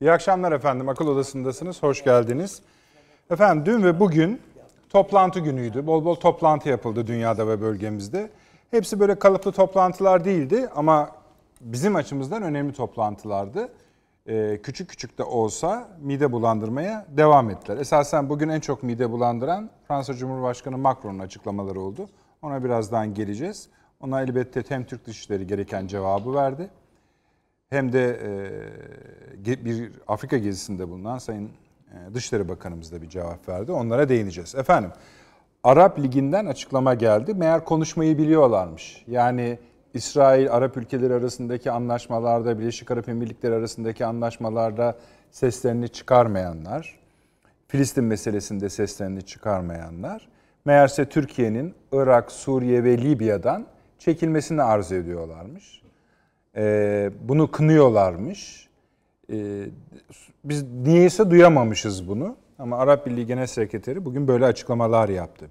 İyi akşamlar efendim. Akıl Odası'ndasınız. Hoş geldiniz. Efendim dün ve bugün toplantı günüydü. Bol bol toplantı yapıldı dünyada ve bölgemizde. Hepsi böyle kalıplı toplantılar değildi ama bizim açımızdan önemli toplantılardı. Ee, küçük küçük de olsa mide bulandırmaya devam ettiler. Esasen bugün en çok mide bulandıran Fransa Cumhurbaşkanı Macron'un açıklamaları oldu. Ona birazdan geleceğiz. Ona elbette hem Türk Dışişleri gereken cevabı verdi hem de e, bir Afrika gezisinde bulunan Sayın e, Dışişleri Bakanımız da bir cevap verdi. Onlara değineceğiz. Efendim, Arap Ligi'nden açıklama geldi. Meğer konuşmayı biliyorlarmış. Yani İsrail, Arap ülkeleri arasındaki anlaşmalarda, Birleşik Arap Emirlikleri arasındaki anlaşmalarda seslerini çıkarmayanlar, Filistin meselesinde seslerini çıkarmayanlar, meğerse Türkiye'nin Irak, Suriye ve Libya'dan çekilmesini arzu ediyorlarmış. Ee, bunu kınıyorlarmış. Ee, biz niyeyse duyamamışız bunu. Ama Arap Birliği Genel Sekreteri bugün böyle açıklamalar yaptı.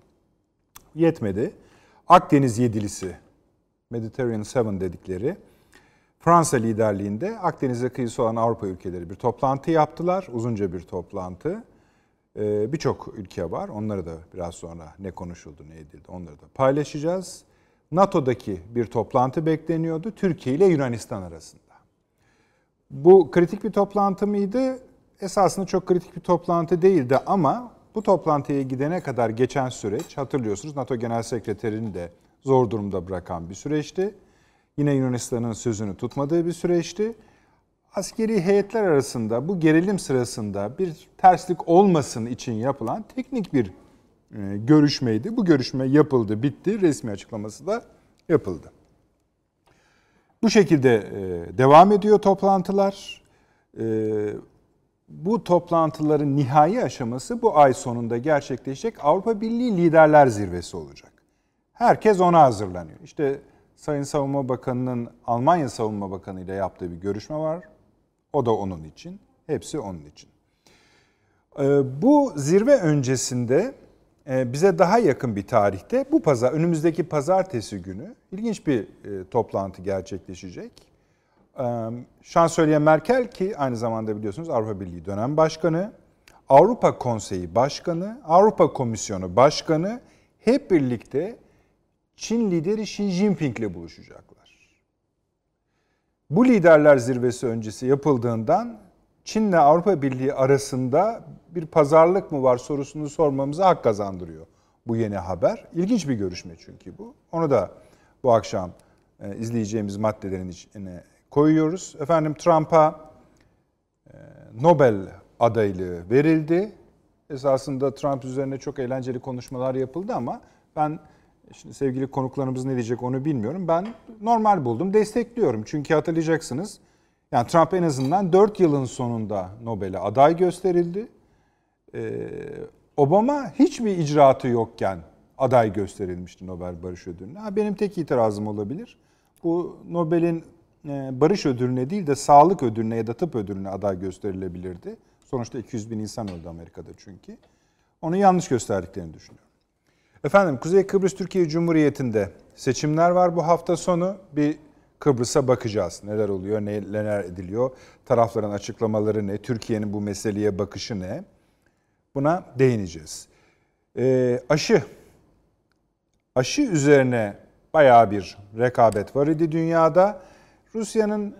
Yetmedi. Akdeniz Yedilisi, Mediterranean Seven dedikleri Fransa liderliğinde Akdeniz'e kıyısı olan Avrupa ülkeleri bir toplantı yaptılar. Uzunca bir toplantı. Ee, Birçok ülke var. Onları da biraz sonra ne konuşuldu, ne edildi onları da paylaşacağız. NATO'daki bir toplantı bekleniyordu Türkiye ile Yunanistan arasında. Bu kritik bir toplantı mıydı? Esasında çok kritik bir toplantı değildi ama bu toplantıya gidene kadar geçen süreç hatırlıyorsunuz NATO Genel Sekreterini de zor durumda bırakan bir süreçti. Yine Yunanistan'ın sözünü tutmadığı bir süreçti. Askeri heyetler arasında bu gerilim sırasında bir terslik olmasın için yapılan teknik bir görüşmeydi. Bu görüşme yapıldı, bitti. Resmi açıklaması da yapıldı. Bu şekilde e, devam ediyor toplantılar. E, bu toplantıların nihai aşaması bu ay sonunda gerçekleşecek Avrupa Birliği Liderler Zirvesi olacak. Herkes ona hazırlanıyor. İşte Sayın Savunma Bakanı'nın Almanya Savunma Bakanı ile yaptığı bir görüşme var. O da onun için. Hepsi onun için. Bu zirve öncesinde bize daha yakın bir tarihte bu pazar önümüzdeki pazartesi günü ilginç bir e, toplantı gerçekleşecek. Ee, Şansölye Merkel ki aynı zamanda biliyorsunuz Avrupa Birliği dönem başkanı, Avrupa Konseyi Başkanı, Avrupa Komisyonu Başkanı hep birlikte Çin lideri Xi Jinping ile buluşacaklar. Bu liderler zirvesi öncesi yapıldığından Çin'le Avrupa Birliği arasında bir pazarlık mı var sorusunu sormamıza hak kazandırıyor bu yeni haber. İlginç bir görüşme çünkü bu. Onu da bu akşam e, izleyeceğimiz maddelerin içine koyuyoruz. Efendim Trump'a e, Nobel adaylığı verildi. Esasında Trump üzerine çok eğlenceli konuşmalar yapıldı ama ben şimdi sevgili konuklarımız ne diyecek onu bilmiyorum. Ben normal buldum, destekliyorum. Çünkü hatırlayacaksınız yani Trump en azından 4 yılın sonunda Nobel'e aday gösterildi. Ee, Obama hiçbir icraatı yokken aday gösterilmişti Nobel Barış Ödülü'ne. benim tek itirazım olabilir. Bu Nobel'in e, barış ödülüne değil de sağlık ödülüne ya da tıp ödülüne aday gösterilebilirdi. Sonuçta 200 bin insan öldü Amerika'da çünkü. Onu yanlış gösterdiklerini düşünüyorum. Efendim Kuzey Kıbrıs Türkiye Cumhuriyeti'nde seçimler var bu hafta sonu. Bir Kıbrıs'a bakacağız. Neler oluyor, neler ediliyor, tarafların açıklamaları ne, Türkiye'nin bu meseleye bakışı ne? Buna değineceğiz. E, aşı. Aşı üzerine bayağı bir rekabet var idi dünyada. Rusya'nın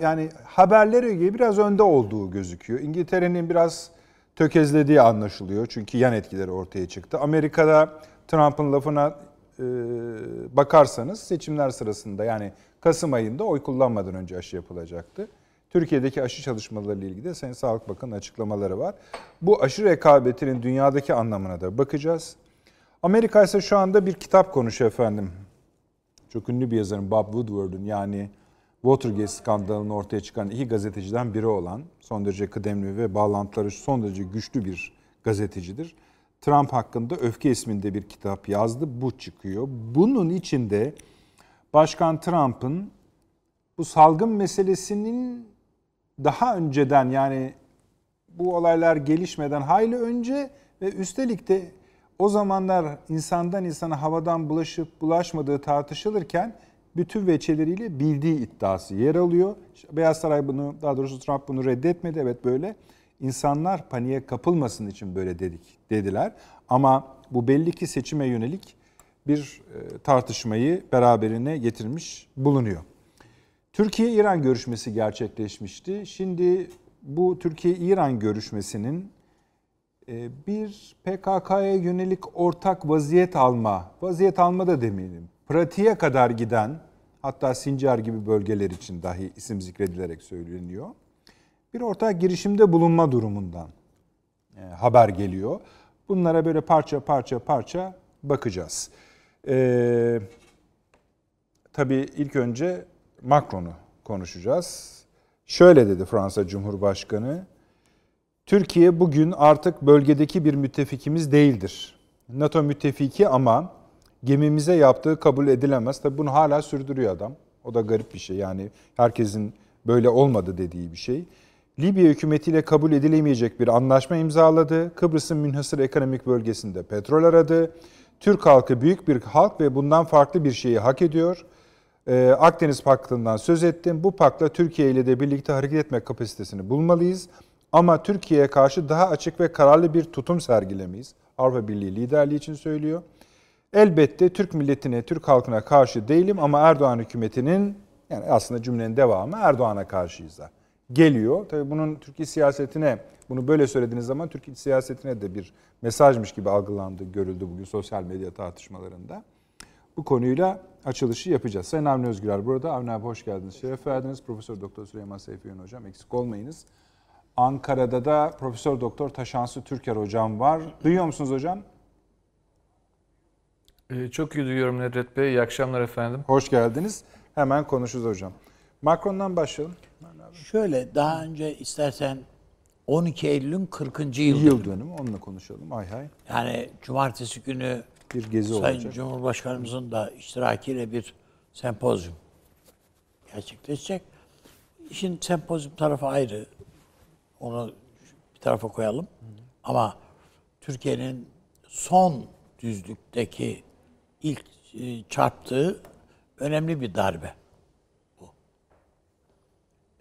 yani haberleri gibi biraz önde olduğu gözüküyor. İngiltere'nin biraz tökezlediği anlaşılıyor. Çünkü yan etkileri ortaya çıktı. Amerika'da Trump'ın lafına bakarsanız seçimler sırasında yani Kasım ayında oy kullanmadan önce aşı yapılacaktı. Türkiye'deki aşı çalışmalarıyla ilgili de Sayın Sağlık Bakanı'nın açıklamaları var. Bu aşı rekabetinin dünyadaki anlamına da bakacağız. Amerika ise şu anda bir kitap konuşuyor efendim. Çok ünlü bir yazarın Bob Woodward'un yani Watergate skandalını ortaya çıkan iki gazeteciden biri olan son derece kıdemli ve bağlantıları son derece güçlü bir gazetecidir. Trump hakkında Öfke isminde bir kitap yazdı. Bu çıkıyor. Bunun içinde Başkan Trump'ın bu salgın meselesinin daha önceden yani bu olaylar gelişmeden hayli önce ve üstelik de o zamanlar insandan insana havadan bulaşıp bulaşmadığı tartışılırken bütün veçeleriyle bildiği iddiası yer alıyor. Beyaz Saray bunu, daha doğrusu Trump bunu reddetmedi. Evet böyle. İnsanlar paniğe kapılmasın için böyle dedik dediler. Ama bu belli ki seçime yönelik bir e, tartışmayı beraberine getirmiş bulunuyor. Türkiye-İran görüşmesi gerçekleşmişti. Şimdi bu Türkiye-İran görüşmesinin e, bir PKK'ya yönelik ortak vaziyet alma, vaziyet alma da demeyelim, pratiğe kadar giden, hatta Sincar gibi bölgeler için dahi isim zikredilerek söyleniyor, bir ortak girişimde bulunma durumundan e, haber geliyor. Bunlara böyle parça parça parça bakacağız. Ee, tabii ilk önce Macron'u konuşacağız. Şöyle dedi Fransa Cumhurbaşkanı. Türkiye bugün artık bölgedeki bir müttefikimiz değildir. NATO müttefiki ama gemimize yaptığı kabul edilemez. Tabii bunu hala sürdürüyor adam. O da garip bir şey. Yani herkesin böyle olmadı dediği bir şey. Libya hükümetiyle kabul edilemeyecek bir anlaşma imzaladı. Kıbrıs'ın münhasır ekonomik bölgesinde petrol aradı. Türk halkı büyük bir halk ve bundan farklı bir şeyi hak ediyor. Ee, Akdeniz Paktı'ndan söz ettim. Bu pakla Türkiye ile de birlikte hareket etme kapasitesini bulmalıyız. Ama Türkiye'ye karşı daha açık ve kararlı bir tutum sergilemeyiz. Avrupa Birliği liderliği için söylüyor. Elbette Türk milletine, Türk halkına karşı değilim ama Erdoğan hükümetinin yani aslında cümlenin devamı Erdoğan'a karşıyız da geliyor. Tabii bunun Türkiye siyasetine, bunu böyle söylediğiniz zaman Türkiye siyasetine de bir mesajmış gibi algılandı, görüldü bugün sosyal medya tartışmalarında. Bu konuyla açılışı yapacağız. Sayın Avni Özgürer burada. Avni abi hoş geldiniz. Şeref verdiniz. Profesör Doktor Süleyman Seyfi Yön hocam eksik olmayınız. Ankara'da da Profesör Doktor Taşansı Türker hocam var. Duyuyor musunuz hocam? Ee, çok iyi duyuyorum Nedret Bey. İyi akşamlar efendim. Hoş geldiniz. Hemen konuşuruz hocam. Macron'dan başlayalım. Şöyle daha önce istersen 12 Eylül'ün 40. yıl. Yıl dönümü onunla konuşalım. Hay hay. Yani cumartesi günü bir gezi Sayın olacak. Cumhurbaşkanımızın da iştirakiyle bir sempozyum gerçekleşecek. İşin sempozyum tarafı ayrı. Onu bir tarafa koyalım. Ama Türkiye'nin son düzlükteki ilk e, çarptığı önemli bir darbe.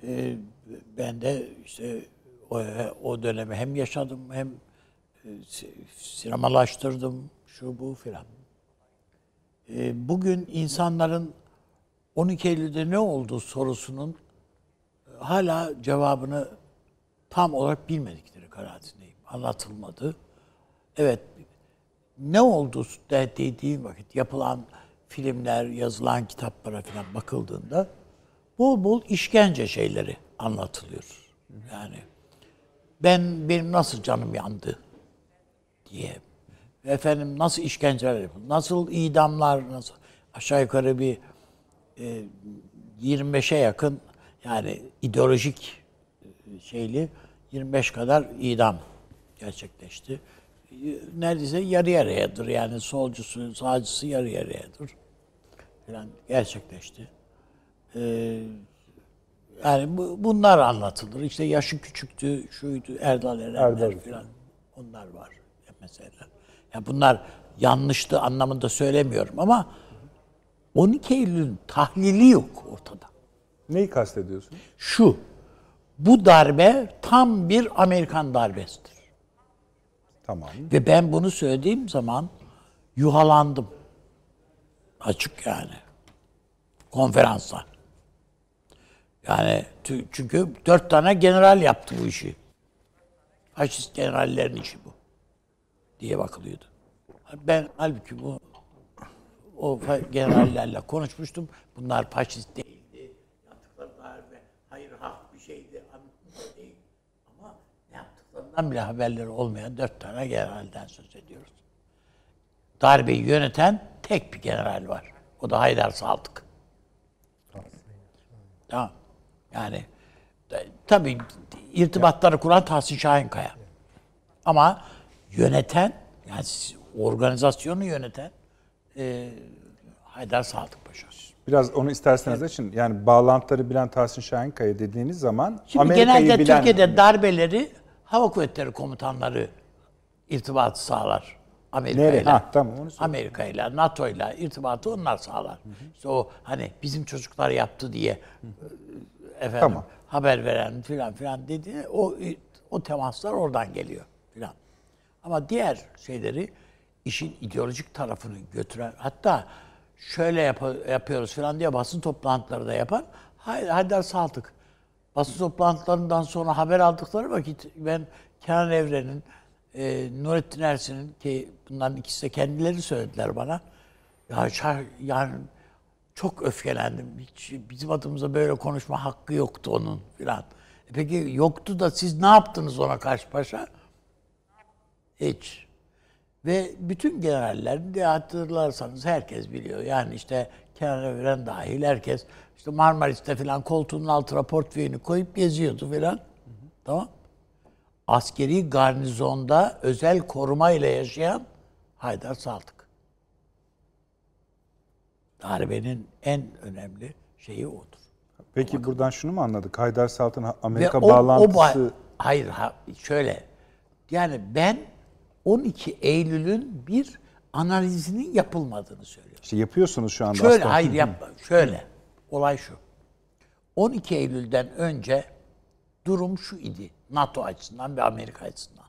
Ee, ben de işte o, o dönemi hem yaşadım hem e, sinemalaştırdım şu bu filan. Ee, bugün insanların 12 Eylül'de ne oldu sorusunun e, hala cevabını tam olarak bilmedikleri kanaatindeyim. Anlatılmadı. Evet ne oldu dediğim vakit yapılan filmler, yazılan kitaplara falan bakıldığında bol bol işkence şeyleri anlatılıyor. Yani ben benim nasıl canım yandı diye. Efendim nasıl işkenceler yapıldı, nasıl idamlar, nasıl aşağı yukarı bir e, 25'e yakın yani ideolojik e, şeyli 25 kadar idam gerçekleşti. Neredeyse yarı yarıyadır yani solcusu, sağcısı yarı yarıyadır. Falan gerçekleşti. Ee, yani bu, bunlar anlatılır. İşte yaşı küçüktü, şuydu, Erdal Erenler Erdal. falan. Onlar var mesela. Yani bunlar yanlıştı anlamında söylemiyorum ama 12 Eylül'ün tahlili yok ortada. Neyi kastediyorsun? Şu, bu darbe tam bir Amerikan darbesidir. Tamam. Ve ben bunu söylediğim zaman yuhalandım. Açık yani. Konferanslar. Yani çünkü dört tane general yaptı bu işi. Faşist generallerin işi bu. Diye bakılıyordu. Ben halbuki bu o generallerle konuşmuştum. Bunlar faşist değildi. Yaptıkları darbe hayır hak bir şeydi. Ama yaptıklarından bile haberleri olmayan dört tane generalden söz ediyoruz. Darbeyi yöneten tek bir general var. O da Haydar Saltık. Tamam. Yani tabii irtibatları kuran Tahsin Şahinkaya. Ama yöneten, yani organizasyonu yöneten e, Haydar Sadık Paşa. Biraz onu isterseniz evet. açın. Yani bağlantıları bilen Tahsin Şahinkaya dediğiniz zaman Şimdi Amerika'yı genelde bilen... Türkiye'de darbeleri hava kuvvetleri komutanları irtibatı sağlar Amerika ile. Tamam. Amerika ile, NATO ile irtibatı onlar sağlar. İşte o hani bizim çocuklar yaptı diye e, efendim Tamam. haber veren filan filan dedi. O o temaslar oradan geliyor filan. Ama diğer şeyleri işin ideolojik tarafını götüren hatta şöyle yap- yapıyoruz filan diye basın toplantıları da yapan Hay- Haydar Saltık. Basın toplantılarından sonra haber aldıkları vakit ben Kenan Evren'in, e, Nurettin Ersin'in ki bunların ikisi de kendileri söylediler bana. Ya yani çok öfkelendim. Hiç bizim adımıza böyle konuşma hakkı yoktu onun filan. E peki yoktu da siz ne yaptınız ona karşı paşa? Hiç. Ve bütün generallerin de hatırlarsanız herkes biliyor. Yani işte Kenan Evren dahil herkes işte Marmaris'te filan koltuğunun altına portföyünü koyup geziyordu filan. Tamam. Askeri garnizonda özel koruma ile yaşayan Haydar Saltık. Darbenin en önemli şeyi odur. Peki buradan şunu mu anladık? Haydar Salt'ın Ve Amerika o- o bağlantısı ba- hayır ha, şöyle. Yani ben 12 Eylül'ün bir analizinin yapılmadığını söylüyorum. işte yapıyorsunuz şu anda. Şöyle aslında. hayır yapma. Şöyle. Olay şu. 12 Eylül'den önce durum şu idi. NATO açısından ve Amerika açısından.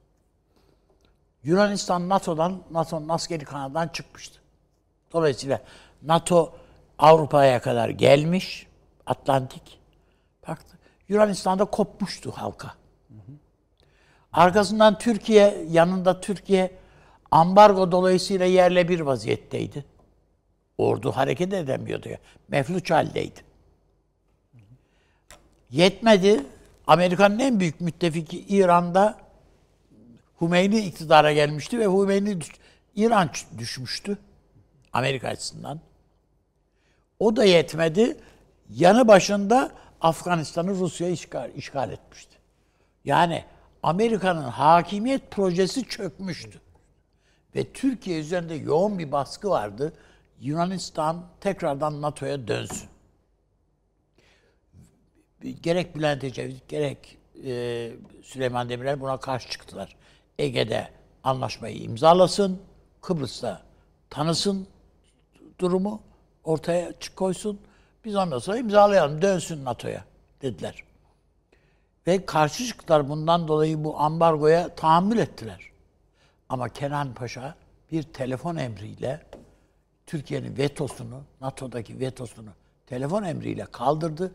Yunanistan NATO'dan, NATO'nun askeri kanadından çıkmıştı. Dolayısıyla NATO Avrupa'ya kadar gelmiş, Atlantik. Baktı. Yunanistan'da kopmuştu halka. Arkasından Türkiye, yanında Türkiye ambargo dolayısıyla yerle bir vaziyetteydi. Ordu hareket edemiyordu. ya. Mefluç haldeydi. Yetmedi. Amerika'nın en büyük müttefiki İran'da Hümeyni iktidara gelmişti ve Hümeyni İran düşmüştü Amerika açısından. O da yetmedi. Yanı başında Afganistan'ı Rusya işgal, işgal etmişti. Yani Amerika'nın hakimiyet projesi çökmüştü. Ve Türkiye üzerinde yoğun bir baskı vardı. Yunanistan tekrardan NATO'ya dönsün. Gerek Bülent Ecevit, gerek e, Süleyman Demirel buna karşı çıktılar. Ege'de anlaşmayı imzalasın, Kıbrıs'ta tanısın durumu, ortaya çık koysun. Biz ondan sonra imzalayalım, dönsün NATO'ya dediler. Ve karşı çıktılar bundan dolayı bu ambargoya tahammül ettiler. Ama Kenan Paşa bir telefon emriyle Türkiye'nin vetosunu, NATO'daki vetosunu telefon emriyle kaldırdı.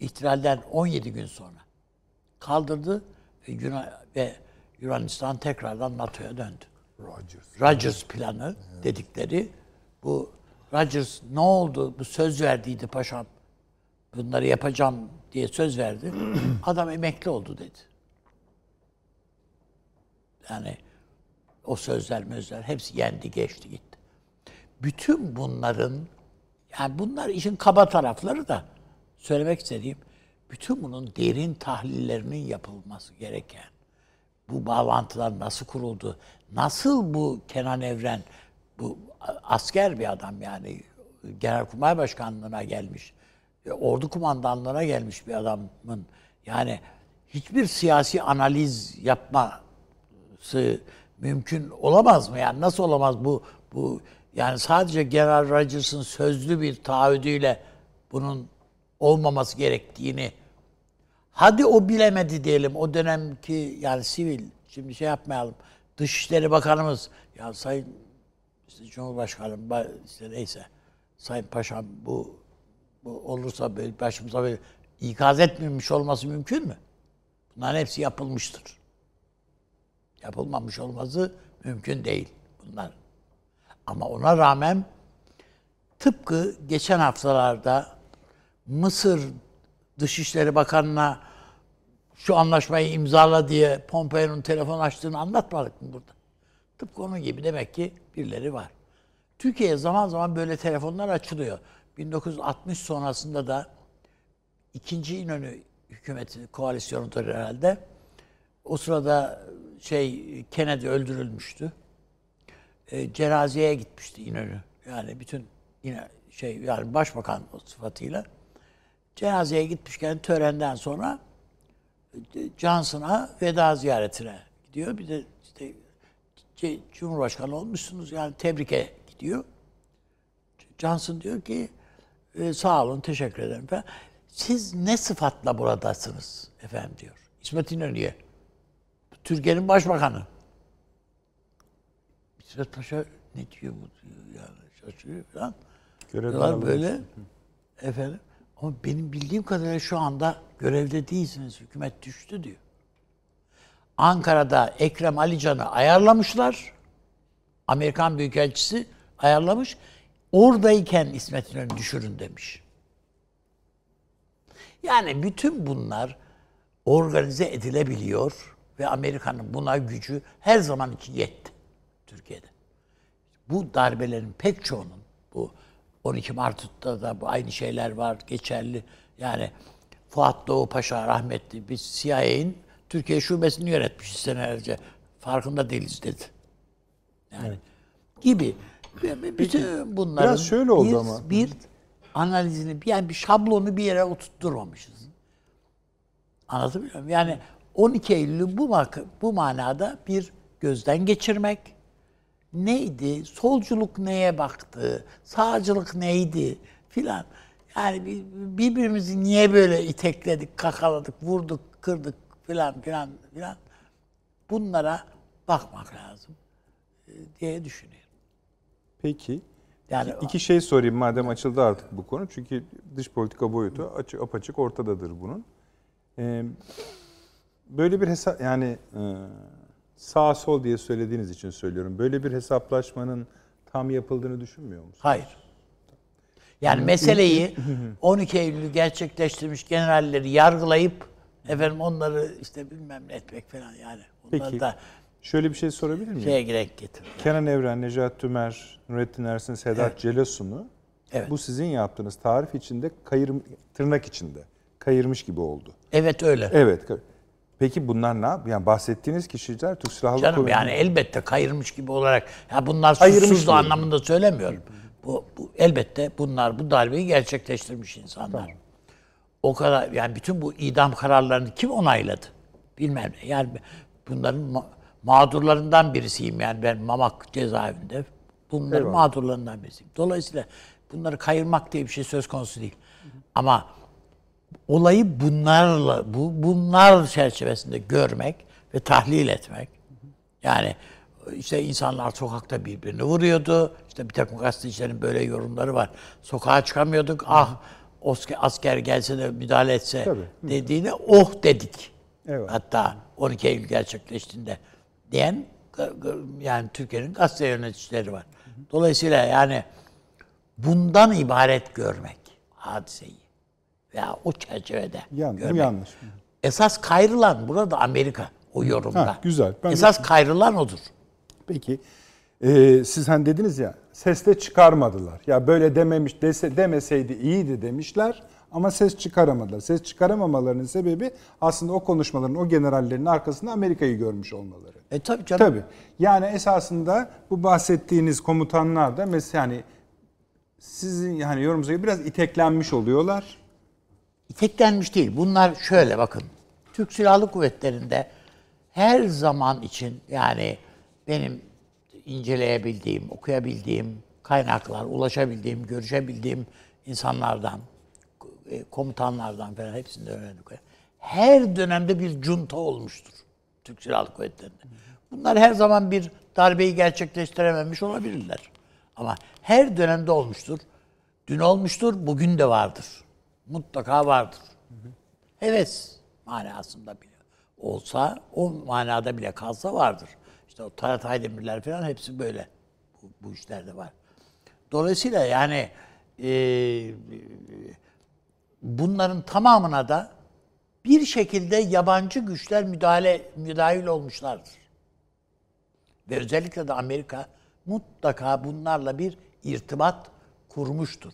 İhtilalden 17 gün sonra kaldırdı ve, Yunan, ve Yunanistan tekrardan NATO'ya döndü. Rogers. Rogers planı dedikleri bu Rogers ne oldu? Bu söz verdiydi paşam. Bunları yapacağım diye söz verdi. Adam emekli oldu dedi. Yani o sözler mözler hepsi yendi geçti gitti. Bütün bunların yani bunlar işin kaba tarafları da söylemek istediğim bütün bunun derin tahlillerinin yapılması gereken bu bağlantılar nasıl kuruldu? Nasıl bu Kenan Evren bu asker bir adam yani Genelkurmay Başkanlığına gelmiş, e, ordu kumandanlığına gelmiş bir adamın yani hiçbir siyasi analiz yapması mümkün olamaz mı? Yani nasıl olamaz bu bu yani sadece General Rogers'ın sözlü bir taahhüdüyle bunun olmaması gerektiğini Hadi o bilemedi diyelim. O dönemki yani sivil, şimdi şey yapmayalım. Dışişleri Bakanımız, ya Sayın işte Cumhurbaşkanım, ba- işte neyse, Sayın Paşam bu, bu olursa böyle başımıza böyle ikaz etmemiş olması mümkün mü? Bunların hepsi yapılmıştır. Yapılmamış olması mümkün değil bunlar. Ama ona rağmen tıpkı geçen haftalarda Mısır Dışişleri Bakanı'na şu anlaşmayı imzala diye Pompeo'nun telefon açtığını anlatmadık mı burada? Tıpkı onun gibi demek ki birileri var. Türkiye'ye zaman zaman böyle telefonlar açılıyor. 1960 sonrasında da ikinci İnönü hükümeti koalisyonudur herhalde. O sırada şey Kennedy öldürülmüştü. E, cenazeye gitmişti İnönü. Yani bütün yine şey yani başbakan sıfatıyla cenazeye gitmişken törenden sonra e, Johnson'a veda ziyaretine gidiyor. Bir de Cumhurbaşkanı olmuşsunuz yani tebrike gidiyor. Johnson diyor ki "E, sağ olun teşekkür ederim falan. Siz ne sıfatla buradasınız efendim diyor. İsmet İnönü'ye. Türkiye'nin başbakanı. İsmet Paşa ne diyor bu diyor yani şaşırıyor falan. Görevden böyle efendim ama benim bildiğim kadarıyla şu anda görevde değilsiniz. Hükümet düştü diyor. Ankara'da Ekrem Alican'ı ayarlamışlar. Amerikan Büyükelçisi ayarlamış. Oradayken İsmet İnönü düşürün demiş. Yani bütün bunlar organize edilebiliyor ve Amerika'nın buna gücü her zaman için yetti Türkiye'de. Bu darbelerin pek çoğunun bu 12 Mart'ta da bu aynı şeyler var geçerli. Yani Fuat Doğu Paşa rahmetli biz CIA'in Türkiye şubesini yönetmiş senelerce. Farkında değiliz dedi. Yani gibi. Bütün bunların biraz şöyle oldu bir, ama. bir analizini yani bir şablonu bir yere oturtturmamışız. Anlatabiliyor muyum? Yani 12 Eylül'ü bu, bu manada bir gözden geçirmek, neydi, solculuk neye baktı, sağcılık neydi filan. Yani bir- birbirimizi niye böyle itekledik, kakaladık, vurduk, kırdık filan filan filan. Bunlara bakmak lazım e, diye düşünüyorum. Peki. Yani İki şey sorayım madem açıldı artık bu konu. Çünkü dış politika boyutu açık apaçık ortadadır bunun. Ee, böyle bir hesap yani e, sağ sol diye söylediğiniz için söylüyorum. Böyle bir hesaplaşmanın tam yapıldığını düşünmüyor musunuz? Hayır. Yani meseleyi 12 Eylül'ü gerçekleştirmiş generalleri yargılayıp efendim onları işte bilmem ne etmek falan yani. Peki. da Şöyle bir şey sorabilir miyim? şeye gerek getirmek. Kenan Evren, Necat Tümer, Nurettin Ersin, Sedat Celasun'u Evet. bu sizin yaptığınız tarif içinde kayır tırnak içinde kayırmış gibi oldu. Evet öyle. Evet. Peki bunlar ne yap? Yani bahsettiğiniz kişiler Türk Silahlı Canım Kuvvetleri- yani elbette kayırmış gibi olarak ya bunlar diyorum. anlamında söylemiyorum. Bu, bu elbette bunlar bu darbeyi gerçekleştirmiş insanlar. O kadar yani bütün bu idam kararlarını kim onayladı? Bilmem ne. Yani bunların ma- mağdurlarından birisiyim yani ben Mamak cezaevinde. Bunların Eyvallah. mağdurlarından birisiyim. Dolayısıyla bunları kayırmak diye bir şey söz konusu değil. Ama olayı bunlarla bu bunlar çerçevesinde görmek ve tahlil etmek. Yani işte insanlar sokakta birbirini vuruyordu. İşte bir takım gazetecilerin böyle yorumları var. Sokağa çıkamıyorduk. Ah asker, asker gelse de müdahale etse Tabii. dediğine oh dedik. Evet. Hatta 12 Eylül gerçekleştiğinde diyen yani Türkiye'nin gazete yöneticileri var. Dolayısıyla yani bundan ibaret görmek hadiseyi veya o çerçevede Yan- bu görmek. yanlış. Esas kayrılan burada Amerika o yorumda. Ha, güzel. Ben de- Esas kayrılan odur. Peki e, siz hani dediniz ya sesle çıkarmadılar. Ya böyle dememiş dese demeseydi iyiydi demişler ama ses çıkaramadılar. Ses çıkaramamalarının sebebi aslında o konuşmaların o generallerin arkasında Amerika'yı görmüş olmaları. E tabii canım. Tabii. Yani esasında bu bahsettiğiniz komutanlar da mesela yani sizin yani yorumunuza göre biraz iteklenmiş oluyorlar. İteklenmiş değil. Bunlar şöyle bakın. Türk Silahlı Kuvvetleri'nde her zaman için yani benim inceleyebildiğim, okuyabildiğim kaynaklar, ulaşabildiğim, görüşebildiğim insanlardan, e, komutanlardan falan hepsinde öğrendik. Her dönemde bir junta olmuştur Türk Silahlı Kuvvetleri'nde. Bunlar her zaman bir darbeyi gerçekleştirememiş olabilirler. Ama her dönemde olmuştur. Dün olmuştur, bugün de vardır. Mutlaka vardır. Heves manasında bile olsa, o manada bile kalsa vardır. İşte o Talat Aydemirler falan hepsi böyle. Bu, bu işlerde var. Dolayısıyla yani e, bunların tamamına da bir şekilde yabancı güçler müdahale müdahil olmuşlardır. Ve özellikle de Amerika mutlaka bunlarla bir irtibat kurmuştur.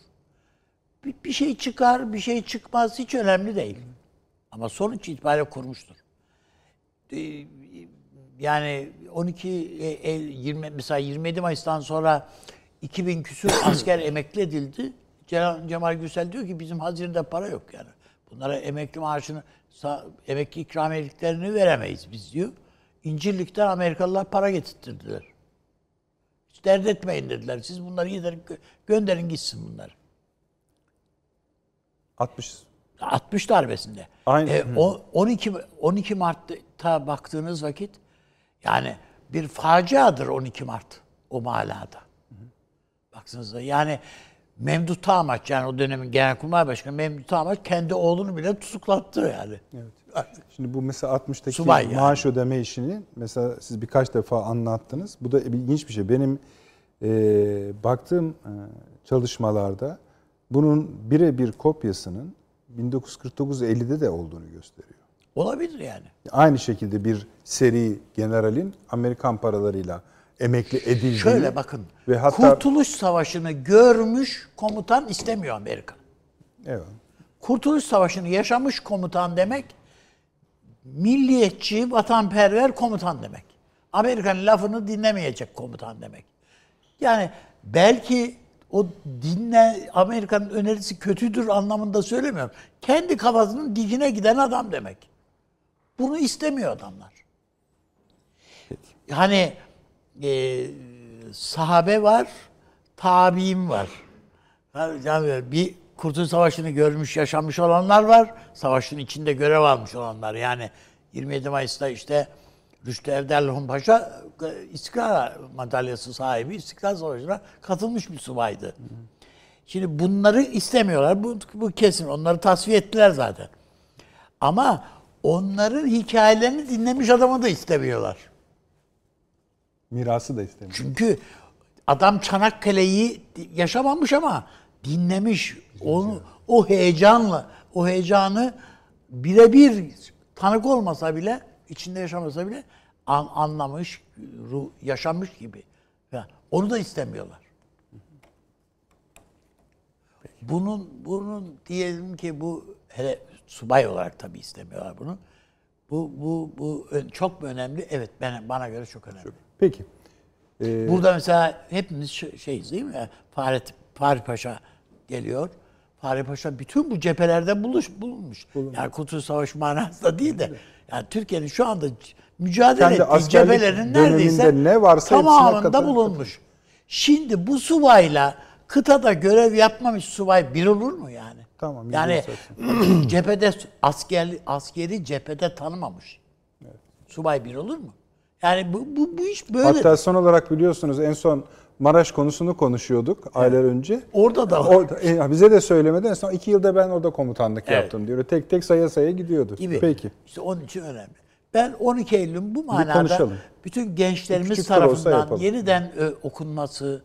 Bir, bir şey çıkar, bir şey çıkmaz hiç önemli değil. Ama sonuç itibariyle kurmuştur. Yani 12 e- el- 20 mesela 27 Mayıs'tan sonra 2000 küsur asker emekli edildi. Cemal, Gürsel diyor ki bizim hazinede para yok yani. Bunlara emekli maaşını, emekli ikramiyeliklerini veremeyiz biz diyor. İncirlik'ten Amerikalılar para getirttirdiler. Hiç dert etmeyin dediler. Siz bunları giderin gö- gönderin gitsin bunlar. 60 60 darbesinde. Aynı. E, o 12 12 Mart'ta baktığınız vakit yani bir faciadır 12 Mart o malada. Baksanıza yani Memduh Tağmaç yani o dönemin Genelkurmay Başkanı Memduh Tağmaç kendi oğlunu bile tutuklattı yani. Şimdi bu mesela 60'taki Subay yani. maaş ödeme işini mesela siz birkaç defa anlattınız. Bu da ilginç bir şey. Benim e, baktığım e, çalışmalarda bunun birebir kopyasının 1949-50'de de olduğunu gösteriyor. Olabilir yani. Aynı şekilde bir seri generalin Amerikan paralarıyla emekli edildiği Şöyle bakın. ve hatta Kurtuluş Savaşı'nı görmüş komutan istemiyor Amerika. evet, Kurtuluş Savaşı'nı yaşamış komutan demek milliyetçi, vatanperver komutan demek. Amerika'nın lafını dinlemeyecek komutan demek. Yani belki o dinle Amerika'nın önerisi kötüdür anlamında söylemiyorum. Kendi kafasının dikine giden adam demek. Bunu istemiyor adamlar. Hani e, sahabe var, tabi'in var. Yani bir Kurtuluş Savaşı'nı görmüş, yaşamış olanlar var. Savaşın içinde görev almış olanlar. Yani 27 Mayıs'ta işte Rüştü Evderlihun Paşa e, İstiklal Madalyası sahibi İstiklal Savaşı'na katılmış bir subaydı. Şimdi bunları istemiyorlar. Bu, bu kesin. Onları tasfiye ettiler zaten. Ama onların hikayelerini dinlemiş adamı da istemiyorlar. mirası da istemiyor. Çünkü adam Çanakkale'yi yaşamamış ama dinlemiş. Onu o heyecanla, o heyecanı birebir tanık olmasa bile, içinde yaşamasa bile an, anlamış, ruh, yaşamış gibi. Ya, Onu da istemiyorlar. Bunun bunun diyelim ki bu hele subay olarak tabii istemiyorlar bunu. Bu bu bu çok mu önemli? Evet ben bana göre çok önemli. Peki. Ee, Burada mesela hepimiz şeyiz değil mi? Fahri, Fahri Paşa geliyor. Fahri Paşa bütün bu cephelerde buluş, bulunmuş. Yani Kurtuluş Savaşı manasında değil de yani Türkiye'nin şu anda mücadele ettiği cephelerin neredeyse ne varsa tamamında bulunmuş. Şimdi bu subayla kıtada görev yapmamış subay bir olur mu yani? Tamam, Yani cephede askeri, askeri cephede tanımamış. Subay bir olur mu? Yani bu, bu, bu iş böyle. Hatta son olarak biliyorsunuz en son Maraş konusunu konuşuyorduk aylar önce. Orada da var. Orada, e, bize de söylemedi. En son iki yılda ben orada komutanlık Evet. yaptım diyor. Tek tek saya saya gidiyordu. gibi. Peki. İşte onun için önemli. Ben 12 Eylül'ün bu manada bütün gençlerimiz tarafından yeniden ö, okunması,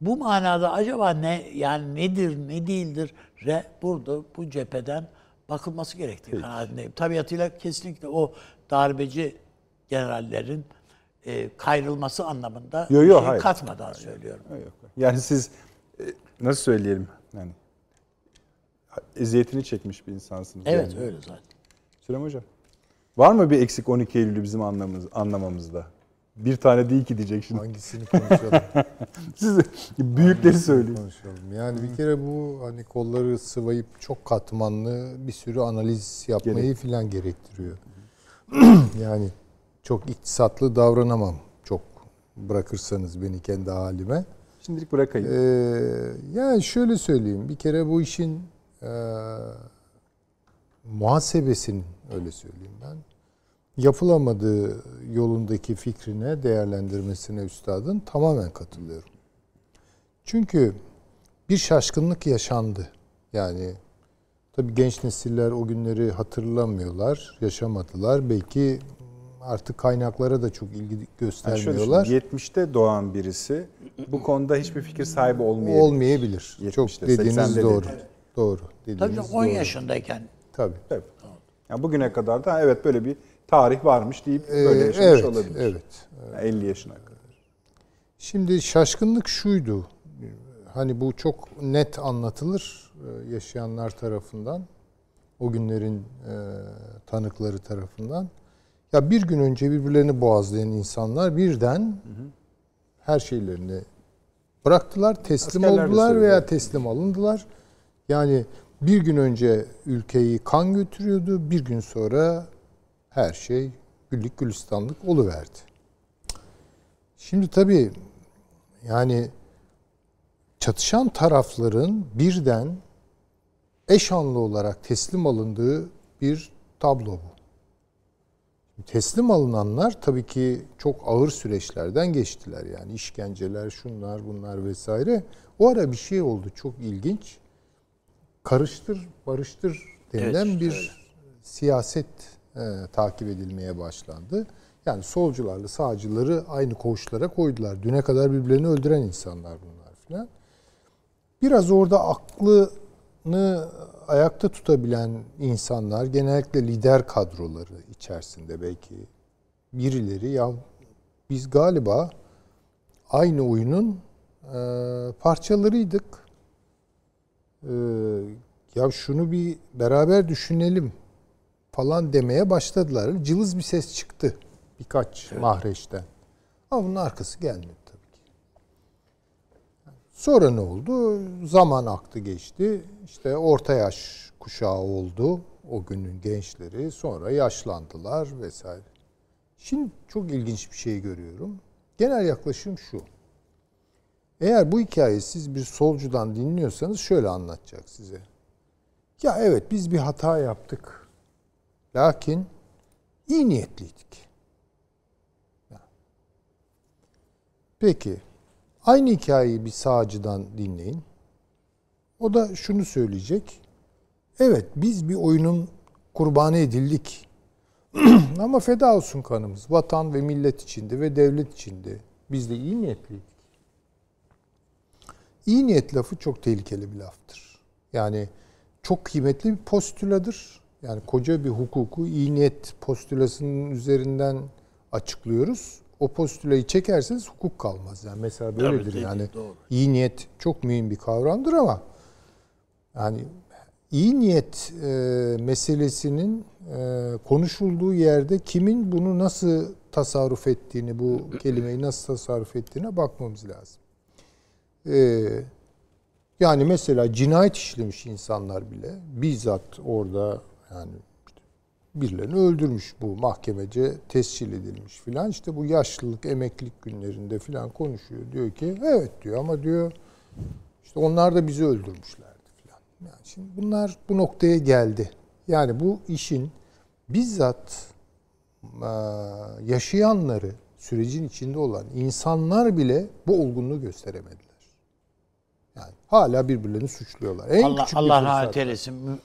bu manada acaba ne yani nedir, ne değildir re burada bu cepheden bakılması gerektiği kanaatindeyim. Tabiatıyla kesinlikle o darbeci generallerin e, kayrılması anlamında Yo, yo, şey hayır. katmadan söylüyorum. Yok. Yani siz e, nasıl söyleyelim yani eziyetini çekmiş bir insansınız. Evet yani. öyle zaten. Süleyman Hocam. Var mı bir eksik 12 Eylül'ü bizim anlamamız, anlamamızda? Bir tane değil ki diyecek şimdi. Hangisini konuşalım? Siz büyükleri söyleyin. konuşalım. Yani bir kere bu hani kolları sıvayıp çok katmanlı bir sürü analiz yapmayı Gerek. filan gerektiriyor. yani çok iktisatlı davranamam. Çok bırakırsanız beni kendi halime. Şimdilik bırakayım. Ee, yani şöyle söyleyeyim. Bir kere bu işin e, muhasebesinin öyle söyleyeyim ben yapılamadığı yolundaki fikrine, değerlendirmesine üstadın tamamen katılıyorum. Çünkü bir şaşkınlık yaşandı. Yani tabii genç nesiller o günleri hatırlamıyorlar, yaşamadılar. Belki artık kaynaklara da çok ilgi Yani göstermiyorlar. düşünün, 70'te doğan birisi bu konuda hiçbir fikir sahibi olmayabilir. Olmayabilir. 70'te, Çok 80'de dediğiniz dedi. doğru. Doğru. Tabii Dediğiniz canım, 10 doğru. yaşındayken Tabii. Tabii. Yani bugüne kadar da evet böyle bir tarih varmış deyip Ee, böyle yaşamış evet, olabilir. evet. Yani 50 yaşına kadar. Şimdi şaşkınlık şuydu. Hani bu çok net anlatılır e, yaşayanlar tarafından. O günlerin e, tanıkları tarafından. Ya bir gün önce birbirlerini boğazlayan insanlar birden her şeylerini bıraktılar, teslim Askerler oldular veya teslim alındılar. Yani bir gün önce ülkeyi kan götürüyordu, bir gün sonra her şey güllük gülistanlık oluverdi. Şimdi tabii Yani çatışan tarafların birden eşanlı olarak teslim alındığı bir tablo bu. Teslim alınanlar tabii ki çok ağır süreçlerden geçtiler. Yani işkenceler, şunlar, bunlar vesaire. O ara bir şey oldu çok ilginç. Karıştır, barıştır denilen Evet, bir öyle. siyaset e, takip edilmeye başlandı. Yani solcularla sağcıları aynı koğuşlara koydular. Düne kadar birbirlerini öldüren insanlar bunlar filan. Biraz orada aklını ayakta tutabilen insanlar, genellikle lider kadroları içerisinde belki birileri ya biz galiba aynı oyunun e, parçalarıydık. E, ya şunu bir beraber düşünelim falan demeye başladılar. Cılız bir ses çıktı birkaç mahreçten. Ama bunun arkası gelmedi tabii ki. Sonra ne oldu? Zaman aktı geçti. İşte orta yaş kuşağı oldu o günün gençleri. Sonra yaşlandılar vesaire. Şimdi çok ilginç bir şey görüyorum. Genel yaklaşım şu. Eğer bu hikayeyi siz bir solcudan dinliyorsanız şöyle anlatacak size. Ya evet biz bir hata yaptık. Lakin iyi niyetliydik. Peki aynı hikayeyi bir sağcıdan dinleyin. O da şunu söyleyecek. Evet biz bir oyunun kurbanı edildik. Ama feda olsun kanımız. Vatan ve millet içinde ve devlet içinde. Biz de iyi niyetliydik. İyi niyet lafı çok tehlikeli bir laftır. Yani çok kıymetli bir postüladır. Yani koca bir hukuku iyi niyet postülasının üzerinden açıklıyoruz. O postülayı çekerseniz hukuk kalmaz. Yani mesela böyledir dediğin yani. doğru. İyi niyet çok mühim bir kavramdır ama yani iyi niyet e, meselesinin e, konuşulduğu yerde kimin bunu nasıl tasarruf ettiğini, bu kelimeyi nasıl tasarruf ettiğine bakmamız lazım. E, yani mesela cinayet işlemiş insanlar bile bizzat orada yani işte birilerini öldürmüş bu mahkemece tescil edilmiş filan. İşte bu yaşlılık, emeklilik günlerinde filan konuşuyor. Diyor ki evet diyor ama diyor işte onlar da bizi öldürmüşlerdi filan. Yani şimdi bunlar bu noktaya geldi. Yani bu işin bizzat yaşayanları, sürecin içinde olan insanlar bile bu olgunluğu gösteremediler. Yani hala birbirlerini suçluyorlar. En Allah, küçük bir Allah rahmet eylesin. Mu-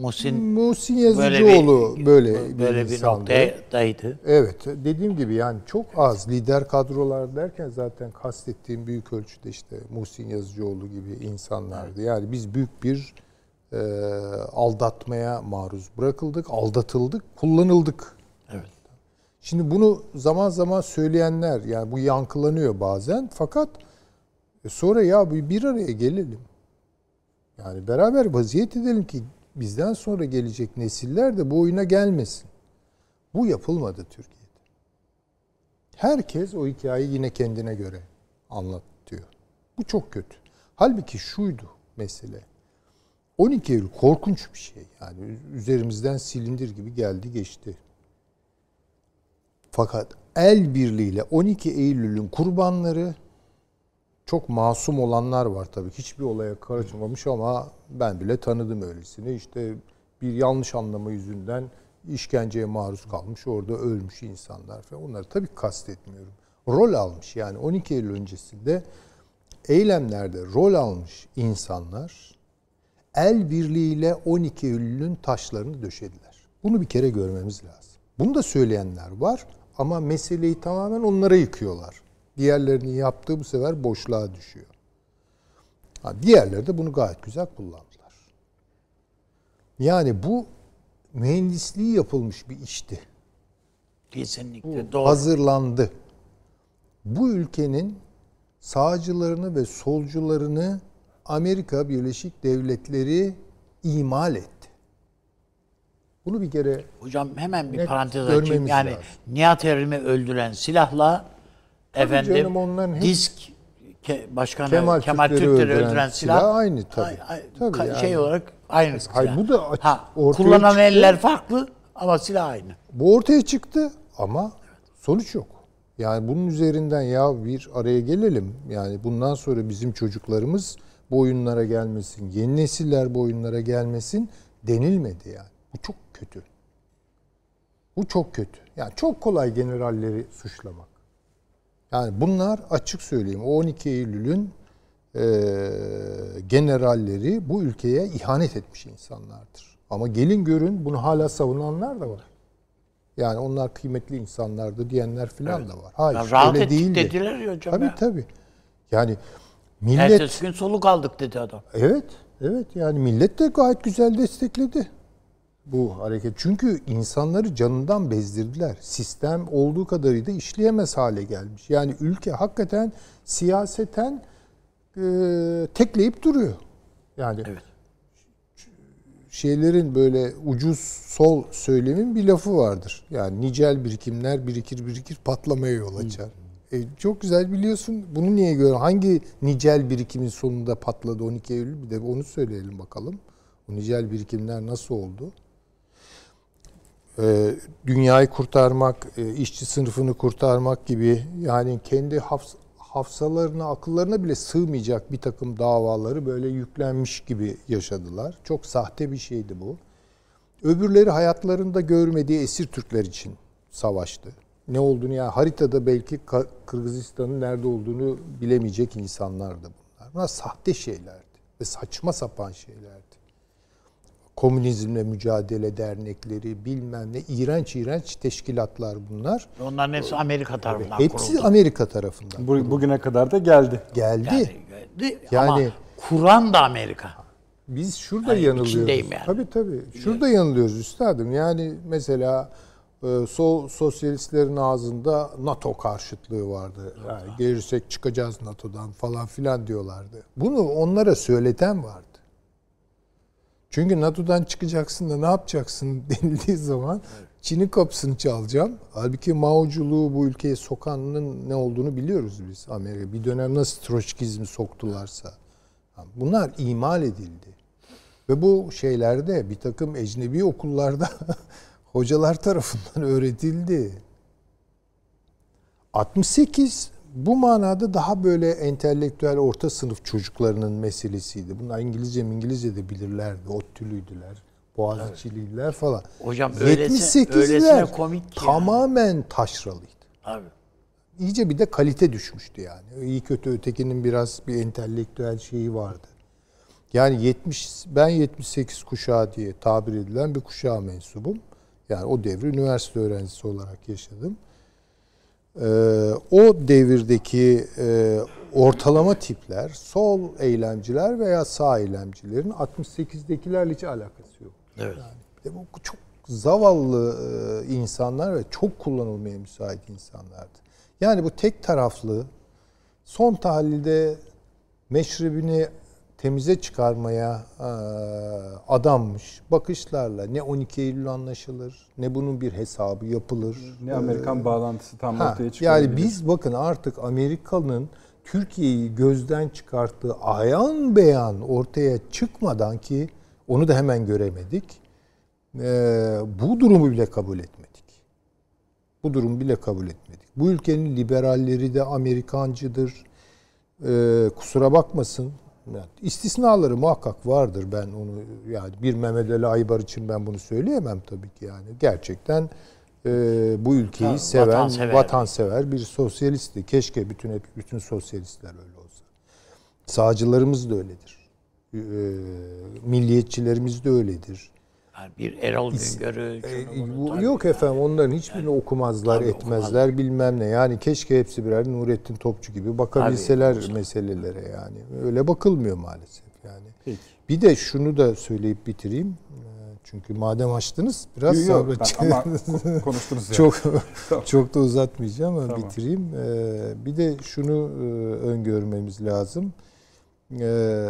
Muhsin Muhsin böyle Yazıcıoğlu bir, böyle, böyle bir insandı. noktadaydı. Evet, dediğim gibi yani çok az lider kadrolar derken zaten kastettiğim büyük ölçüde işte Muhsin Yazıcıoğlu gibi insanlardı. Yani biz büyük bir e, aldatmaya maruz bırakıldık, aldatıldık, kullanıldık. Evet. Şimdi bunu zaman zaman söyleyenler yani bu yankılanıyor bazen fakat e, sonra ya bir, araya gelelim. Yani beraber vaziyet edelim ki bizden sonra gelecek nesiller de bu oyuna gelmesin. Bu yapılmadı Türkiye'de. Herkes o hikayeyi yine kendine göre anlatıyor. Bu çok kötü. Halbuki şuydu mesele. 12 Eylül korkunç bir şey. Yani üzerimizden silindir gibi geldi geçti. Fakat el birliğiyle 12 Eylül'ün kurbanları çok masum olanlar var tabii. Hiçbir olaya karışmamış ama ben bile tanıdım öylesini. İşte bir yanlış anlama yüzünden işkenceye maruz kalmış, orada ölmüş insanlar falan. Onları tabii kastetmiyorum. Rol almış yani 12 Eylül öncesinde eylemlerde rol almış insanlar el birliğiyle 12 Eylül'ün taşlarını döşediler. Bunu bir kere görmemiz lazım. Bunu da söyleyenler var ama meseleyi tamamen onlara yıkıyorlar. Diğerlerinin yaptığı bu sefer boşluğa düşüyor. Ha, diğerleri de bunu gayet güzel kullandılar. Yani bu mühendisliği yapılmış bir işti. Kesinlikle doğru. Hazırlandı. Bu ülkenin sağcılarını ve solcularını Amerika Birleşik Devletleri imal etti. Bunu bir kere Hocam hemen bir parantez açayım. Yani lazım. Nihat Erim'i öldüren silahla efendim canım, onların hep- disk ke, başkanı Kemal Kemal, Türkleri Türkleri öldüren öldüren, silah silah, aynı tabii. Ay- Tabii ka- yani. Şey olarak aynı silah. Hayır, bu da ha, kullanan çıktı. eller farklı ama silah aynı. Bu ortaya çıktı ama sonuç yok. Yani bunun üzerinden ya bir araya gelelim. Yani bundan sonra bizim çocuklarımız bu oyunlara gelmesin, yeni nesiller bu oyunlara gelmesin denilmedi yani. Bu çok kötü. Bu çok kötü. Yani çok kolay generalleri suçlamak. Yani bunlar açık söyleyeyim o 12 Eylül'ün e, generalleri bu ülkeye ihanet etmiş insanlardır. Ama gelin görün bunu hala savunanlar da var. Yani onlar kıymetli insanlardı diyenler filan da var. Hayır Ya rahat öyle değildi. dediler ya hocam Tabii ya. tabii. Yani millet Ertesi gün soluk aldık dedi adam. Evet, evet yani millet de gayet güzel destekledi bu hareket. Çünkü insanları canından bezdirdiler. Sistem olduğu kadarıyla işleyemez hale gelmiş. Yani ülke hakikaten siyaseten e, tekleyip duruyor. Yani Evet. şeylerin böyle ucuz sol söylemin bir lafı vardır. Yani nicel birikimler birikir birikir patlamaya yol açar. E, çok güzel biliyorsun. Bunu niye gör? Hangi nicel birikimin sonunda patladı 12 Eylül? Bir de onu söyleyelim bakalım. O nicel birikimler nasıl oldu? E, dünyayı kurtarmak, e, işçi sınıfını kurtarmak gibi yani kendi hafs hafsalarına, akıllarına bile sığmayacak bir takım davaları böyle yüklenmiş gibi yaşadılar. Çok sahte bir şeydi bu. Öbürleri hayatlarında görmediği esir Türkler için savaştı. Ne olduğunu yani haritada belki Kırgızistan'ın nerede olduğunu bilemeyecek insanlardı bunlar. Bunlar sahte şeylerdi ve saçma sapan şeylerdi. Komünizmle mücadele dernekleri bilmem ne iğrenç iğrenç teşkilatlar bunlar. Onların hepsi Amerika tarafından Hepsi kuruldu. Amerika tarafından Bu- Bugüne kadar da geldi. geldi. Yani, geldi. Yani- Ama kuran da Amerika. Biz şurada Yani yanılıyoruz. yani. Tabii tabii. Şurada yanılıyoruz üstadım. Yani mesela e, sol sosyalistlerin ağzında NATO karşıtlığı vardı. Yani gelirsek çıkacağız NATO'dan falan filan diyorlardı. Bunu onlara söyleten vardı. Çünkü NATO'dan çıkacaksın da ne yapacaksın denildiği zaman Çin'in kapısını çalacağım. Halbuki Mao'culuğu bu ülkeye sokanın ne olduğunu biliyoruz biz Amerika. Bir dönem nasıl Troçkizmi soktularsa. Bunlar imal edildi. Ve bu şeylerde bir takım ecnebi okullarda hocalar tarafından öğretildi. 68 bu manada daha böyle entelektüel orta sınıf çocuklarının meselesiydi. Bunlar İngilizce İngilizce de bilirlerdi. ODTÜ'lüydüler, Boğaziçi'liydiler falan. Hocam öylesi- 78'ler öylesine komik ki yani. tamamen taşralıydı. Abi. İyice bir de kalite düşmüştü yani. İyi kötü ötekinin biraz bir entelektüel şeyi vardı. Yani 70 ben 78 kuşağı diye tabir edilen bir kuşağa mensubum. Yani o devri üniversite öğrencisi olarak yaşadım. Ee, o devirdeki e, ortalama tipler, sol eylemciler veya sağ eylemcilerin 68'dekilerle hiç alakası yok. Evet. De bu çok zavallı e, insanlar ve çok kullanılmaya müsait insanlardı. Yani bu tek taraflı son tahlilde meşrebini temize çıkarmaya e, adanmış bakışlarla ne 12 Eylül anlaşılır ne bunun bir hesabı yapılır. Ne Amerikan bağlantısı tam Ha, ortaya çıkıyor. yani biz bakın artık Amerika'nın Türkiye'yi gözden çıkarttığı ayan beyan ortaya çıkmadan ki onu da hemen göremedik. e, bu durumu bile kabul etmedik. Bu durumu bile kabul etmedik. Bu ülkenin liberalleri de Amerikancıdır. E, kusura bakmasın. Yani istisnaları muhakkak vardır. Ben onu yani bir Mehmet Ali Aybar için ben bunu söyleyemem tabii ki yani. Gerçekten e, bu ülkeyi Tabii, seven, vatansever. vatansever bir sosyalistti. Keşke bütün hep bütün sosyalistler öyle olsa. Sağcılarımız da öyledir. E, milliyetçilerimiz de öyledir. Yani bir Erol Güngör'ü. E, tabii. yok efendim onların hiçbirini okumazlar, Tabii, etmezler bilmem ne. Yani keşke hepsi birer Nurettin Topçu gibi bakabilseler meselelere yani. Öyle bakılmıyor maalesef yani. Peki. Bir de şunu da söyleyip bitireyim. E, Çünkü madem açtınız biraz Yok, yok, ben- ama ko- konuştunuz ya. çok çok da uzatmayacağım ama Tamam. bitireyim. E, bir de şunu e, öngörmemiz lazım. E,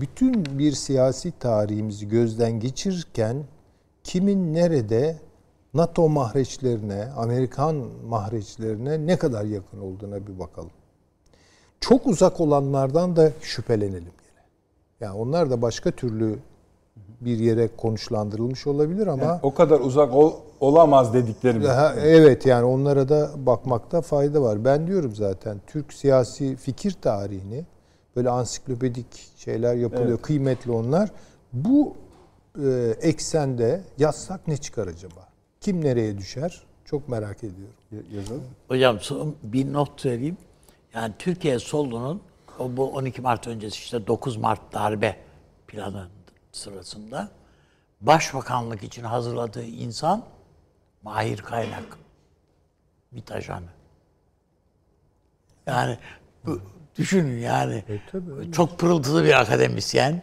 bütün bir siyasi tarihimizi gözden geçirirken kimin nerede NATO mahreçlerine, Amerikan mahreçlerine ne kadar yakın olduğuna bir bakalım. Çok uzak olanlardan da şüphelenelim gene. Yani onlar da başka türlü bir yere konuşlandırılmış olabilir ama O kadar uzak ol- olamaz dediklerimiz. Ha, evet yani onlara da bakmakta fayda var. Ben diyorum zaten Türk siyasi fikir tarihini böyle ansiklopedik şeyler yapılıyor. Evet. Kıymetli onlar. Bu e, eksende yazsak ne çıkar acaba? Kim nereye düşer? Çok merak ediyorum. Ya- Yazalım. Hocam son bir not vereyim. Yani Türkiye solunun o bu 12 Mart öncesi işte 9 Mart darbe planı sırasında başbakanlık için hazırladığı insan Mahir Kaynak. Mitajanı. Yani bu, düşünün yani tabii, çok pırıltılı bir akademisyen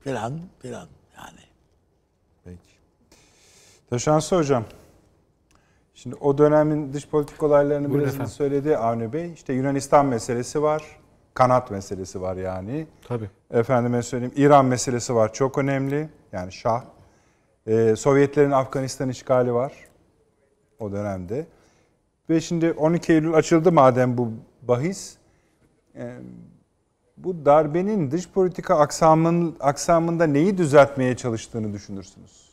filan filan yani. Peki. Taşansı Hocam. Şimdi o dönemin dış politik olaylarını Buyurun biraz efendim. söyledi Avni Bey. İşte Yunanistan meselesi var. Kanat meselesi var yani. Tabii. Efendime söyleyeyim İran meselesi var çok önemli. Yani Şah. Ee, Sovyetlerin Afganistan işgali var o dönemde. Ve şimdi 12 Eylül açıldı madem bu bahis. Ee, bu darbenin dış politika aksamın, aksamında neyi düzeltmeye çalıştığını düşünürsünüz?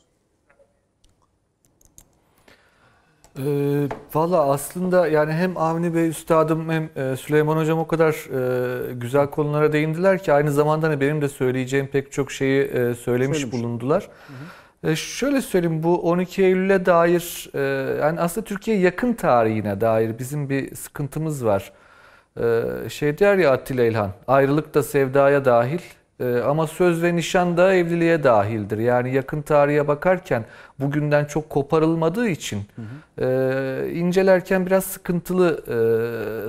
Ee, Valla aslında yani hem Avni Bey Üstadım hem e, Süleyman Hocam o kadar e, güzel konulara değindiler ki aynı zamanda hani benim de söyleyeceğim pek çok şeyi e, söylemiş Söylemiş. bulundular. E, şöyle söyleyeyim bu 12 Eylül'e dair e, yani aslında Türkiye yakın tarihine dair bizim bir sıkıntımız var. E, şey der ya Attila İlhan ayrılık da sevdaya dahil e, ama söz ve nişan da evliliğe dahildir. Yani yakın tarihe bakarken bugünden çok koparılmadığı için e, incelerken biraz sıkıntılı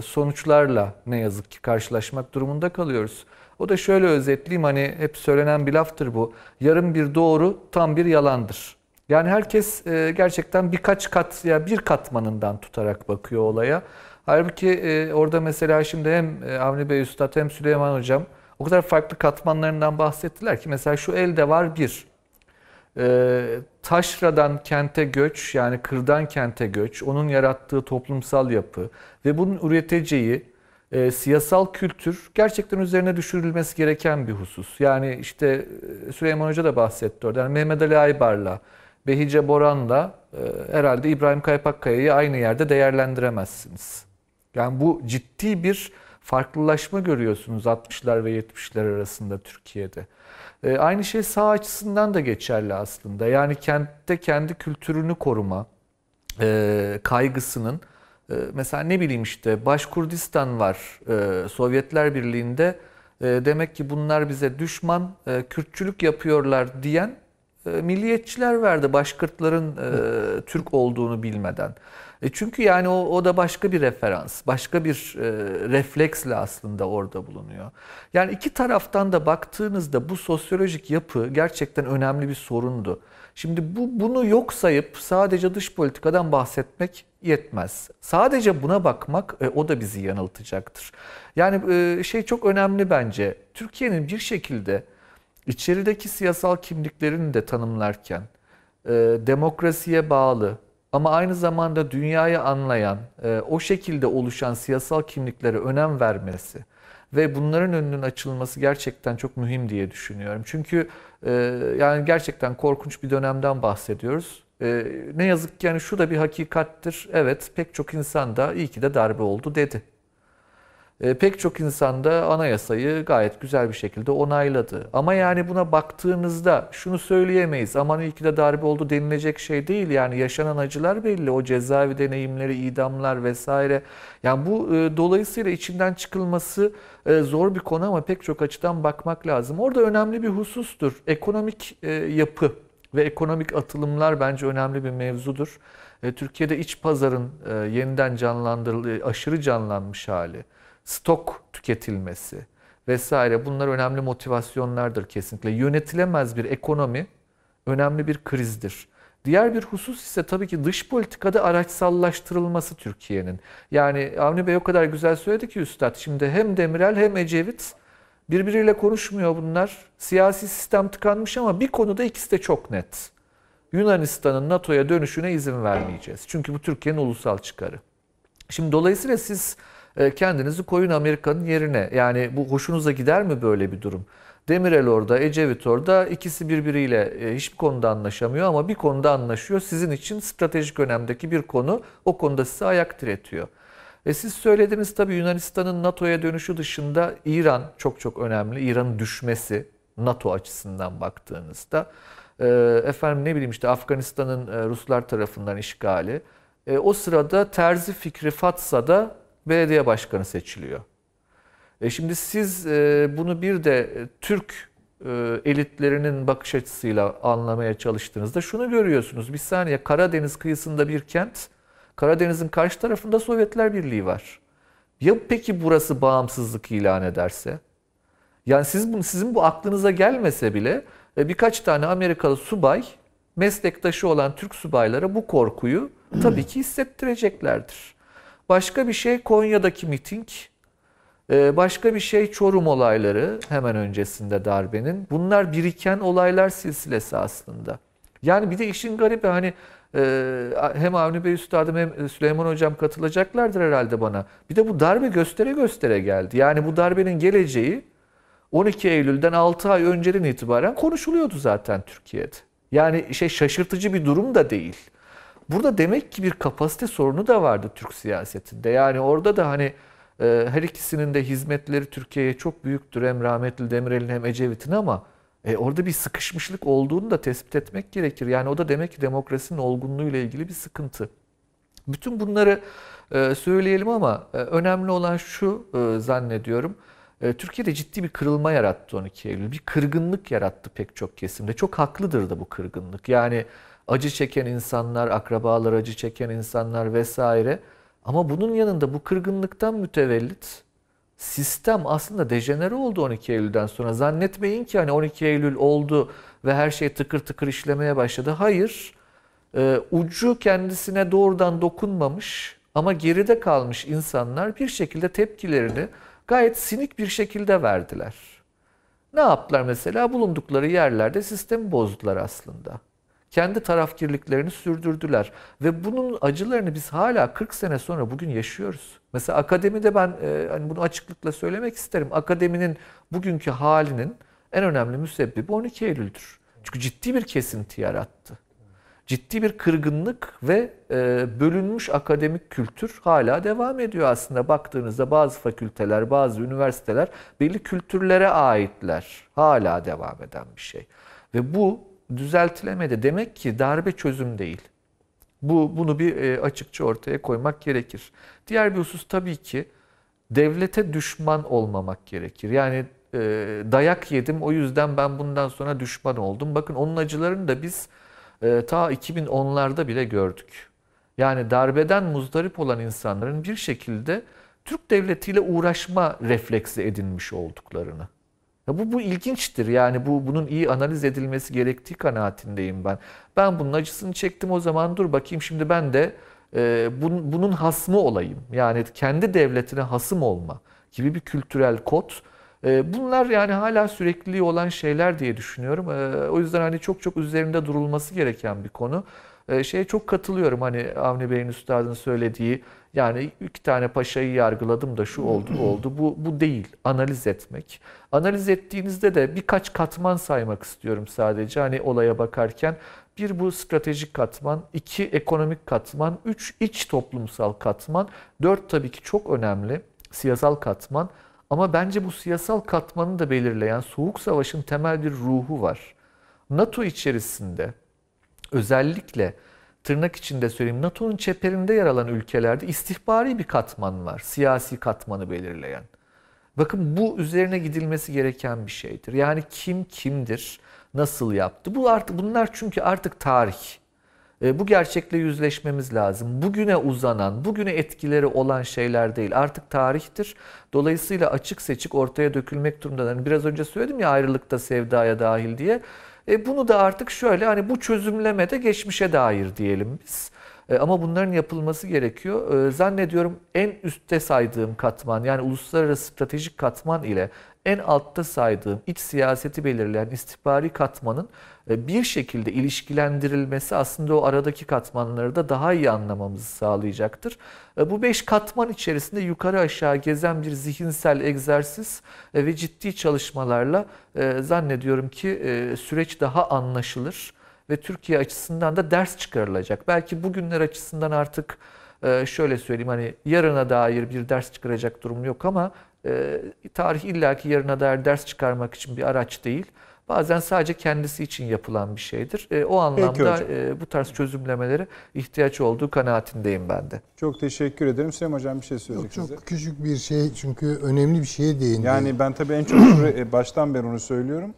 sonuçlarla ne yazık ki karşılaşmak durumunda kalıyoruz. O da şöyle özetleyeyim hani hep söylenen bir laftır bu. Yarım bir doğru tam bir yalandır. Yani herkes gerçekten birkaç kat ya bir katmanından tutarak bakıyor olaya. Halbuki e, orada mesela şimdi hem e, Avni Bey Üstad hem Süleyman Hocam o kadar farklı katmanlarından bahsettiler ki mesela şu elde var bir. E, taşradan kente göç yani kırdan kente göç, onun yarattığı toplumsal yapı ve bunun üreteceği e, siyasal kültür gerçekten üzerine düşürülmesi gereken bir husus. Yani işte e, Süleyman Hoca da bahsetti orada. Yani Mehmet Ali Aybar'la, Behice Boran'la e, herhalde İbrahim Kaypakkaya'yı aynı yerde değerlendiremezsiniz. Yani bu ciddi bir farklılaşma görüyorsunuz 60'lar ve 70'ler arasında Türkiye'de. E, aynı şey sağ açısından da geçerli aslında. Yani kentte kendi kültürünü koruma e, kaygısının e, mesela ne bileyim işte Başkurdistan var e, Sovyetler Birliği'nde e, demek ki bunlar bize düşman e, Kürtçülük yapıyorlar diyen e, milliyetçiler verdi Başkırtların e, Türk olduğunu bilmeden. E çünkü yani o, o da başka bir referans, başka bir e, refleksle aslında orada bulunuyor. Yani iki taraftan da baktığınızda bu sosyolojik yapı gerçekten önemli bir sorundu. Şimdi bu bunu yok sayıp sadece dış politikadan bahsetmek yetmez. Sadece buna bakmak e, o da bizi yanıltacaktır. Yani e, şey çok önemli bence. Türkiye'nin bir şekilde içerideki siyasal kimliklerini de tanımlarken e, demokrasiye bağlı ama aynı zamanda dünyayı anlayan, e, o şekilde oluşan siyasal kimliklere önem vermesi ve bunların önünün açılması gerçekten çok mühim diye düşünüyorum. Çünkü e, yani gerçekten korkunç bir dönemden bahsediyoruz. E, ne yazık ki yani şu da bir hakikattir. Evet pek çok insan da iyi ki de darbe oldu dedi. E, pek çok insan da anayasayı gayet güzel bir şekilde onayladı. Ama yani buna baktığınızda şunu söyleyemeyiz. Aman iyi ki de darbe oldu denilecek şey değil. Yani yaşanan acılar belli. O cezaevi deneyimleri, idamlar vesaire. Yani bu e, dolayısıyla içinden çıkılması e, zor bir konu ama pek çok açıdan bakmak lazım. Orada önemli bir husustur. Ekonomik e, yapı ve ekonomik atılımlar bence önemli bir mevzudur. E, Türkiye'de iç pazarın e, yeniden canlandırıldığı, aşırı canlanmış hali stok tüketilmesi vesaire bunlar önemli motivasyonlardır kesinlikle. Yönetilemez bir ekonomi önemli bir krizdir. Diğer bir husus ise tabii ki dış politikada araçsallaştırılması Türkiye'nin. Yani Avni Bey o kadar güzel söyledi ki Üstad. Şimdi hem Demirel hem Ecevit birbiriyle konuşmuyor bunlar. Siyasi sistem tıkanmış ama bir konuda ikisi de çok net. Yunanistan'ın NATO'ya dönüşüne izin vermeyeceğiz. Çünkü bu Türkiye'nin ulusal çıkarı. Şimdi dolayısıyla siz kendinizi koyun Amerika'nın yerine. Yani bu hoşunuza gider mi böyle bir durum? Demirel orada, Ecevit orada. İkisi birbiriyle e, hiçbir konuda anlaşamıyor ama bir konuda anlaşıyor. Sizin için stratejik önemdeki bir konu o konuda size ayak diretiyor. E siz söylediniz tabii Yunanistan'ın NATO'ya dönüşü dışında İran çok çok önemli. İran'ın düşmesi NATO açısından baktığınızda. E, efendim ne bileyim işte Afganistan'ın e, Ruslar tarafından işgali. E, o sırada Terzi Fikri Fatsa'da belediye başkanı seçiliyor. E şimdi siz e, bunu bir de e, Türk e, elitlerinin bakış açısıyla anlamaya çalıştığınızda şunu görüyorsunuz. Bir saniye Karadeniz kıyısında bir kent, Karadeniz'in karşı tarafında Sovyetler Birliği var. Ya peki burası bağımsızlık ilan ederse? Yani siz bunu, sizin bu aklınıza gelmese bile birkaç tane Amerikalı subay meslektaşı olan Türk subaylara bu korkuyu tabii ki hissettireceklerdir. Başka bir şey Konya'daki miting, ee, Başka bir şey Çorum olayları hemen öncesinde darbenin. Bunlar biriken olaylar silsilesi aslında. Yani bir de işin garibi hani e, hem Avni Bey Üstadım hem Süleyman Hocam katılacaklardır herhalde bana. Bir de bu darbe göstere göstere geldi. Yani bu darbenin geleceği 12 Eylül'den 6 ay önceden itibaren konuşuluyordu zaten Türkiye'de. Yani şey şaşırtıcı bir durum da değil. Burada demek ki bir kapasite sorunu da vardı Türk siyasetinde. Yani orada da hani ee, her ikisinin de hizmetleri Türkiye'ye çok büyüktür. Hem rahmetli Demirel'in hem Ecevit'in ama e, orada bir sıkışmışlık olduğunu da tespit etmek gerekir. Yani o da demek ki demokrasinin olgunluğuyla ilgili bir sıkıntı. Bütün bunları e, söyleyelim ama e, önemli olan şu e, zannediyorum. E, Türkiye'de ciddi bir kırılma yarattı 12 Eylül. Bir kırgınlık yarattı pek çok kesimde. Çok haklıdır da bu kırgınlık. Yani acı çeken insanlar, akrabalar acı çeken insanlar vesaire. Ama bunun yanında bu kırgınlıktan mütevellit sistem aslında dejenere oldu 12 Eylül'den sonra. Zannetmeyin ki hani 12 Eylül oldu ve her şey tıkır tıkır işlemeye başladı. Hayır. E, ucu kendisine doğrudan dokunmamış ama geride kalmış insanlar bir şekilde tepkilerini gayet sinik bir şekilde verdiler. Ne yaptılar mesela? Bulundukları yerlerde sistemi bozdular aslında kendi tarafkirliklerini sürdürdüler. Ve bunun acılarını biz hala 40 sene sonra bugün yaşıyoruz. Mesela akademide ben e, hani bunu açıklıkla söylemek isterim. Akademinin bugünkü halinin en önemli müsebbibi 12 Eylül'dür. Çünkü ciddi bir kesinti yarattı. Ciddi bir kırgınlık ve e, bölünmüş akademik kültür hala devam ediyor aslında. Baktığınızda bazı fakülteler, bazı üniversiteler belli kültürlere aitler. Hala devam eden bir şey. Ve bu düzeltilemedi. Demek ki darbe çözüm değil. Bu bunu bir e, açıkça ortaya koymak gerekir. Diğer bir husus tabii ki devlete düşman olmamak gerekir. Yani e, dayak yedim o yüzden ben bundan sonra düşman oldum. Bakın onun acılarını da biz e, ta 2010'larda bile gördük. Yani darbeden muzdarip olan insanların bir şekilde Türk devletiyle uğraşma refleksi edinmiş olduklarını. Ya bu, bu ilginçtir yani bu bunun iyi analiz edilmesi gerektiği kanaatindeyim ben. Ben bunun acısını çektim o zaman dur bakayım şimdi ben de e, bun, bunun hasmı olayım. Yani kendi devletine hasım olma gibi bir kültürel kod. E, bunlar yani hala sürekliliği olan şeyler diye düşünüyorum. E, o yüzden hani çok çok üzerinde durulması gereken bir konu. E, şeye çok katılıyorum hani Avni Bey'in üstadın söylediği yani iki tane paşayı yargıladım da şu oldu bu oldu. Bu, bu değil. Analiz etmek. Analiz ettiğinizde de birkaç katman saymak istiyorum sadece. Hani olaya bakarken. Bir bu stratejik katman, iki ekonomik katman, üç iç toplumsal katman, dört tabii ki çok önemli siyasal katman. Ama bence bu siyasal katmanı da belirleyen Soğuk Savaş'ın temel bir ruhu var. NATO içerisinde özellikle tırnak içinde söyleyeyim NATO'nun çeperinde yer alan ülkelerde istihbari bir katman var. Siyasi katmanı belirleyen. Bakın bu üzerine gidilmesi gereken bir şeydir. Yani kim kimdir, nasıl yaptı? Bu artık bunlar çünkü artık tarih. E, bu gerçekle yüzleşmemiz lazım. Bugüne uzanan, bugüne etkileri olan şeyler değil. Artık tarihtir. Dolayısıyla açık seçik ortaya dökülmek durumunda. Yani biraz önce söyledim ya ayrılıkta sevdaya dahil diye. E bunu da artık şöyle hani bu çözümlemede geçmişe dair diyelim biz. E, ama bunların yapılması gerekiyor. E, zannediyorum en üstte saydığım katman yani uluslararası stratejik katman ile en altta saydığım iç siyaseti belirleyen istihbari katmanın bir şekilde ilişkilendirilmesi aslında o aradaki katmanları da daha iyi anlamamızı sağlayacaktır. E, Bu beş katman içerisinde yukarı aşağı gezen bir zihinsel egzersiz e, ve ciddi çalışmalarla e, zannediyorum ki e, süreç daha anlaşılır ve Türkiye açısından da ders çıkarılacak. Belki bugünler açısından artık e, şöyle söyleyeyim hani yarına dair bir ders çıkaracak durum yok ama e, tarih illaki yarına dair ders çıkarmak için bir araç değil. Bazen sadece kendisi için yapılan bir şeydir. E, o anlamda e, bu tarz çözümlemelere ihtiyaç olduğu kanaatindeyim ben de. Çok teşekkür ederim. Süleyman Hocam bir şey Yok, söyleyecek size. çok küçük bir şey çünkü önemli bir şeye değindi. Yani ben tabii en çok e, baştan beri onu söylüyorum.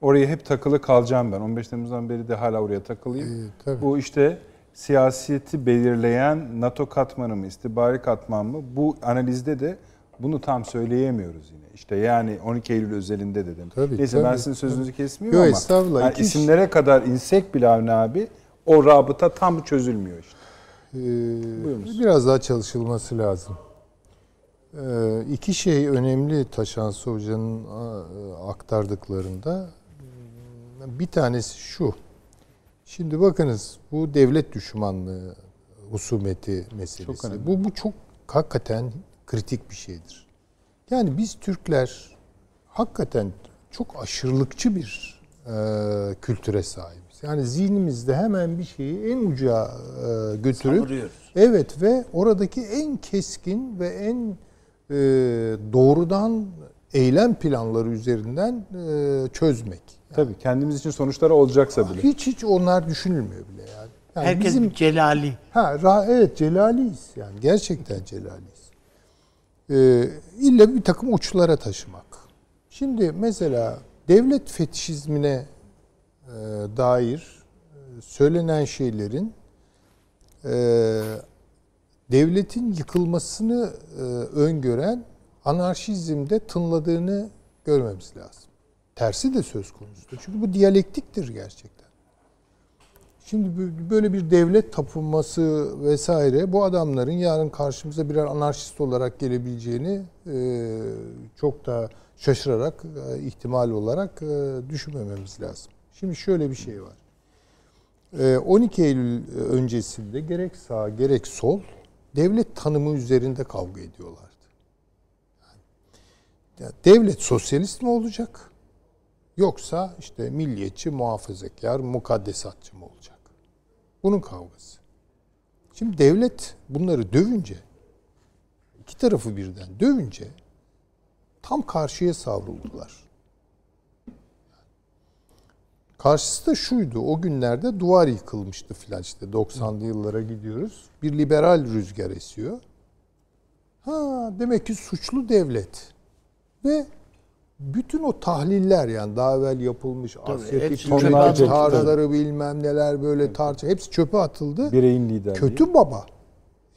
Oraya hep takılı kalacağım ben. 15 Temmuz'dan beri de hala oraya takılıyım. Ee, tabii. Bu işte siyaseti belirleyen NATO katmanı mı, istihbari katman mı? Bu analizde de bunu tam söyleyemiyoruz yine. İşte yani 12 Eylül özelinde dedim. Tabii, Neyse ben tabii, sizin sözünüzü kesmiyorum Yok, ama estağfurullah. yani isimlere kadar insek bile Avni abi o rabıta tam çözülmüyor işte. Ee, Buyurunuz. biraz daha çalışılması lazım. Ee, iki şey önemli Taşansı Hoca'nın aktardıklarında. Bir tanesi şu. Şimdi bakınız bu devlet düşmanlığı husumeti meselesi. Çok önemli. bu bu çok hakikaten kritik bir şeydir. Yani biz Türkler hakikaten çok aşırılıkçı bir e, kültüre sahibiz. Yani zihnimizde hemen bir şeyi en uca e, götürüp Savuruyoruz. Evet ve oradaki en keskin ve en e, doğrudan eylem planları üzerinden e, çözmek. Tabii kendimiz için sonuçları olacaksa bile. Hiç hiç onlar düşünülmüyor bile yani. yani Herkes bizim celali. ha ra- evet celaliyiz yani gerçekten celaliyiz. Ee, illa bir takım uçlara taşımak. Şimdi mesela devlet fetişizmine e, dair e, söylenen şeylerin e, devletin yıkılmasını e, öngören anarşizmde tınladığını görmemiz lazım. Tersi de söz konusudur. Çünkü bu diyalektiktir gerçekten. Şimdi bö- böyle bir devlet tapınması vesaire bu adamların yarın karşımıza birer anarşist olarak gelebileceğini e, çok da şaşırarak e, ihtimal olarak e, düşünmememiz lazım. Şimdi şöyle bir şey var. E, 12 Eylül öncesinde gerek sağ gerek sol devlet tanımı üzerinde kavga ediyorlardı. Yani devlet sosyalist mi olacak? Yoksa işte milliyetçi, muhafazakar, mukaddesatçı mı olacak? Bunun kavgası. Şimdi devlet bunları dövünce, iki tarafı birden dövünce tam karşıya savruldular. Karşısı da şuydu. O günlerde duvar yıkılmıştı filan işte 90'lı yıllara gidiyoruz. Bir liberal rüzgar esiyor. Ha demek ki suçlu devlet. Ve bütün o tahliller yani daha evvel yapılmış Asya'daki Taliban çöpe atıldı. tarzları bilmem neler böyle tartış hepsi çöpe atıldı. Bireyin liderliği. Kötü baba.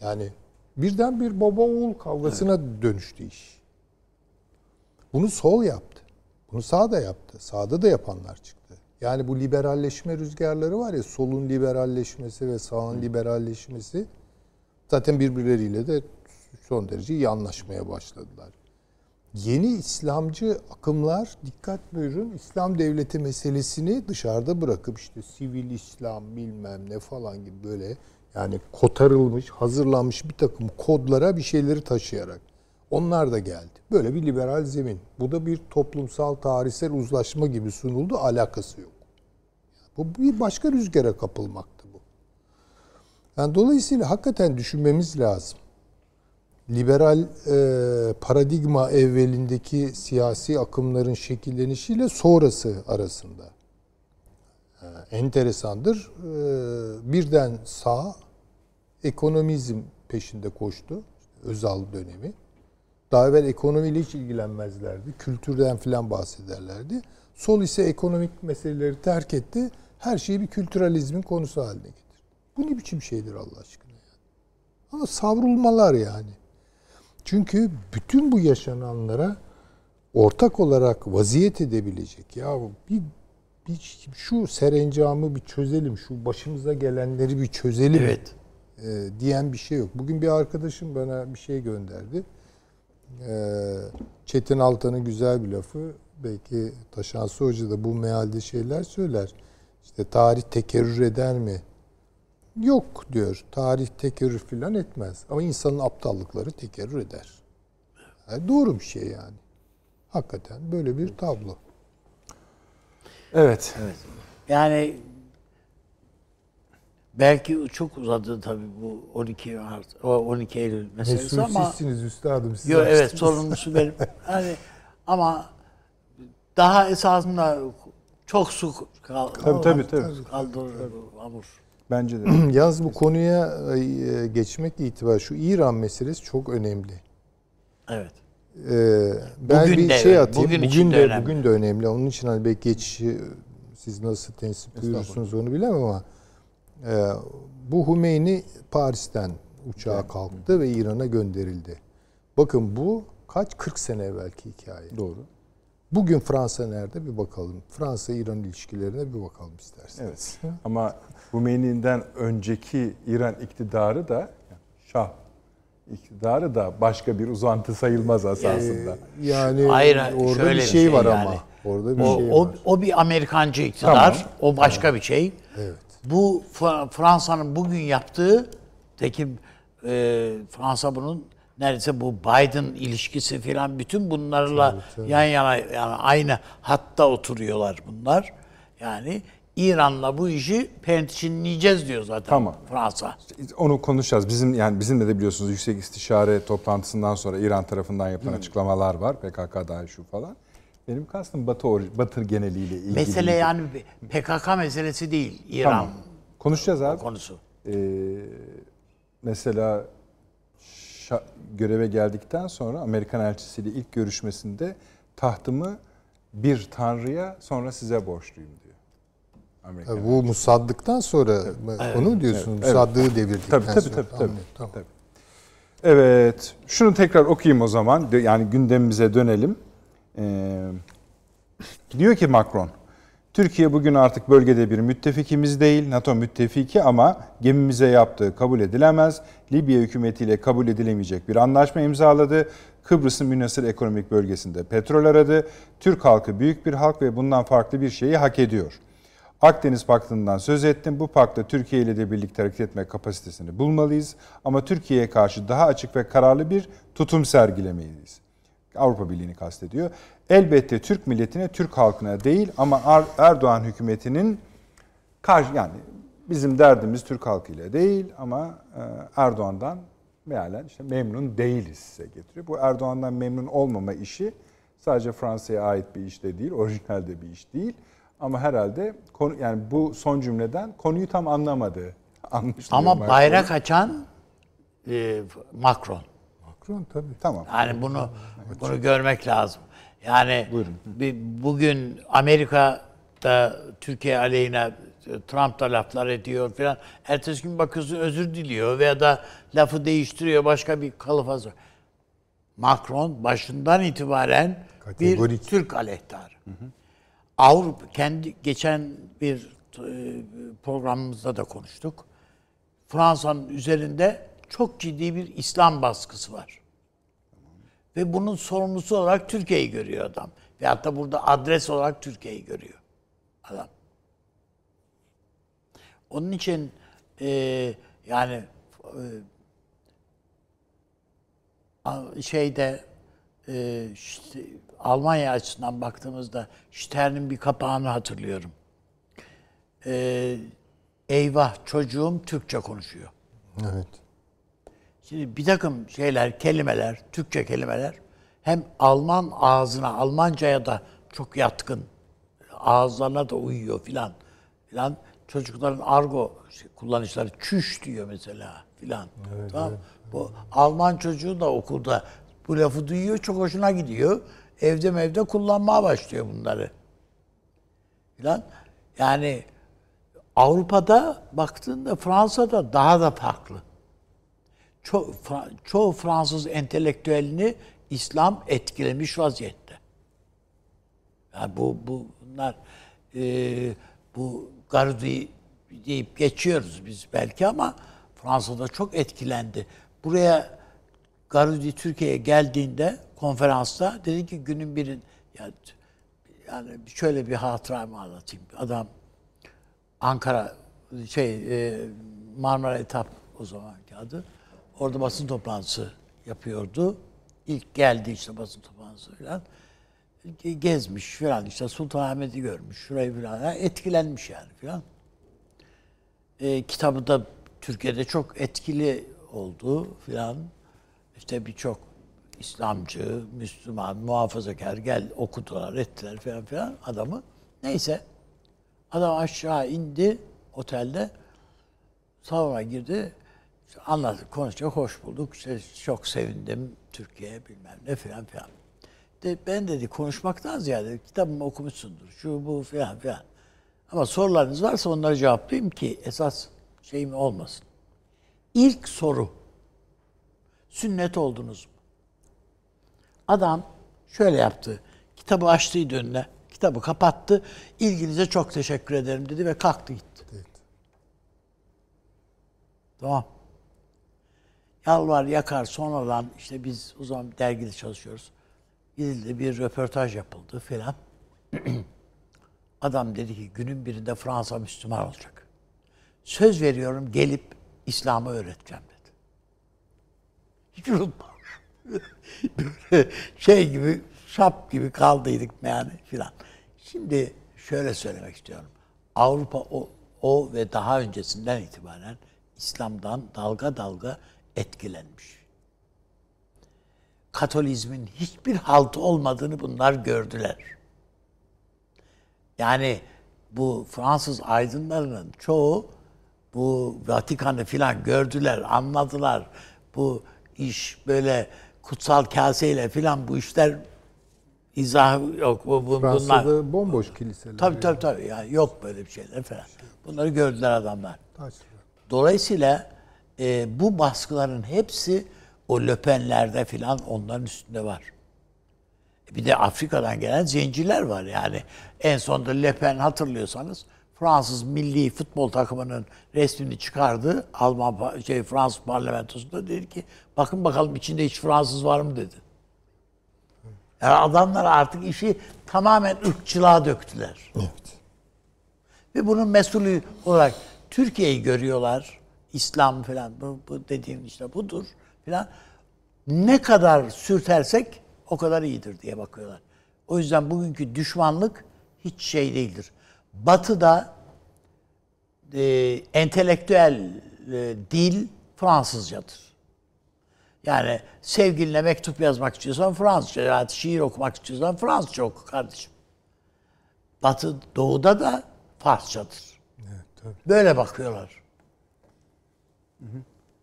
Yani birden bir baba oğul kavgasına dönüştü iş. Bunu sol yaptı. Bunu sağ da yaptı. Sağda da yapanlar çıktı. Yani bu liberalleşme rüzgarları var ya solun liberalleşmesi ve sağın liberalleşmesi zaten birbirleriyle de son derece iyi anlaşmaya başladılar. Yeni İslamcı akımlar dikkat buyurun İslam devleti meselesini dışarıda bırakıp işte sivil İslam bilmem ne falan gibi böyle yani kotarılmış, hazırlanmış bir takım kodlara bir şeyleri taşıyarak onlar da geldi. Böyle bir liberal zemin. Bu da bir toplumsal tarihsel uzlaşma gibi sunuldu. Alakası yok. Bu bir başka rüzgara kapılmaktı bu. Yani dolayısıyla hakikaten düşünmemiz lazım liberal e, paradigma evvelindeki siyasi akımların şekillenişiyle sonrası arasında. E, enteresandır. E, birden sağ ekonomizm peşinde koştu. Özal dönemi. Daha evvel ekonomiyle hiç ilgilenmezlerdi. Kültürden filan bahsederlerdi. Sol ise ekonomik meseleleri terk etti. Her şeyi bir kültüralizmin konusu haline getirdi. Bu ne biçim şeydir Allah aşkına? Ama savrulmalar yani. Çünkü bütün bu yaşananlara ortak olarak vaziyet edebilecek. Ya bir, bir şu serencamı bir çözelim, şu başımıza gelenleri bir çözelim Evet. e, diyen bir şey yok. Bugün bir arkadaşım bana bir şey gönderdi. Ee, Çetin Altan'ın güzel bir lafı. Belki Taşansı Hoca da bu mealde şeyler söyler. İşte tarih tekerrür eder mi? Yok diyor. Tarih tekerrür falan etmez. Ama insanın aptallıkları tekerrür eder. Yani doğru bir şey yani. Hakikaten böyle bir tablo. Evet. Yani belki çok uzadı tabii bu 12 Mart, o 12 Eylül meselesi Mesul ama sizsiniz üstadım. Siz Yo, evet sorumlusu benim. Yani ama daha esasında çok su kal Tabii, tabii, tabii. kaldırır bu hamur. Bence de. Yalnız bu konuya e, geçmek itibariyle şu İran meselesi çok önemli. Evet. Ee, ben Bugün bir de şey atayım. bugün Bugün, de de önemli. bugün de önemli. Onun için hani belki geçişi siz nasıl tensip buyurursunuz onu bilemem ama e, bu Hümeyni Paris'ten uçağa kalktı ve İran'a gönderildi. Bakın bu kaç 40 sene evvelki hikaye. Doğru. Bugün Fransa nerede bir bakalım. Fransa-İran ilişkilerine bir bakalım isterseniz. Evet. Ama Hümeyni'den önceki İran iktidarı da Şah iktidarı da başka bir uzantı sayılmaz esasında. Yani Hayır, orada şöyle bir şey şey var yani. ama. Orada bir O, şey o, var. o bir Amerikancı iktidar. Tamam. O başka bir şey. Evet. Bu Fra- Fransa'nın bugün yaptığı tekim e, Fransa bunun neredeyse bu Biden ilişkisi filan bütün bunlarla yan yana yani aynı hatta oturuyorlar bunlar. Yani İran'la bu işi perçinleyeceğiz diyor zaten Tamam. Fransa. Onu konuşacağız. Bizim yani bizim de, de biliyorsunuz yüksek istişare toplantısından sonra İran tarafından yapılan açıklamalar var. PKK dahil şu falan. Benim kastım Batı Batı geneliyle ilgili. Mesele yani PKK meselesi değil İran Tamam. Konuşacağız abi. konusu. Ee, mesela şa- göreve geldikten sonra Amerikan elçisiyle ilk görüşmesinde tahtımı bir tanrıya sonra size borçluyum diyor. Amerikan. Tabii bu musaddıktan sonra onu mu diyorsunuz? Musaddığı devirdikten Tabii tabii sonra. tabii. tabii, Anladım, tamam. tabii. Evet. Şunu tekrar okuyayım o zaman. Yani gündemimize dönelim. Ee, diyor ki Macron, Türkiye bugün artık bölgede bir müttefikimiz değil, NATO müttefiki ama gemimize yaptığı kabul edilemez. Libya hükümetiyle kabul edilemeyecek bir anlaşma imzaladı. Kıbrıs'ın münhasır ekonomik bölgesinde petrol aradı. Türk halkı büyük bir halk ve bundan farklı bir şeyi hak ediyor. Akdeniz Paktı'ndan söz ettim. Bu pakta Türkiye ile de birlikte hareket etme kapasitesini bulmalıyız. Ama Türkiye'ye karşı daha açık ve kararlı bir tutum sergilemeliyiz. Avrupa Birliği'ni kastediyor. Elbette Türk milletine, Türk halkına değil ama Er- Erdoğan hükümetinin karşı yani bizim derdimiz Türk halkıyla değil ama e, Erdoğan'dan mealen işte memnun değiliz size getiriyor. Bu Erdoğan'dan memnun olmama işi sadece Fransa'ya ait bir iş de değil, orijinalde bir iş değil. Ama herhalde konu yani bu son cümleden konuyu tam anlamadı. Anlaşılıyor Ama Macron. bayrak açan e, Macron. Macron tabii. tamam. Yani bunu bunu görmek lazım. Yani Buyurun. bir, bugün Amerika'da Türkiye aleyhine Trump da laflar ediyor falan. Ertesi gün bakıyorsun özür diliyor veya da lafı değiştiriyor başka bir kalıfa. Macron başından itibaren Kategorik. bir Türk aleyhtarı. Avrupa kendi geçen bir e, programımızda da konuştuk. Fransa'nın üzerinde çok ciddi bir İslam baskısı var. Ve bunun sorumlusu olarak Türkiye'yi görüyor adam. Ve hatta burada adres olarak Türkiye'yi görüyor adam. Onun için e, yani e, şeyde e, Almanya açısından baktığımızda Stern'in bir kapağını hatırlıyorum. E, eyvah çocuğum Türkçe konuşuyor. Evet. Şimdi bir takım şeyler, kelimeler, Türkçe kelimeler hem Alman ağzına, Almancaya da çok yatkın. Ağızlarına da uyuyor filan. Filan. Çocukların argo kullanışları çüş diyor mesela filan. tamam. Bu Alman çocuğu da okulda bu lafı duyuyor, çok hoşuna gidiyor. Evde mevde kullanmaya başlıyor bunları. Filan. Yani Avrupa'da baktığında Fransa'da daha da farklı ço- Fra- çoğu Fransız entelektüelini İslam etkilemiş vaziyette. Yani bu, bu bunlar e, bu Garudi deyip geçiyoruz biz belki ama Fransa'da çok etkilendi. Buraya Garudi Türkiye'ye geldiğinde konferansta dedi ki günün birin yani, yani şöyle bir hatıramı anlatayım. Adam Ankara şey e, Marmara Etap o zamanki adı. Orada basın toplantısı yapıyordu. İlk geldi işte basın toplantısı falan. Ge- Gezmiş falan işte Sultanahmet'i görmüş. Şurayı falan. Yani etkilenmiş yani falan. E, kitabı da Türkiye'de çok etkili oldu filan. İşte birçok İslamcı, Müslüman, muhafazakar gel okudular, ettiler falan filan adamı. Neyse. Adam aşağı indi otelde. Salona girdi. İşte anladık, konuşacak, hoş bulduk. İşte çok sevindim Türkiye bilmem ne filan filan. De, ben dedi konuşmaktan ziyade kitabımı okumuşsundur. Şu bu filan filan. Ama sorularınız varsa onları cevaplayayım ki esas şeyim olmasın. İlk soru. Sünnet oldunuz mu? Adam şöyle yaptı. Kitabı açtıydı önüne. Kitabı kapattı. İlginize çok teşekkür ederim dedi ve kalktı gitti. Tamam. Yalvar yakar sonradan işte biz o zaman dergide çalışıyoruz. Gidildi bir röportaj yapıldı filan. Adam dedi ki günün birinde Fransa Müslüman olacak. Söz veriyorum gelip İslam'ı öğreteceğim dedi. Hiç unutmam. Böyle şey gibi, şap gibi kaldıydık yani filan. Şimdi şöyle söylemek istiyorum. Avrupa o, o ve daha öncesinden itibaren İslam'dan dalga dalga etkilenmiş. Katolizmin hiçbir haltı olmadığını bunlar gördüler. Yani bu Fransız aydınlarının çoğu bu Vatikan'ı filan gördüler, anladılar. Bu iş böyle kutsal kaseyle filan bu işler izah yok. Bu, bu, bunlar. Fransa'da bomboş kiliseler. Tabii tabii tabii. Yani yok böyle bir şeyler falan. Bunları gördüler adamlar. Dolayısıyla e, bu baskıların hepsi o löpenlerde filan onların üstünde var. Bir de Afrika'dan gelen zenciler var yani. En sonunda Le Pen hatırlıyorsanız Fransız milli futbol takımının resmini çıkardı. Alman şey Fransız parlamentosunda dedi ki bakın bakalım içinde hiç Fransız var mı dedi. Yani adamlar artık işi tamamen ırkçılığa döktüler. Evet. Ve bunun mesulü olarak Türkiye'yi görüyorlar. İslam falan bu, bu dediğim işte budur falan. Ne kadar sürtersek o kadar iyidir diye bakıyorlar. O yüzden bugünkü düşmanlık hiç şey değildir. Batı'da e, entelektüel e, dil Fransızcadır. Yani sevgiline mektup yazmak istiyorsan Fransızca, yani şiir okumak istiyorsan Fransızca oku kardeşim. Batı doğuda da Farsçadır. Evet, tabii. Böyle bakıyorlar.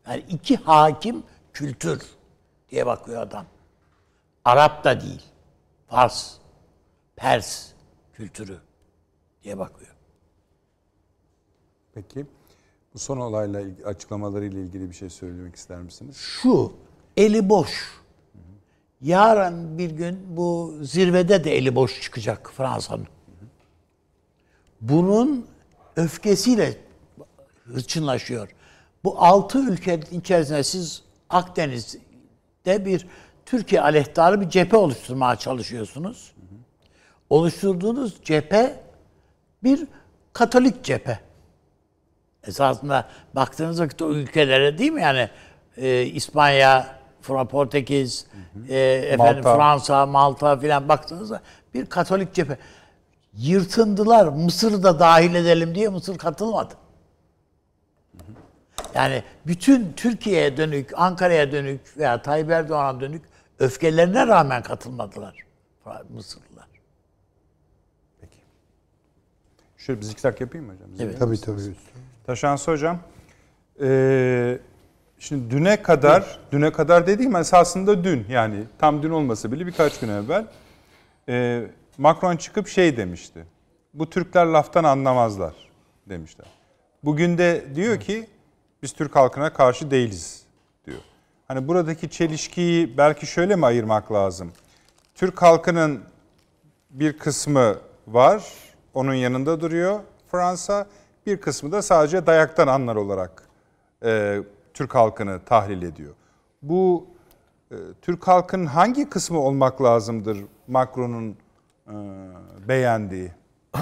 Yani iki hakim kültür diye bakıyor adam. Arap da değil. Fars, Pers kültürü diye bakıyor. Peki bu son olayla açıklamalarıyla ilgili bir şey söylemek ister misiniz? Şu, eli boş. Yarın bir gün bu zirvede de eli boş çıkacak Fransa'nın. Bunun öfkesiyle hırçınlaşıyor. Bu altı ülkenin içerisinde siz Akdeniz'de bir Türkiye aleyhtarı bir cephe oluşturmaya çalışıyorsunuz. Oluşturduğunuz cephe bir Katolik cephe. Esasında baktığınız vakit o ülkelere değil mi yani e, İspanya, Portekiz, e, efendim Malta. Fransa, Malta filan baktığınızda bir Katolik cephe. Yırtındılar. Mısır'ı da dahil edelim diye Mısır katılmadı. Yani bütün Türkiye'ye dönük, Ankara'ya dönük veya Tayyip Erdoğan'a dönük öfkelerine rağmen katılmadılar Mısırlılar. Peki. Şöyle bir zikzak yapayım mı hocam? Evet. Tabii tabii. Taşansı hocam. Ee, şimdi düne kadar, düne kadar dediğim esasında dün yani tam dün olmasa bile birkaç gün evvel e, Macron çıkıp şey demişti. Bu Türkler laftan anlamazlar demişler. Bugün de diyor ki biz Türk halkına karşı değiliz diyor. Hani buradaki çelişkiyi belki şöyle mi ayırmak lazım? Türk halkının bir kısmı var, onun yanında duruyor Fransa. Bir kısmı da sadece dayaktan anlar olarak e, Türk halkını tahlil ediyor. Bu e, Türk halkının hangi kısmı olmak lazımdır Macron'un e, beğendiği?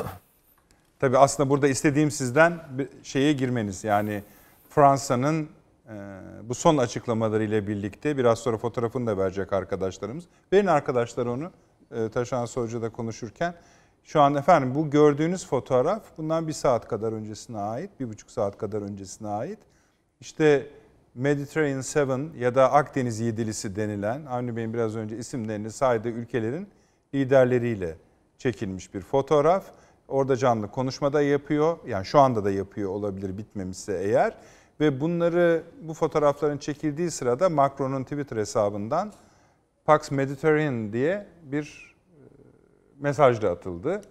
Tabii aslında burada istediğim sizden bir şeye girmeniz yani Fransa'nın e, bu son açıklamalarıyla birlikte biraz sonra fotoğrafını da verecek arkadaşlarımız. Verin arkadaşlar onu e, Taşan Soylu'da konuşurken. Şu an efendim bu gördüğünüz fotoğraf bundan bir saat kadar öncesine ait, bir buçuk saat kadar öncesine ait. İşte Mediterranean Seven ya da Akdeniz Yedilisi denilen Avni Bey'in biraz önce isimlerini saydığı ülkelerin liderleriyle çekilmiş bir fotoğraf. Orada canlı konuşmada yapıyor. Yani şu anda da yapıyor olabilir bitmemişse eğer. Ve bunları bu fotoğrafların çekildiği sırada Macron'un Twitter hesabından Pax Mediterranean diye bir mesaj da atıldı.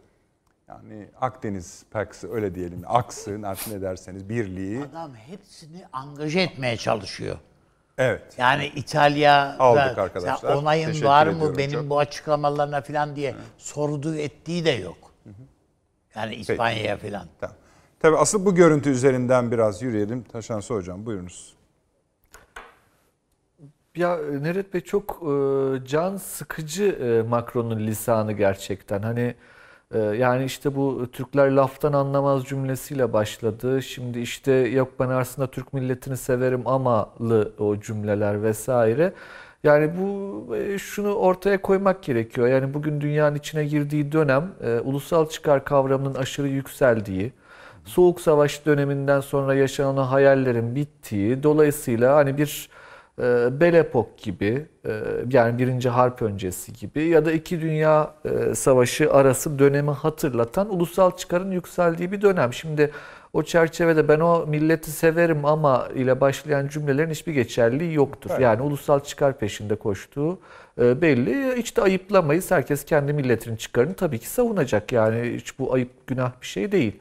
Yani Akdeniz Pax'ı öyle diyelim. Aksı artık ne derseniz birliği. Adam hepsini angaje etmeye çalışıyor. Evet. Yani İtalya Aldık arkadaşlar. Onayın Teşekkür var mı benim çok. bu açıklamalarına falan diye sorduğu ettiği de yok. Yani İspanya'ya falan. Tamam. Tabii asıl bu görüntü üzerinden biraz yürüyelim. Taşansı Hocam buyurunuz. Ya Neret Bey çok e, can sıkıcı e, Macron'un lisanı gerçekten. Hani e, yani işte bu Türkler laftan anlamaz cümlesiyle başladı. Şimdi işte yok ben aslında Türk milletini severim amalı o cümleler vesaire. Yani bu e, şunu ortaya koymak gerekiyor. Yani bugün dünyanın içine girdiği dönem e, ulusal çıkar kavramının aşırı yükseldiği, Soğuk Savaş döneminden sonra yaşanan hayallerin bittiği, dolayısıyla hani bir e, Belle Epoque gibi e, yani birinci harp öncesi gibi ya da iki dünya e, savaşı arası dönemi hatırlatan ulusal çıkarın yükseldiği bir dönem. Şimdi o çerçevede ben o milleti severim ama ile başlayan cümlelerin hiçbir geçerliği yoktur. Yani ulusal çıkar peşinde koştuğu e, belli. Hiç de ayıplamayız. Herkes kendi milletinin çıkarını tabii ki savunacak. Yani hiç bu ayıp günah bir şey değil.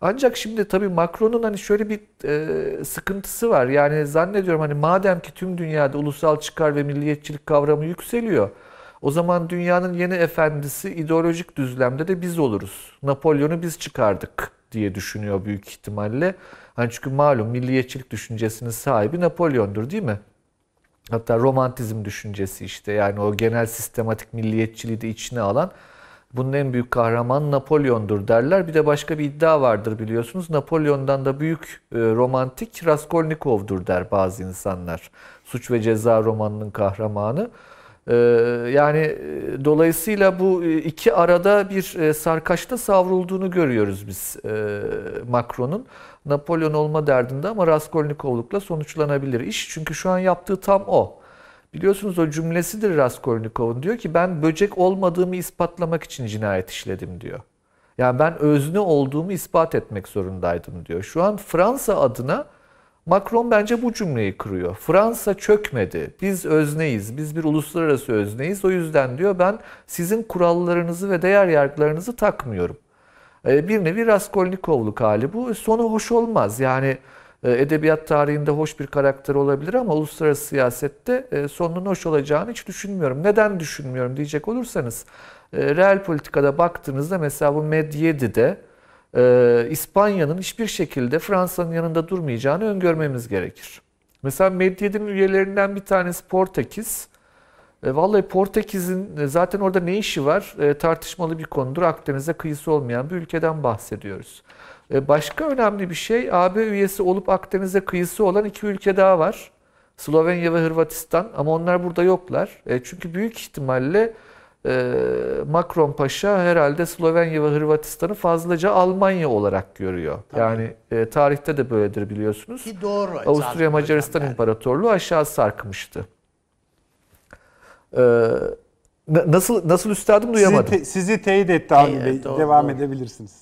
Ancak şimdi tabii Macron'un hani şöyle bir e, sıkıntısı var. Yani zannediyorum hani madem ki tüm dünyada ulusal çıkar ve milliyetçilik kavramı yükseliyor. O zaman dünyanın yeni efendisi ideolojik düzlemde de biz oluruz. Napolyon'u biz çıkardık diye düşünüyor büyük ihtimalle. Hani çünkü malum milliyetçilik düşüncesinin sahibi Napolyon'dur değil mi? Hatta romantizm düşüncesi işte yani o genel sistematik milliyetçiliği de içine alan bunun en büyük kahraman Napolyon'dur derler. Bir de başka bir iddia vardır biliyorsunuz. Napolyon'dan da büyük e, romantik Raskolnikov'dur der bazı insanlar. Suç ve Ceza romanının kahramanı. E, yani e, dolayısıyla bu e, iki arada bir e, sarkaçta savrulduğunu görüyoruz biz e, Macron'un. Napolyon olma derdinde ama Raskolnikovlukla sonuçlanabilir iş. Çünkü şu an yaptığı tam o. Biliyorsunuz o cümlesidir Raskolnikov'un. Diyor ki ben böcek olmadığımı ispatlamak için cinayet işledim diyor. Yani ben özne olduğumu ispat etmek zorundaydım diyor. Şu an Fransa adına Macron bence bu cümleyi kuruyor. Fransa çökmedi. Biz özneyiz. Biz bir uluslararası özneyiz. O yüzden diyor ben sizin kurallarınızı ve değer yargılarınızı takmıyorum. E, Bir nevi Raskolnikovluk hali bu. Sonu hoş olmaz. Yani e, edebiyat tarihinde hoş bir karakter olabilir ama uluslararası siyasette e, sonunun hoş olacağını hiç düşünmüyorum. Neden düşünmüyorum diyecek olursanız e, real politikada baktığınızda mesela bu Medvedi'de e, İspanya'nın hiçbir şekilde Fransa'nın yanında durmayacağını öngörmemiz gerekir. Mesela Medvedi'nin üyelerinden bir tanesi Portekiz. E, vallahi Portekiz'in e, zaten orada ne işi var E, tartışmalı bir konudur. Akdeniz'e kıyısı olmayan bir ülkeden bahsediyoruz. E, başka önemli bir şey AB üyesi olup Akdeniz'e kıyısı olan iki ülke daha var. Slovenya ve Hırvatistan ama onlar burada yoklar. E, çünkü büyük ihtimalle e, Macron Paşa herhalde Slovenya ve Hırvatistan'ı fazlaca Almanya olarak görüyor. Yani e, tarihte de böyledir biliyorsunuz. Ki doğru. Avusturya Macaristan hocam. İmparatorluğu aşağı sarkmıştı. Ee, na- nasıl nasıl üstadım duyamadım. Sizi, te- sizi teyit etti Avni Evet, Bey. doğru, Devam doğru. edebilirsiniz.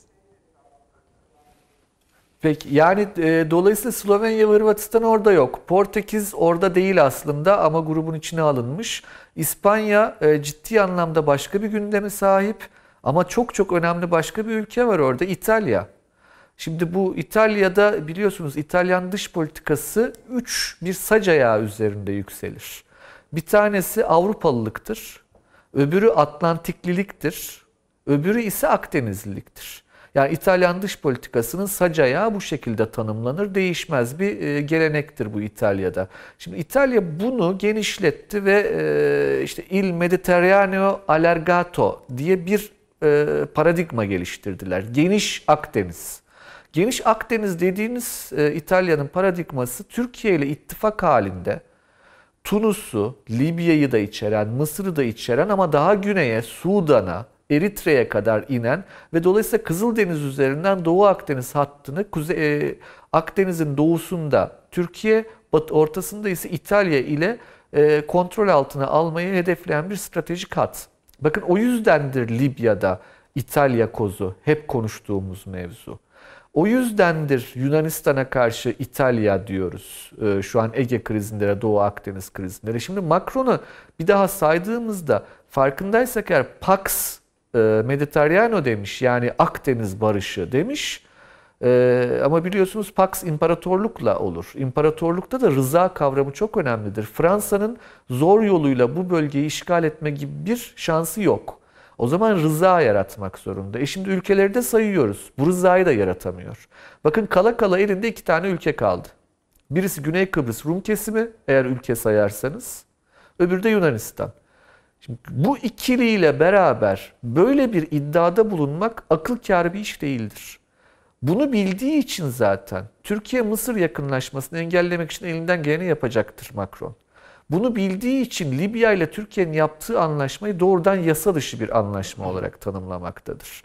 Peki yani e, dolayısıyla Slovenya ve Hırvatistan orada yok. Portekiz orada değil aslında ama grubun içine alınmış. İspanya e, ciddi anlamda başka bir gündeme sahip ama çok çok önemli başka bir ülke var orada İtalya. Şimdi bu İtalya'da biliyorsunuz İtalyan dış politikası 3 bir sac ayağı üzerinde yükselir. Bir tanesi Avrupalılıktır, öbürü Atlantikliliktir, öbürü ise Akdenizliliktir. Yani İtalyan dış politikasının sac ayağı bu şekilde tanımlanır. Değişmez bir e, gelenektir bu İtalya'da. Şimdi İtalya bunu genişletti ve e, işte Il Mediterraneo Allargato diye bir e, paradigma geliştirdiler. Geniş Akdeniz. Geniş Akdeniz dediğiniz İtalya'nın paradigması Türkiye ile ittifak halinde Tunus'u, Libya'yı da içeren, Mısır'ı da içeren ama daha güneye Sudan'a, Eritre'ye kadar inen ve dolayısıyla Kızıldeniz üzerinden Doğu Akdeniz hattını Kuzey, e, Akdeniz'in doğusunda Türkiye, bat, ortasında ise İtalya ile e, kontrol altına almayı hedefleyen bir stratejik hat. Bakın o yüzdendir Libya'da İtalya kozu hep konuştuğumuz mevzu. O yüzdendir Yunanistan'a karşı İtalya diyoruz e, şu an Ege krizinde Doğu Akdeniz krizinde. Şimdi Macron'u bir daha saydığımızda farkındaysak eğer Pax e, Mediterrano demiş yani Akdeniz barışı demiş. E, ama biliyorsunuz Pax imparatorlukla olur. İmparatorlukta da rıza kavramı çok önemlidir. Fransa'nın zor yoluyla bu bölgeyi işgal etme gibi bir şansı yok. O zaman rıza yaratmak zorunda. E şimdi ülkeleri de sayıyoruz. Bu rızayı da yaratamıyor. Bakın kala kala elinde iki tane ülke kaldı. Birisi Güney Kıbrıs Rum kesimi eğer ülke sayarsanız. Öbürü de Yunanistan. Şimdi bu ikiliyle beraber böyle bir iddiada bulunmak akıl kârı bir iş değildir. Bunu bildiği için zaten Türkiye-Mısır yakınlaşmasını engellemek için elinden geleni yapacaktır Macron. Bunu bildiği için Libya ile Türkiye'nin yaptığı anlaşmayı doğrudan yasa dışı bir anlaşma olarak tanımlamaktadır.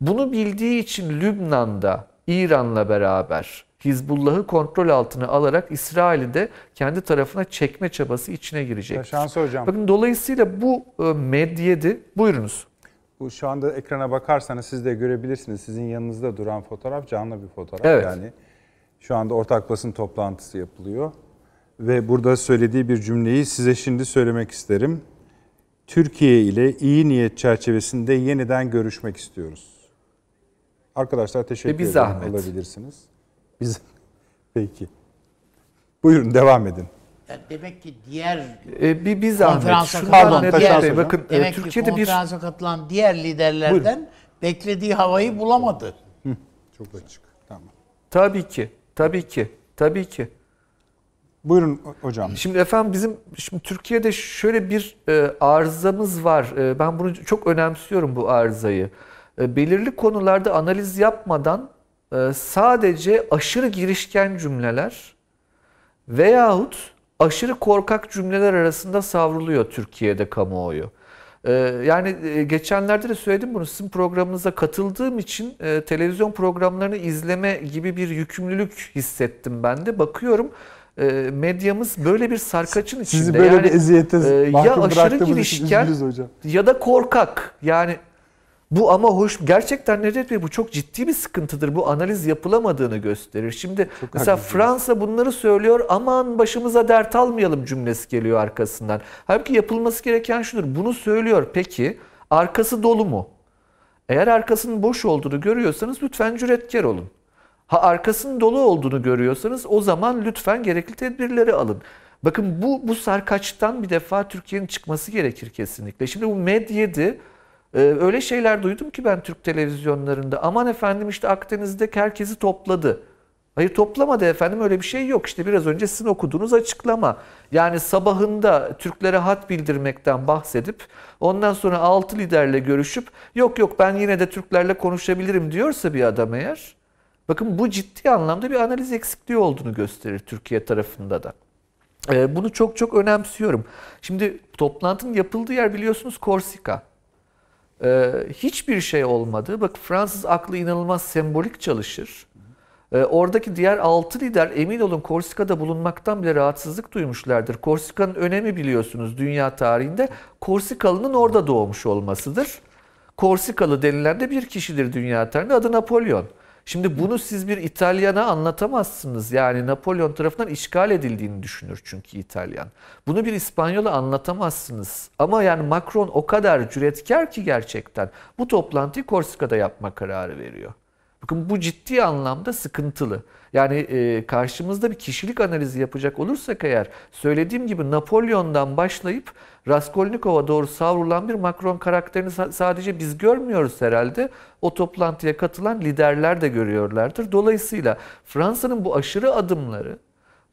Bunu bildiği için Lübnan'da İran'la beraber Hizbullah'ı kontrol altına alarak İsrail'i de kendi tarafına çekme çabası içine girecek. Şansı hocam. Bakın dolayısıyla bu e, medyedi. Buyurunuz. Bu şu anda ekrana bakarsanız siz de görebilirsiniz. Sizin yanınızda duran fotoğraf canlı bir fotoğraf. Evet. Yani şu anda ortak basın toplantısı yapılıyor. Ve burada söylediği bir cümleyi size şimdi söylemek isterim. Türkiye ile iyi niyet çerçevesinde yeniden görüşmek istiyoruz. Arkadaşlar teşekkür Ve bir ederim. zahmet. Alabilirsiniz. Biz Peki. Buyurun devam edin. Yani demek ki diğer E, bir, bir zahmet. konferansa Pardon, net- Taşan Bey, Hocam. Bakın e, demek ki Türkiye'de bir konferansa katılan diğer liderlerden beklediği havayı bulamadı. Çok açık. Tamam. tabii ki, tabii ki, tabii ki. Buyurun hocam. Şimdi efendim bizim şimdi Türkiye'de şöyle bir e, arızamız var. E, ben bunu çok önemsiyorum bu arızayı. E, belirli konularda analiz yapmadan e, sadece aşırı girişken cümleler veyahut aşırı korkak cümleler arasında savruluyor Türkiye'de kamuoyu. E, yani e, geçenlerde de söyledim bunu sizin programınıza katıldığım için e, televizyon programlarını izleme gibi bir yükümlülük hissettim ben de. Bakıyorum e, medyamız böyle bir sarkaçın içinde. Sizi böyle Yani, bir eziyete e, ya aşırı girişken ya da korkak. Yani bu ama hoş gerçekten Necdet Bey bu çok ciddi bir sıkıntıdır. Bu analiz yapılamadığını gösterir. Şimdi mesela haklısınız. Fransa bunları söylüyor. Aman başımıza dert almayalım cümlesi geliyor arkasından. Halbuki yapılması gereken şudur. Bunu söylüyor. Peki arkası dolu mu? Eğer arkasının boş olduğunu görüyorsanız lütfen cüretkar olun. Ha arkasının dolu olduğunu görüyorsanız o zaman lütfen gerekli tedbirleri alın. Bakın bu bu sarkaçtan bir defa Türkiye'nin çıkması gerekir kesinlikle. Şimdi bu medyede e, öyle şeyler duydum ki ben Türk televizyonlarında. Aman efendim işte Akdeniz'de herkesi topladı. Hayır toplamadı efendim öyle bir şey yok. İşte biraz önce sizin okuduğunuz açıklama. Yani sabahında Türklere hat bildirmekten bahsedip ondan sonra altı liderle görüşüp yok yok ben yine de Türklerle konuşabilirim diyorsa bir adam eğer bakın bu ciddi anlamda bir analiz eksikliği olduğunu gösterir Türkiye tarafında da. Ee, Bunu çok çok önemsiyorum. Şimdi toplantının yapıldığı yer biliyorsunuz Korsika. Ee, hiçbir şey olmadı. Bak Fransız aklı inanılmaz sembolik çalışır. Ee, oradaki diğer altı lider emin olun Korsika'da bulunmaktan bile rahatsızlık duymuşlardır. Korsika'nın önemi biliyorsunuz dünya tarihinde Korsikalı'nın orada doğmuş olmasıdır. Korsikalı denilen de bir kişidir dünya tarihinde adı Napolyon. Şimdi bunu siz bir İtalyana anlatamazsınız. Yani Napolyon tarafından işgal edildiğini düşünür çünkü İtalyan. Bunu bir İspanyola anlatamazsınız. Ama yani Macron o kadar cüretkar ki gerçekten bu toplantıyı Korsika'da yapma kararı veriyor. Bakın bu ciddi anlamda sıkıntılı. Yani e, karşımızda bir kişilik analizi yapacak olursak eğer söylediğim gibi Napolyon'dan başlayıp Raskolnikov'a doğru savrulan bir Macron karakterini sa- sadece biz görmüyoruz herhalde. O toplantıya katılan liderler de görüyorlardır. Dolayısıyla Fransa'nın bu aşırı adımları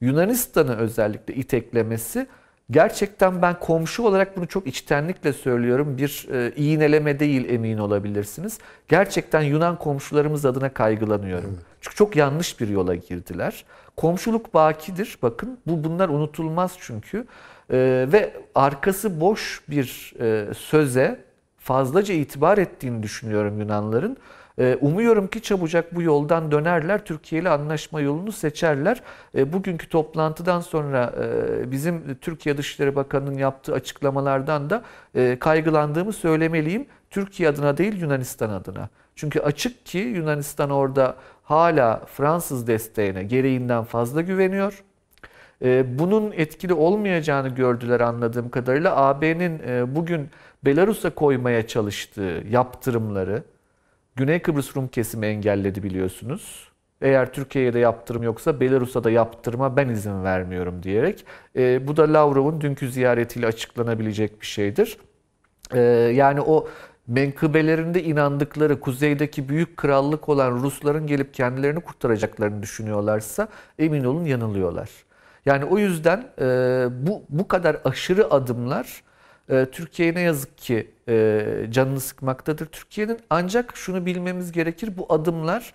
Yunanistan'ı özellikle iteklemesi gerçekten ben komşu olarak bunu çok içtenlikle söylüyorum. Bir e, iğneleme değil emin olabilirsiniz. Gerçekten Yunan komşularımız adına kaygılanıyorum. Çünkü çok yanlış bir yola girdiler. Komşuluk bakidir. Bakın bu bunlar unutulmaz çünkü. E, ve arkası boş bir e, söze fazlaca itibar ettiğini düşünüyorum Yunanların. Ee, Umuyorum ki çabucak bu yoldan dönerler, Türkiye ile anlaşma yolunu seçerler. Ee, Bugünkü toplantıdan sonra e, bizim Türkiye Dışişleri Bakanı'nın yaptığı açıklamalardan da e, kaygılandığımı söylemeliyim. Türkiye adına değil Yunanistan adına. Çünkü açık ki Yunanistan orada hala Fransız desteğine gereğinden fazla güveniyor. Ee, Bunun etkili olmayacağını gördüler anladığım kadarıyla. AB'nin e, bugün Belarus'a koymaya çalıştığı yaptırımları Güney Kıbrıs Rum kesimi engelledi biliyorsunuz. Eğer Türkiye'ye de yaptırım yoksa Belarus'a da yaptırıma ben izin vermiyorum diyerek. E, bu da Lavrov'un dünkü ziyaretiyle açıklanabilecek bir şeydir. E, yani o menkıbelerinde inandıkları kuzeydeki büyük krallık olan Rusların gelip kendilerini kurtaracaklarını düşünüyorlarsa emin olun yanılıyorlar. Yani o yüzden e, bu bu kadar aşırı adımlar e, Türkiye'ye ne yazık ki e, canını sıkmaktadır. Türkiye'nin ancak şunu bilmemiz gerekir bu adımlar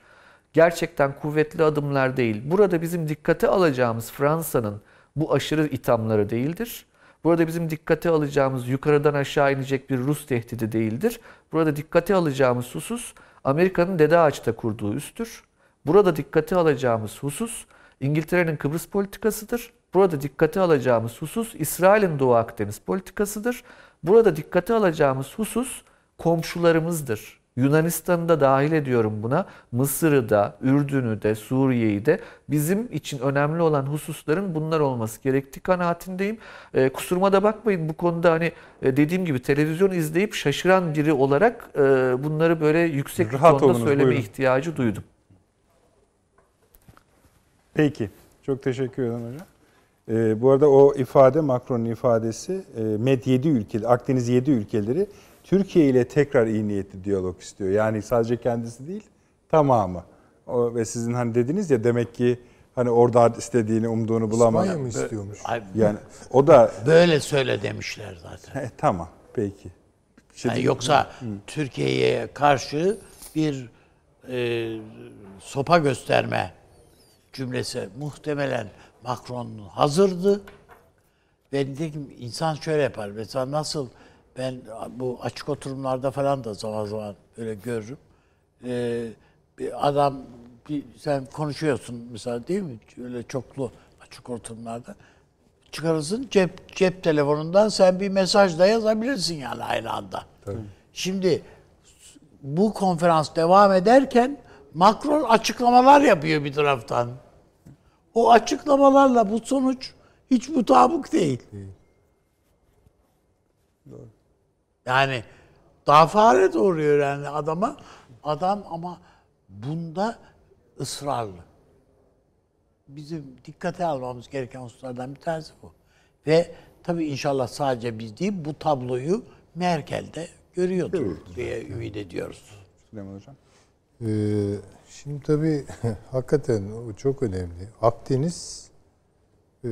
gerçekten kuvvetli adımlar değil. Burada bizim dikkate alacağımız Fransa'nın bu aşırı ithamları değildir. Burada bizim dikkate alacağımız yukarıdan aşağı inecek bir Rus tehdidi değildir. Burada dikkate alacağımız husus Amerika'nın Dede Ağaç'ta kurduğu üstür. Burada dikkate alacağımız husus İngiltere'nin Kıbrıs politikasıdır. Burada dikkate alacağımız husus İsrail'in Doğu Akdeniz politikasıdır. Burada dikkate alacağımız husus komşularımızdır. Yunanistan'ı da dahil ediyorum buna. Mısır'ı da, Ürdün'ü de, Suriye'yi de bizim için önemli olan hususların bunlar olması gerektiği kanaatindeyim. Ee, kusuruma da bakmayın bu konuda hani e, dediğim gibi televizyon izleyip şaşıran biri olarak e, bunları böyle yüksek Rahat tonda olunuz, söyleme buyurun. ihtiyacı duydum. Peki. Çok teşekkür ederim hocam. Ee, bu arada o ifade Macron'un ifadesi e, Med 7 ülke, Akdeniz 7 ülkeleri Türkiye ile tekrar iyi niyetli diyalog istiyor. Yani sadece kendisi değil, tamamı. O, ve sizin hani dediniz ya demek ki hani orada istediğini, umduğunu bulamadı. İspanya mı istiyormuş? Yani o da böyle söyle demişler zaten. He, tamam peki. Şey Yani yoksa Türkiye'ye karşı bir e, sopa gösterme cümlesi muhtemelen Macron hazırdı. Ben dedim insan şöyle yapar. Mesela nasıl ben bu açık oturumlarda falan da zaman zaman böyle görürüm. Ee, bir adam bir, sen konuşuyorsun mesela değil mi? Öyle çoklu açık oturumlarda. Çıkarırsın cep cep telefonundan sen bir mesaj da yazabilirsin yani aynı anda. Şimdi bu konferans devam ederken Macron açıklamalar yapıyor bir taraftan. O açıklamalarla bu sonuç hiç mutabık değil. Yani daha fare doğuruyor yani adama. Adam ama bunda ısrarlı. Bizim dikkate almamız gereken hususlardan bir tanesi bu. Ve tabii inşallah sadece biz değil bu tabloyu Merkel de görüyordur diye ümit ediyoruz. Süleyman Hocam. Ee, şimdi tabii hakikaten o çok önemli. Akdeniz e,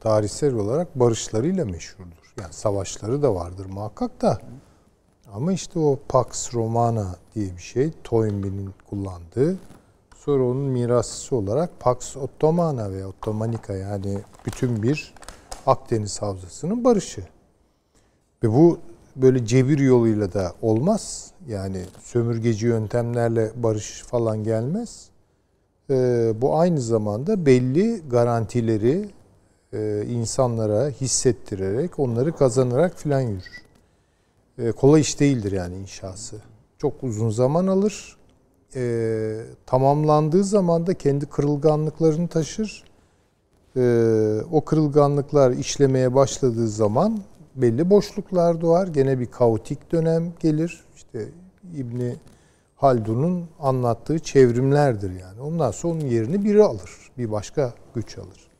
tarihsel olarak barışlarıyla meşhurdur. Yani savaşları da vardır muhakkak da. Ama işte o Pax Romana diye bir şey Toynbee'nin kullandığı. Sonra onun mirasçısı olarak Pax Ottomana veya Ottomanika yani bütün bir Akdeniz havzasının barışı. Ve bu böyle cebir yoluyla da olmaz. Yani sömürgeci yöntemlerle barış falan gelmez. Ee, bu aynı zamanda belli garantileri e, insanlara hissettirerek, onları kazanarak filan yürür. E, kolay iş değildir yani inşası. Çok uzun zaman alır. E, tamamlandığı zaman da kendi kırılganlıklarını taşır. O kırılganlıklar işlemeye başladığı zaman belli boşluklar doğar. Gene bir kaotik dönem gelir. İşte İbni Haldun'un anlattığı çevrimlerdir yani. Ondan sonra onun yerini biri alır. Bir başka güç alır.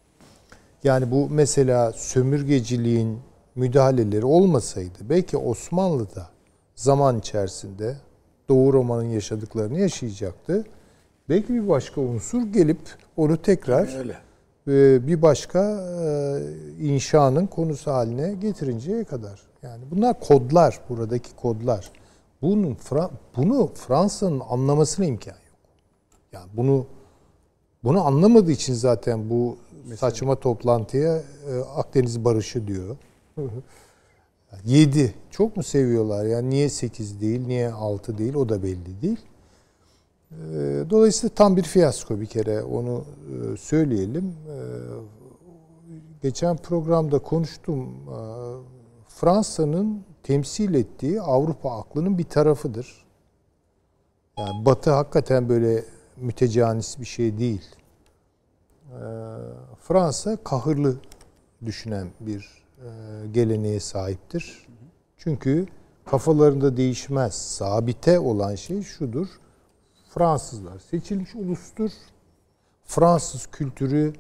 Yani bu mesela sömürgeciliğin müdahaleleri olmasaydı belki Osmanlı'da zaman içerisinde Doğu Roma'nın yaşadıklarını yaşayacaktı. Belki bir başka unsur gelip onu tekrar Öyle. E, bir başka e, inşanın konusu haline getirinceye kadar. Yani bunlar kodlar, buradaki kodlar. Bunun bunu Fransa'nın anlamasına imkan yok. Yani bunu bunu anlamadığı için zaten bu saçma toplantıya e, Akdeniz barışı diyor. 7. Çok mu seviyorlar? Yani niye 8 değil, niye 6 değil o da belli değil. E, Dolayısıyla tam bir fiyasko bir kere onu e, söyleyelim. E, Geçen programda konuştum. E, Fransa'nın temsil ettiği Avrupa aklının bir tarafıdır. Yani Batı hakikaten böyle mütecanis bir şey değil. Ee, Fransa kahırlı düşünen bir e, geleneğe sahiptir. Çünkü kafalarında değişmez. Sabite olan şey şudur. Fransızlar seçilmiş ulustur. Fransız kültürü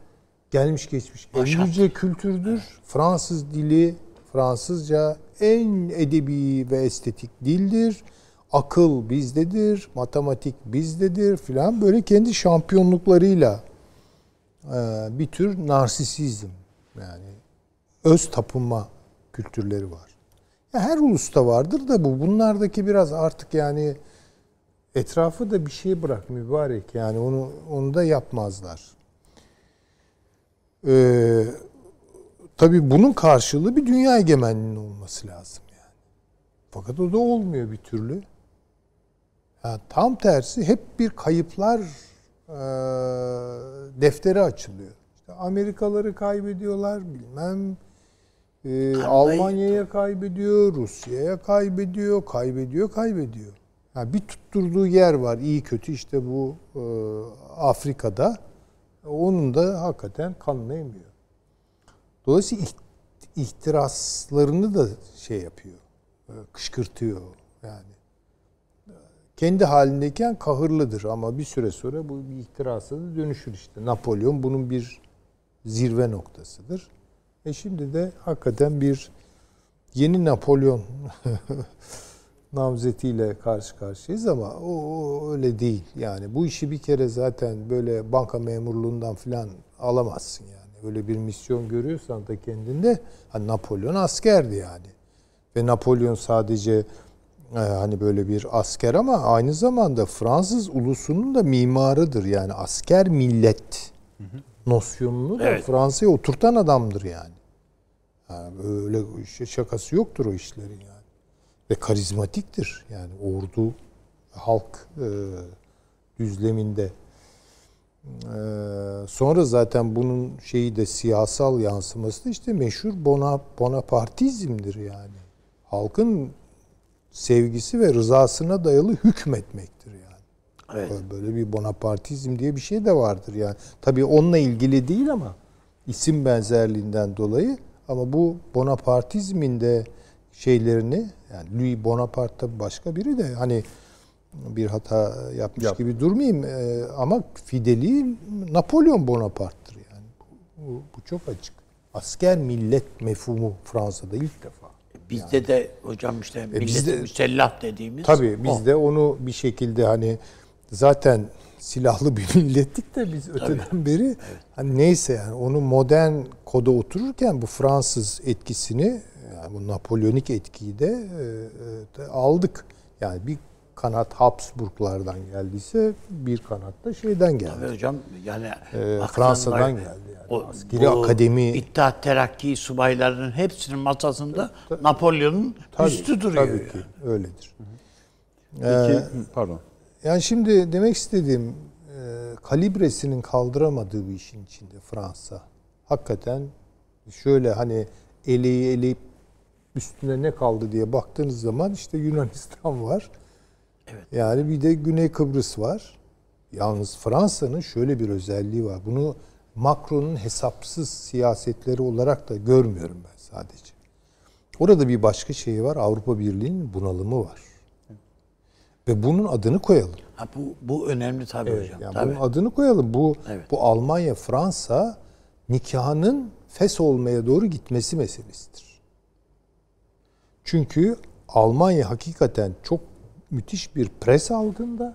gelmiş geçmiş en yüce kültürdür. Fransız dili, Fransızca en edebi ve estetik dildir. Akıl bizdedir, matematik bizdedir filan böyle kendi şampiyonluklarıyla e, bir tür narsisizm yani öz tapınma kültürleri var. Her ulusta vardır da bu. Bunlardaki biraz artık yani etrafı da bir şey bırak mübarek yani onu onu da yapmazlar. Ee, tabii bunun karşılığı bir dünya egemenliğinin olması lazım yani. Fakat o da olmuyor bir türlü. Yani tam tersi hep bir kayıplar e, defteri açılıyor. İşte Amerikaları kaybediyorlar bilmem e, Almanya'ya kaybediyor, Rusya'ya kaybediyor, kaybediyor, kaybediyor. Yani bir tutturduğu yer var iyi kötü işte bu e, Afrika'da. Onun da hakikaten kanını emiyor. Dolayısıyla iht- ihtiraslarını da şey yapıyor. e, Kışkırtıyor yani. Kendi halindeyken kahırlıdır ama bir süre sonra bu bir ihtirasa da dönüşür işte. Napolyon bunun bir zirve noktasıdır. E şimdi de hakikaten bir yeni Napolyon namzetiyle karşı karşıyayız ama o, o öyle değil. Yani bu işi bir kere zaten böyle banka memurluğundan falan alamazsın yani. Öyle bir misyon görüyorsan da kendinde hani Napolyon askerdi yani. Ve Napolyon sadece e, hani böyle bir asker ama aynı zamanda Fransız ulusunun da mimarıdır. Yani asker millet nosyonunu da Evet. Fransa'ya oturtan adamdır yani. yani böyle ş- şakası yoktur o işlerin yani. Ve karizmatiktir yani ordu halk e, düzleminde. E, sonra zaten bunun şeyi de siyasal yansıması da işte meşhur Bona, Bonapartizmdir yani. Halkın sevgisi ve rızasına dayalı hükmetmektir yani. Evet. Böyle bir Bonapartizm diye bir şey de vardır yani. Tabii onunla ilgili değil ama isim benzerliğinden dolayı ama bu Bonapartizmin de şeylerini yani Louis Bonaparte tabii başka biri de hani bir hata yapmış Yap. gibi durmayayım Ee, ama fideli Napolyon Bonaparte'tır yani. Bu, bu çok açık. Asker millet mefhumu Fransa'da ilk defa. Bizde de hocam işte milleti bizde- müsellah dediğimiz Tabii biz o. de onu bir şekilde hani zaten silahlı bir millettik de biz öteden beri hani neyse yani onu modern koda otururken bu Fransız etkisini yani bu Napolyonik etkiyi de, e, e, de aldık. Yani bir kanat Habsburglardan geldiyse bir kanat da şeyden geldi. Tabii hocam yani Ee, baksanlar, Fransa'dan geldi yani. O, Askeri bu akademi İttihat Terakki subaylarının hepsinin masasında Napolyon'un üstü duruyor. tabii yani. ki öyledir. Peki, Ee, pardon. Yani şimdi demek istediğim e, kalibresinin kaldıramadığı bir işin içinde Fransa. Hakikaten şöyle hani eleği eleyip üstüne ne kaldı diye baktığınız zaman işte Yunanistan var. Evet. Yani bir de Güney Kıbrıs var. Yalnız Fransa'nın şöyle bir özelliği var. Bunu Macron'un hesapsız siyasetleri olarak da görmüyorum ben sadece. Orada bir başka şey var. Avrupa Birliği'nin bunalımı var. Ve bunun adını koyalım. Ha, bu, bu önemli tabii Evet, hocam. yani tabii. bunun adını koyalım. Bu Evet. bu Almanya Fransa nikahının fes olmaya doğru gitmesi meselesidir. Çünkü Almanya hakikaten çok müthiş bir pres altında.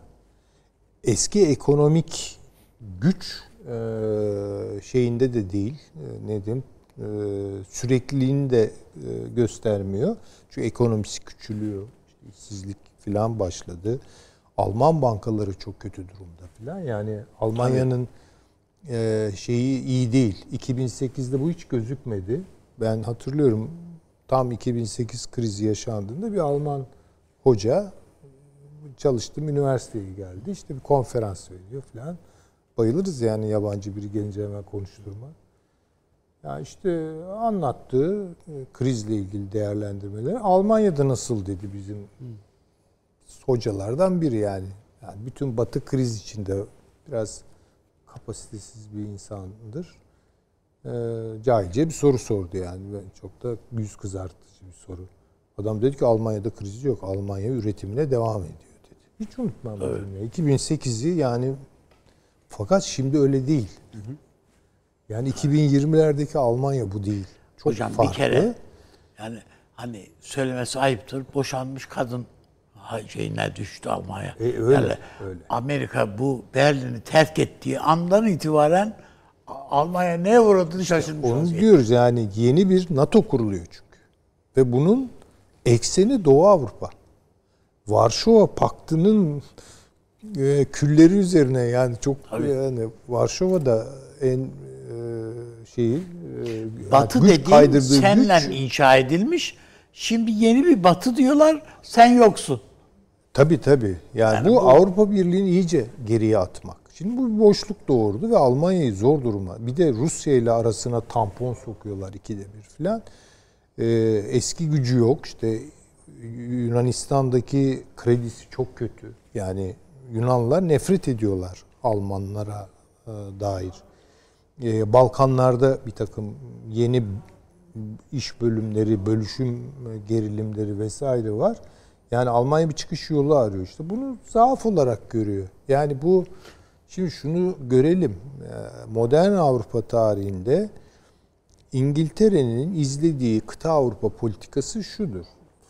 Eski ekonomik güç e, şeyinde de değil. E, ne diyeyim? E, sürekliliğini de göstermiyor. Çünkü ekonomisi küçülüyor. İşte işsizlik falan başladı. Alman bankaları çok kötü durumda falan. Yani Almanya'nın şeyi iyi değil. 2008'de bu hiç gözükmedi. Ben hatırlıyorum tam 2008 krizi yaşandığında bir Alman hoca çalıştım üniversiteye geldi. İşte bir konferans veriyor falan. Bayılırız yani yabancı biri gelince hemen konuşturma. Ya işte anlattığı e, krizle ilgili değerlendirmeleri Almanya'da nasıl dedi bizim hocalardan biri yani. Yani bütün Batı kriz içinde biraz kapasitesiz bir insandır. Ee, cahilce bir soru sordu yani. Ben çok da yüz kızartıcı bir soru. Adam dedi ki Almanya'da kriz yok. Almanya üretimine devam ediyor dedi. Hiç unutmam cümleyi. 2008'i yani fakat şimdi öyle değil. Yani 2020'lerdeki Almanya bu değil. Çok Hocam farklı. bir kere yani hani söylemesi ayıptır. Boşanmış kadın şeyine düştü Almanya. E, öyle, Yani öyle. Amerika bu Berlin'i terk ettiği andan itibaren Almanya neye uğradığını şaşırmış. Onu vaziyette. diyoruz yani yeni bir NATO kuruluyor çünkü. Ve bunun ekseni Doğu Avrupa. Varşova Paktı'nın e, külleri üzerine yani çok yani Varşova'da en e, şeyi e, Batı güç dediğin senle güç- inşa edilmiş. Şimdi yeni bir batı diyorlar. Sen yoksun. Tabii tabii. Yani, Yani bu, bu- Avrupa Birliği'ni iyice geriye atmak. Şimdi bu bir boşluk doğurdu ve Almanya'yı zor duruma. Bir de Rusya ile arasına tampon sokuyorlar ikide bir filan. Ee, eski gücü yok. İşte Yunanistan'daki kredisi çok kötü. Yani Yunanlılar nefret ediyorlar Almanlara e, dair. Ee, Balkanlarda bir takım yeni iş bölümleri, bölüşüm gerilimleri vesaire var. Yani Almanya bir çıkış yolu arıyor işte. Bunu zaaf olarak görüyor. Yani bu şimdi şunu görelim. Ee, Modern Avrupa tarihinde İngiltere'nin izlediği kıta Avrupa politikası şudur.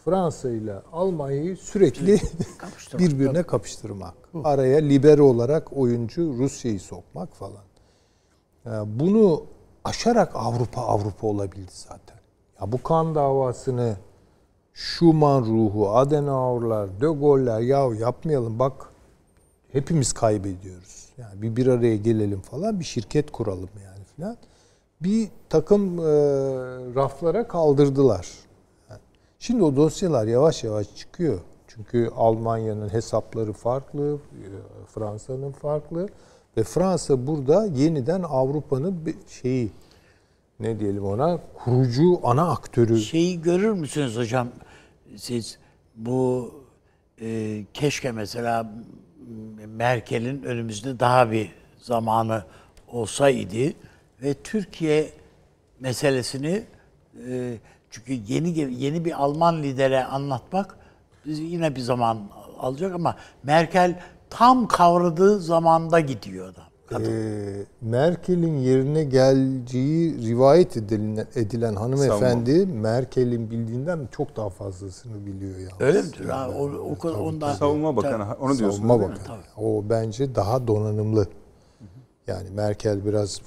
Fransa ile Almanya'yı sürekli Kapıştırmak. birbirine kapıştırmak. Araya libero olarak oyuncu Rusya'yı sokmak falan. Ya Bunu aşarak Avrupa Avrupa olabildi zaten. Ya bu kan davasını Schuman ruhu, Adenauer'lar, De Gaulle'ler ya yapmayalım bak hepimiz kaybediyoruz. Yani bir bir araya gelelim falan bir şirket kuralım yani falan. Bir takım e, raflara kaldırdılar. Şimdi o dosyalar yavaş yavaş çıkıyor. Çünkü Almanya'nın hesapları farklı, e, Fransa'nın farklı ve Fransa burada yeniden Avrupa'nın bir şeyi ne diyelim ona kurucu ana aktörü. Şeyi görür müsünüz hocam? Siz bu e, keşke mesela Merkel'in önümüzde daha bir zamanı olsaydı ve Türkiye meselesini e, çünkü yeni yeni bir Alman lidere anlatmak yine bir zaman alacak ama Merkel tam kavradığı zamanda gidiyor Ee, Merkel'in yerine geleceği rivayet edilen, edilen hanımefendi Merkel'in bildiğinden çok daha fazlasını biliyor yalnız. Öyle midir? Ha, o, o, kadar- ondan, Savunma Bakanı onu diyorsunuz Savunma değil mi? Bakanı. O bence daha donanımlı. Yani Merkel biraz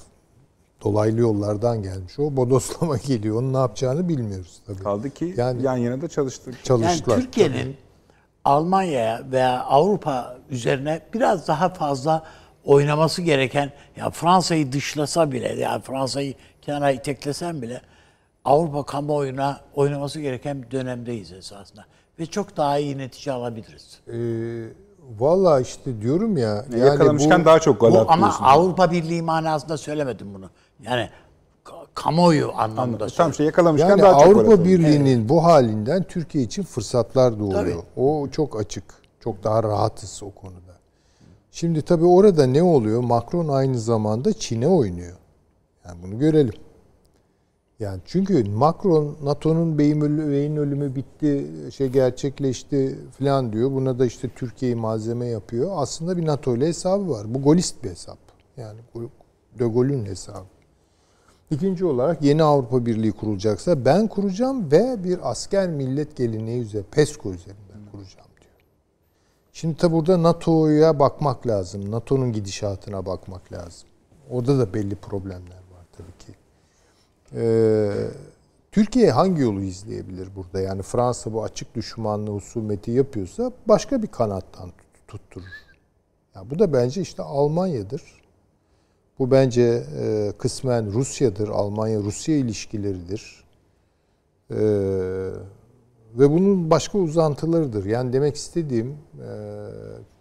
dolaylı yollardan gelmiş. O bodoslama geliyor. Onun ne yapacağını bilmiyoruz tabii. Kaldı ki Yani- yan yana da çalıştık. Çalıştılar. Yani Türkiye'nin Almanya'ya veya Avrupa üzerine biraz daha fazla oynaması gereken ya Fransa'yı dışlasa bile yani Fransa'yı kenara iteklesen bile Avrupa kamuoyuna oynaması gereken bir dönemdeyiz esasında. Ve çok daha iyi netice alabiliriz. Ee, Valla işte diyorum ya. Yani yakalamışken bu- daha çok gol Bu ama. Avrupa Birliği manasında söylemedim bunu. Yani ka- kamuoyu anlamında Anladım. söyledim. Tam işte yakalamışken Yani daha çok gol Avrupa. Birliği'nin bu halinden Türkiye için fırsatlar doğuyor. Tabii. O çok açık. Çok daha rahatız o konuda. Şimdi tabii orada ne oluyor? Macron aynı zamanda Çin'e oynuyor. Yani bunu görelim. Yani çünkü Macron NATO'nun beyin ölü- beyin ölümü bitti, şey gerçekleşti falan diyor. Buna da işte Türkiye'yi malzeme yapıyor. Aslında bir NATO ile hesabı var. Bu golist bir hesap. Yani De Gaulle'ün hesabı. İkinci olarak yeni Avrupa Birliği kurulacaksa ben kuracağım ve bir asker millet geleneği üzerine, PESCO üzerinden kuracağım. Şimdi tabi burada NATO'ya bakmak lazım. NATO'nun gidişatına bakmak lazım. Orada da belli problemler var tabii ki. Ee, Türkiye hangi yolu izleyebilir burada? Yani Fransa bu açık düşmanlığı husumeti yapıyorsa başka bir kanattan tut- tutturur. Ya bu da bence işte Almanya'dır. Bu bence e, kısmen Rusya'dır. Almanya-Rusya ilişkileridir. Ee, ve bunun başka uzantılarıdır. Yani demek istediğim e,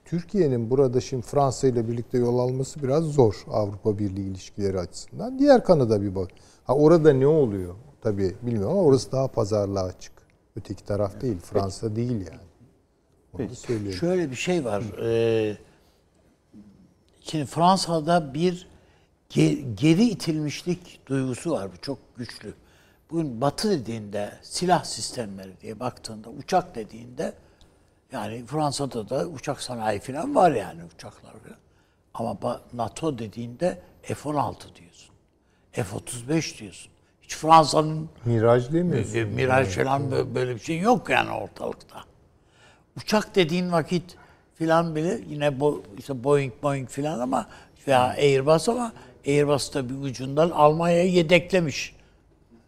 Türkiye'nin burada şimdi Fransa ile birlikte yol alması biraz zor Avrupa Birliği ilişkileri açısından. Diğer kanada bir bak. Ha orada ne oluyor? Tabii bilmiyorum ama orası daha pazarlığa açık. Öteki taraf değil. Fransa değil yani. Onu söyleyeyim. Şöyle bir şey var. Ee, şimdi Fransa'da bir ge- geri itilmişlik duygusu var. Bu çok güçlü. Bugün Batı dediğinde silah sistemleri diye baktığında uçak dediğinde yani Fransa'da da uçak sanayi falan var yani uçaklar falan. Ama NATO dediğinde F-16 diyorsun. F-35 diyorsun. Hiç Fransa'nın Miraj demiyorsun. e, Miraj falan bö- böyle bir şey yok yani ortalıkta. Uçak dediğin vakit filan bile yine bu işte Boeing Boeing filan ama veya Airbus ama Airbus da bir ucundan Almanya'ya yedeklemiş.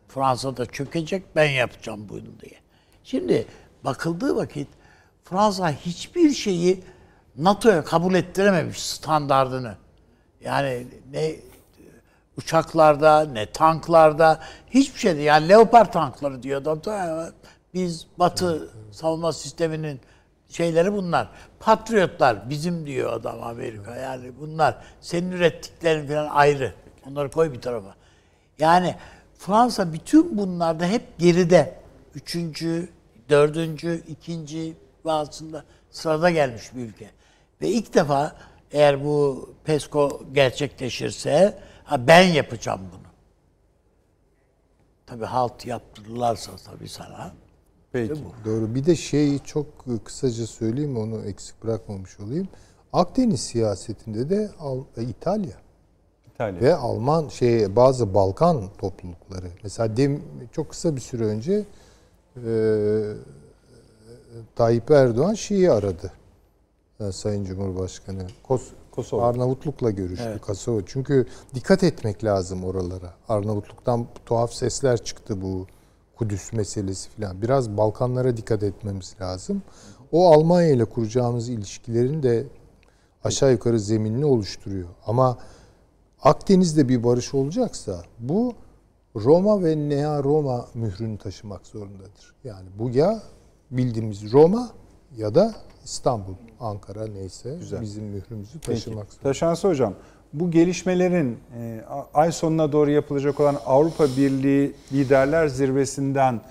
Fransa'da çökecek ben yapacağım bunu diye. Şimdi bakıldığı vakit Fransa hiçbir şeyi NATO'ya kabul ettirememiş standardını. Yani ne uçaklarda ne tanklarda hiçbir şeyde yani Leopard tankları diyor da biz Batı savunma sisteminin şeyleri bunlar. Patriotlar bizim diyor adam Amerika. Yani bunlar senin ürettiklerin falan ayrı. Onları koy bir tarafa. Yani Fransa bütün bunlarda hep geride. Üçüncü, dördüncü, ikinci bazısında sırada gelmiş bir ülke. Ve ilk defa eğer bu PESCO gerçekleşirse ha ben yapacağım bunu. Tabii halt yaptırırlarsa tabii sana. Peki. Doğru. Bir de şeyi çok kısaca söyleyeyim onu eksik bırakmamış olayım. Akdeniz siyasetinde de Al- İtalya İtalya. ve Alman şey bazı Balkan toplulukları. Mesela dem, çok kısa bir süre önce e, Tayyip Erdoğan şeyi aradı. e, Sayın Cumhurbaşkanı. Kos, Kosova. Arnavutluk'la görüştü. Kosova. Çünkü dikkat etmek lazım oralara. Arnavutluk'tan tuhaf sesler çıktı bu Kudüs meselesi falan. Biraz Balkanlara dikkat etmemiz lazım. O Almanya ile kuracağımız ilişkilerin de aşağı yukarı zeminini oluşturuyor. Ama Akdeniz'de bir barış olacaksa bu Roma ve Nea Roma mührünü taşımak zorundadır. Yani bu ya bildiğimiz Roma ya da İstanbul, Ankara neyse bizim mührümüzü Peki. taşımak zorunda. Taşansı Hocam, bu gelişmelerin e, ay sonuna doğru yapılacak olan Avrupa Birliği Liderler Zirvesi'nden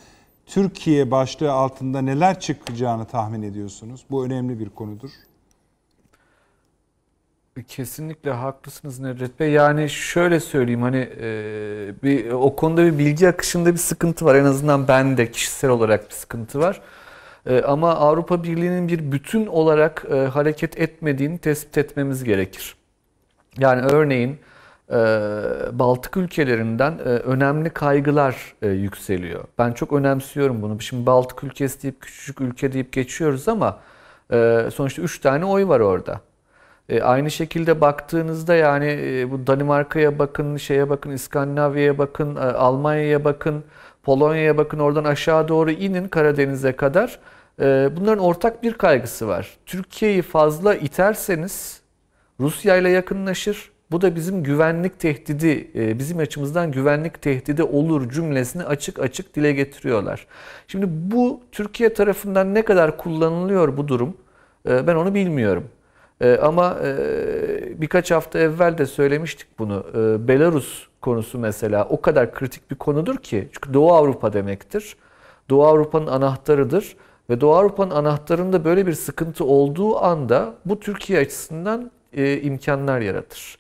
Türkiye başlığı altında neler çıkacağını tahmin ediyorsunuz? Bu önemli bir konudur. Kesinlikle haklısınız Nedret Bey. Yani şöyle söyleyeyim hani e, bir o konuda bir bilgi akışında bir sıkıntı var. En azından bende kişisel olarak bir sıkıntı var. E, ama Avrupa Birliği'nin bir bütün olarak e, hareket etmediğini tespit etmemiz gerekir. Yani örneğin e, Baltık ülkelerinden e, önemli kaygılar e, yükseliyor. Ben çok önemsiyorum bunu. Şimdi Baltık ülkesi deyip küçücük ülke deyip geçiyoruz ama e, sonuçta 3 tane oy var orada. E, aynı şekilde baktığınızda yani e, bu Danimarka'ya bakın, şeye bakın, İskandinavya'ya bakın, e, Almanya'ya bakın, Polonya'ya bakın, oradan aşağı doğru inin Karadeniz'e kadar. E, bunların ortak bir kaygısı var. Türkiye'yi fazla iterseniz Rusya ile yakınlaşır. Bu da bizim güvenlik tehdidi, e, bizim açımızdan güvenlik tehdidi olur cümlesini açık açık dile getiriyorlar. Şimdi bu Türkiye tarafından ne kadar kullanılıyor bu durum e, ben onu bilmiyorum. E, Ama e, birkaç hafta evvel de söylemiştik bunu. E, Belarus konusu mesela o kadar kritik bir konudur ki. Çünkü Doğu Avrupa demektir. Doğu Avrupa'nın anahtarıdır. Ve Doğu Avrupa'nın anahtarında böyle bir sıkıntı olduğu anda bu Türkiye açısından e, imkanlar yaratır.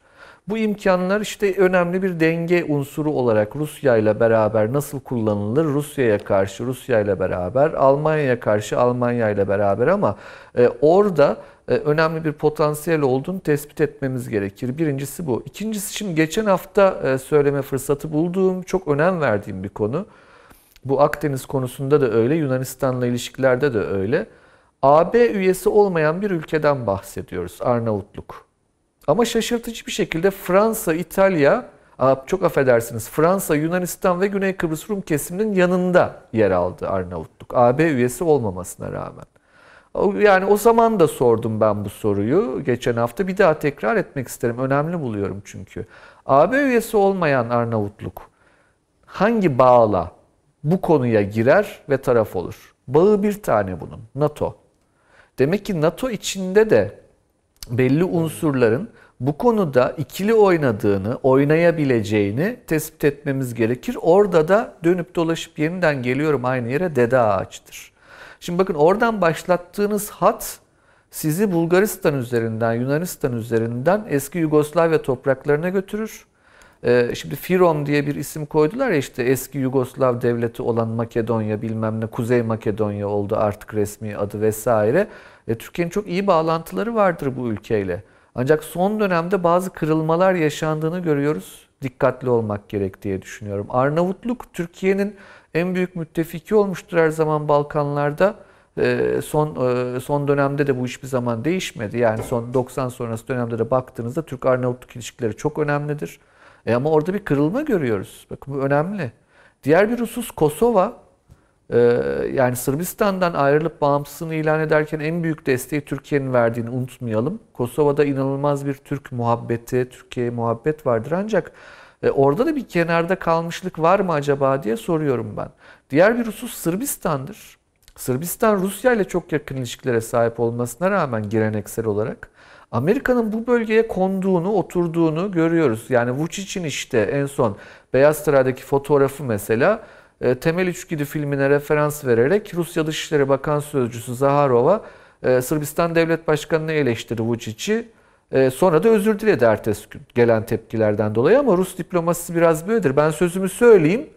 Bu imkanlar işte önemli bir denge unsuru olarak Rusya ile beraber nasıl kullanılır? Rusya'ya karşı Rusya ile beraber, Almanya'ya karşı Almanya ile beraber ama e, orada önemli bir potansiyel olduğunu tespit etmemiz gerekir. Birincisi bu. İkincisi şimdi geçen hafta e, söyleme fırsatı bulduğum, çok önem verdiğim bir konu. Bu Akdeniz konusunda da öyle, Yunanistan'la ilişkilerde de öyle. AB üyesi olmayan bir ülkeden bahsediyoruz, Arnavutluk. Ama şaşırtıcı bir şekilde Fransa, İtalya, çok affedersiniz Fransa, Yunanistan ve Güney Kıbrıs Rum kesiminin yanında yer aldı Arnavutluk. AB üyesi olmamasına rağmen. Yani o zaman da sordum ben bu soruyu geçen hafta. Bir daha tekrar etmek isterim. Önemli buluyorum çünkü. AB üyesi olmayan Arnavutluk hangi bağla bu konuya girer ve taraf olur? Bağı bir tane bunun. NATO. Demek ki NATO içinde de belli unsurların bu konuda ikili oynadığını, oynayabileceğini tespit etmemiz gerekir. Orada da dönüp dolaşıp yeniden geliyorum aynı yere dede ağaçtır. Şimdi bakın oradan başlattığınız hat sizi Bulgaristan üzerinden, Yunanistan üzerinden eski Yugoslavya topraklarına götürür. Ee, şimdi Firom diye bir isim koydular ya işte eski Yugoslav devleti olan Makedonya bilmem ne Kuzey Makedonya oldu artık resmi adı vesaire. E, Türkiye'nin çok iyi bağlantıları vardır bu ülkeyle. Ancak son dönemde bazı kırılmalar yaşandığını görüyoruz. Dikkatli olmak gerek diye düşünüyorum. Arnavutluk Türkiye'nin en büyük müttefiki olmuştur her zaman Balkanlarda. Ee, son e, son dönemde de bu hiçbir zaman değişmedi. Yani son 90 sonrası dönemde de baktığınızda Türk-Arnavutluk ilişkileri çok önemlidir. E ama orada bir kırılma görüyoruz. Bakın bu önemli. Diğer bir husus Kosova. Ee, yani Sırbistan'dan ayrılıp bağımsızlığını ilan ederken en büyük desteği Türkiye'nin verdiğini unutmayalım. Kosova'da inanılmaz bir Türk muhabbeti, Türkiye'ye muhabbet vardır. Ancak e, orada da bir kenarda kalmışlık var mı acaba diye soruyorum ben. Diğer bir husus Sırbistan'dır. Sırbistan Rusya ile çok yakın ilişkilere sahip olmasına rağmen geleneksel olarak Amerika'nın bu bölgeye konduğunu, oturduğunu görüyoruz. Yani Vucic'in işte en son Beyaz Saray'daki fotoğrafı mesela e, Temel Üçgidi filmine referans vererek Rusya Dışişleri Bakan Sözcüsü Zaharova e, Sırbistan Devlet Başkanı'nı eleştirdi Vucic'i. E, sonra da özür diledi ertesi gün gelen tepkilerden dolayı ama Rus diplomasisi biraz böyledir. Ben sözümü söyleyeyim,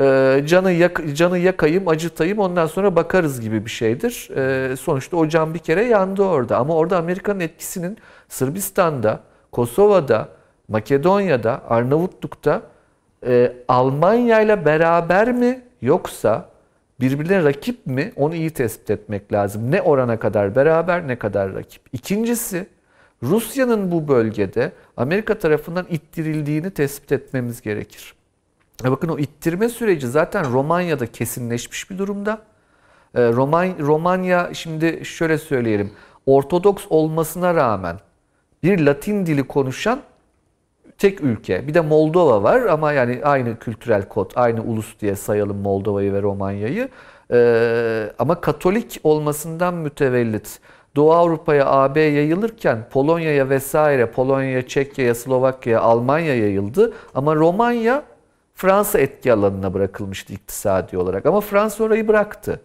e, canı, yak, canı yakayım, acıtayım ondan sonra bakarız gibi bir şeydir. E, sonuçta o can bir kere yandı orada. Ama orada Amerika'nın etkisinin Sırbistan'da, Kosova'da, Makedonya'da, Arnavutluk'ta e, Almanya ile beraber mi yoksa birbirine rakip mi onu iyi tespit etmek lazım. Ne orana kadar beraber ne kadar rakip. İkincisi Rusya'nın bu bölgede Amerika tarafından ittirildiğini tespit etmemiz gerekir. E bakın o ittirme süreci zaten Romanya'da kesinleşmiş bir durumda. E, Roman, Romanya şimdi şöyle söyleyelim. Ortodoks olmasına rağmen bir Latin dili konuşan tek ülke. Bir de Moldova var ama yani aynı kültürel kod, aynı ulus diye sayalım Moldova'yı ve Romanya'yı. Ee, ama Katolik olmasından mütevellit Doğu Avrupa'ya AB yayılırken Polonya'ya vesaire, Polonya'ya, Çekya'ya, Slovakya'ya, Almanya yayıldı. Ama Romanya Fransa etki alanına bırakılmıştı iktisadi olarak. Ama Fransa orayı bıraktı.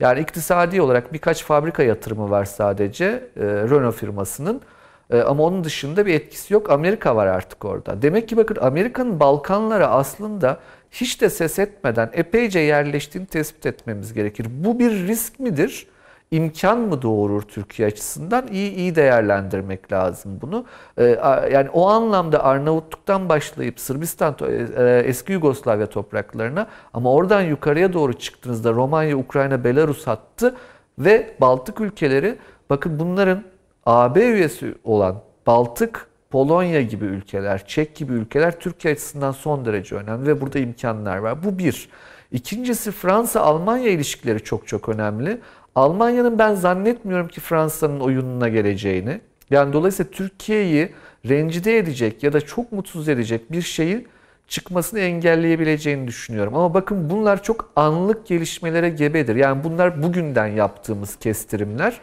Yani iktisadi olarak birkaç fabrika yatırımı var sadece e, Renault firmasının. E, ama onun dışında bir etkisi yok. Amerika var artık orada. Demek ki bakın Amerika'nın Balkanlara aslında hiç de ses etmeden epeyce yerleştiğini tespit etmemiz gerekir. Bu bir risk midir? İmkan mı doğurur Türkiye açısından? İyi iyi değerlendirmek lazım bunu. E, a- yani o anlamda Arnavutluk'tan başlayıp Sırbistan, to- e, eski Yugoslavya topraklarına ama oradan yukarıya doğru çıktığınızda Romanya, Ukrayna, Belarus hattı ve Baltık ülkeleri bakın bunların AB üyesi olan Baltık, Polonya gibi ülkeler, Çek gibi ülkeler Türkiye açısından son derece önemli ve burada imkanlar var. Bu bir. İkincisi Fransa-Almanya ilişkileri çok çok önemli. Almanya'nın ben zannetmiyorum ki Fransa'nın oyununa geleceğini. Yani dolayısıyla Türkiye'yi rencide edecek ya da çok mutsuz edecek bir şeyi çıkmasını engelleyebileceğini düşünüyorum. Ama bakın bunlar çok anlık gelişmelere gebedir. Yani bunlar bugünden yaptığımız kestirimler.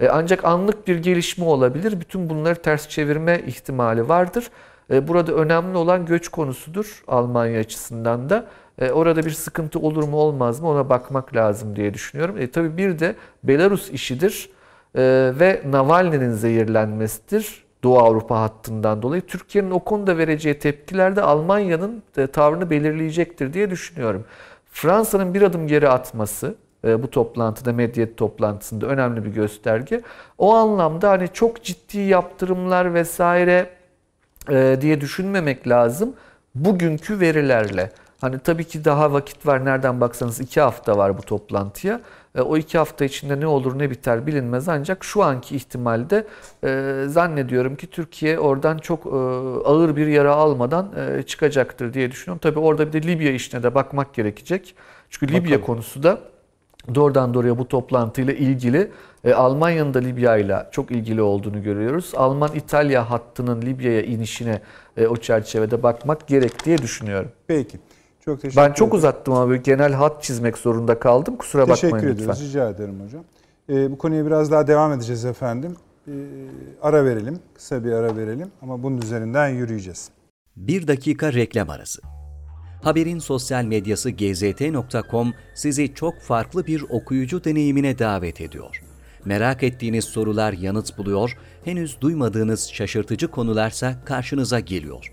E, Ancak anlık bir gelişme olabilir. Bütün bunları ters çevirme ihtimali vardır. E, Burada önemli olan göç konusudur Almanya açısından da. E, Orada bir sıkıntı olur mu olmaz mı ona bakmak lazım diye düşünüyorum. E, tabii bir de Belarus işidir e, ve Navalny'nin zehirlenmesidir. Doğu Avrupa hattından dolayı Türkiye'nin o konuda vereceği tepkiler de Almanya'nın e, tavrını belirleyecektir diye düşünüyorum. Fransa'nın bir adım geri atması e, bu toplantıda, medyat toplantısında önemli bir gösterge. O anlamda hani çok ciddi yaptırımlar vesaire diye düşünmemek lazım. Bugünkü verilerle. Hani tabii ki daha vakit var. Nereden baksanız iki hafta var bu toplantıya. E, o iki hafta içinde ne olur ne biter bilinmez. Ancak şu anki ihtimalde e, zannediyorum ki Türkiye oradan çok e, ağır bir yara almadan e, çıkacaktır diye düşünüyorum. Tabii orada bir de Libya işine de bakmak gerekecek. Çünkü Libya konusu da doğrudan doğruya bu toplantıyla ilgili e, Almanya'nın da Libya ile çok ilgili olduğunu görüyoruz. Alman-İtalya hattının Libya'ya inişine e, o çerçevede bakmak gerek diye düşünüyorum. Peki. Çok teşekkür Ben çok ederim. uzattım ama böyle genel hat çizmek zorunda kaldım. Kusura Teşekkür bakmayın ediyoruz. lütfen. Rica ederim hocam. Ee, bu konuya biraz daha devam edeceğiz efendim. Ee, ara verelim. Kısa bir ara verelim ama bunun üzerinden yürüyeceğiz. Bir dakika reklam arası. Haberin sosyal medyası gzt.com sizi çok farklı bir okuyucu deneyimine davet ediyor. Merak ettiğiniz sorular yanıt buluyor, henüz duymadığınız şaşırtıcı konularsa karşınıza geliyor.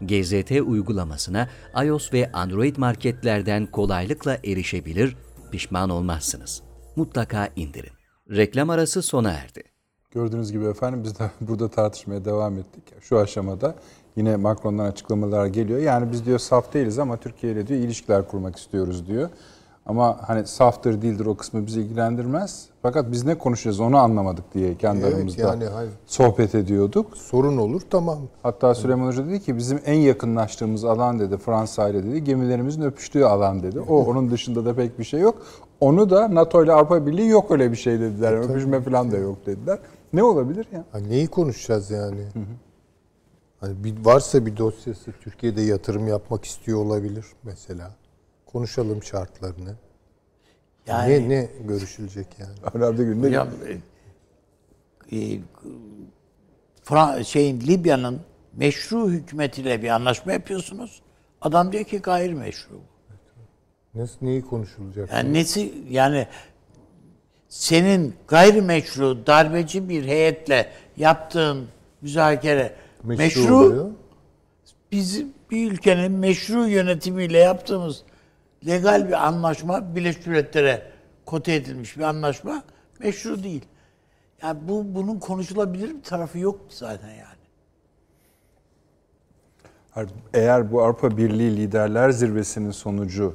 GZT uygulamasına iOS ve Android marketlerden kolaylıkla erişebilir, pişman olmazsınız. Mutlaka indirin. Reklam arası sona erdi. Gördüğünüz gibi efendim biz de burada tartışmaya devam ettik. Şu aşamada yine Macron'dan açıklamalar geliyor. Yani biz diyor saf değiliz ama Türkiye ile diyor ilişkiler kurmak istiyoruz diyor. Ama hani saftır değildir o kısmı bizi ilgilendirmez. Fakat biz ne konuşacağız onu anlamadık diye kendi Evet, aramızda yani hayır. sohbet ediyorduk. Sorun olur tamam. Hatta Süleyman Hoca dedi ki bizim en yakınlaştığımız alan dedi Fransa ile dedi gemilerimizin öpüştüğü alan dedi. O onun dışında da pek bir şey yok. Onu da NATO ile Avrupa Birliği yok öyle bir şey dediler. Öpüşme falan da yok dediler. Ne olabilir ya? Ha, neyi konuşacağız yani? Hani bir, varsa bir dosyası Türkiye'de yatırım yapmak istiyor olabilir mesela. Konuşalım şartlarını. Yani ne ne görüşülecek yani? Herhalde günde hocam e, e, Fra- şeyin Libya'nın meşru hükümetiyle bir anlaşma yapıyorsunuz. Adam diyor ki gayrimeşru. Nasıl neyi konuşulacak? Yani nesi yani senin gayrimeşru darbeci bir heyetle yaptığın müzakere meşru, oluyor. bizim bir ülkenin meşru yönetimiyle yaptığımız legal bir anlaşma Birleşmiş Milletler'e kote edilmiş bir anlaşma meşru değil. Yani bu bunun konuşulabilir bir tarafı yok zaten yani. Eğer bu Avrupa Birliği Liderler Zirvesi'nin sonucu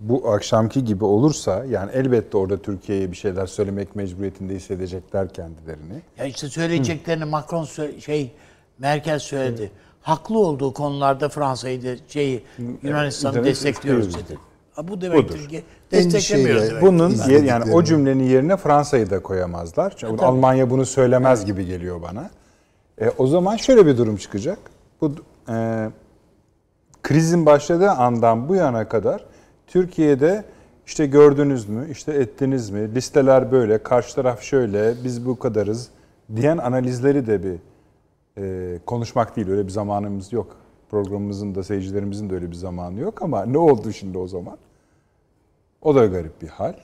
bu akşamki gibi olursa yani elbette orada Türkiye'ye bir şeyler söylemek mecburiyetinde hissedecekler kendilerini. Ya işte söyleyeceklerini Macron sö- şey Merkel söyledi. Haklı olduğu konularda Fransa'yı da şeyi Yunanistan'ı evet, destekliyoruz dedi. Bu demektir Budur. ki desteklemiyoruz demek. Bunun yer, yani o cümlenin yerine Fransa'yı da koyamazlar. Çünkü Almanya bunu söylemez gibi geliyor bana. E, o zaman şöyle bir durum çıkacak. Bu e, krizin başladığı andan bu yana kadar Türkiye'de işte gördünüz mü, işte ettiniz mi, listeler böyle, karşı taraf şöyle, biz bu kadarız diyen analizleri de bir e, konuşmak değil. Öyle bir zamanımız yok. Programımızın da seyircilerimizin de öyle bir zamanı yok ama ne oldu şimdi o zaman? O da garip bir hal.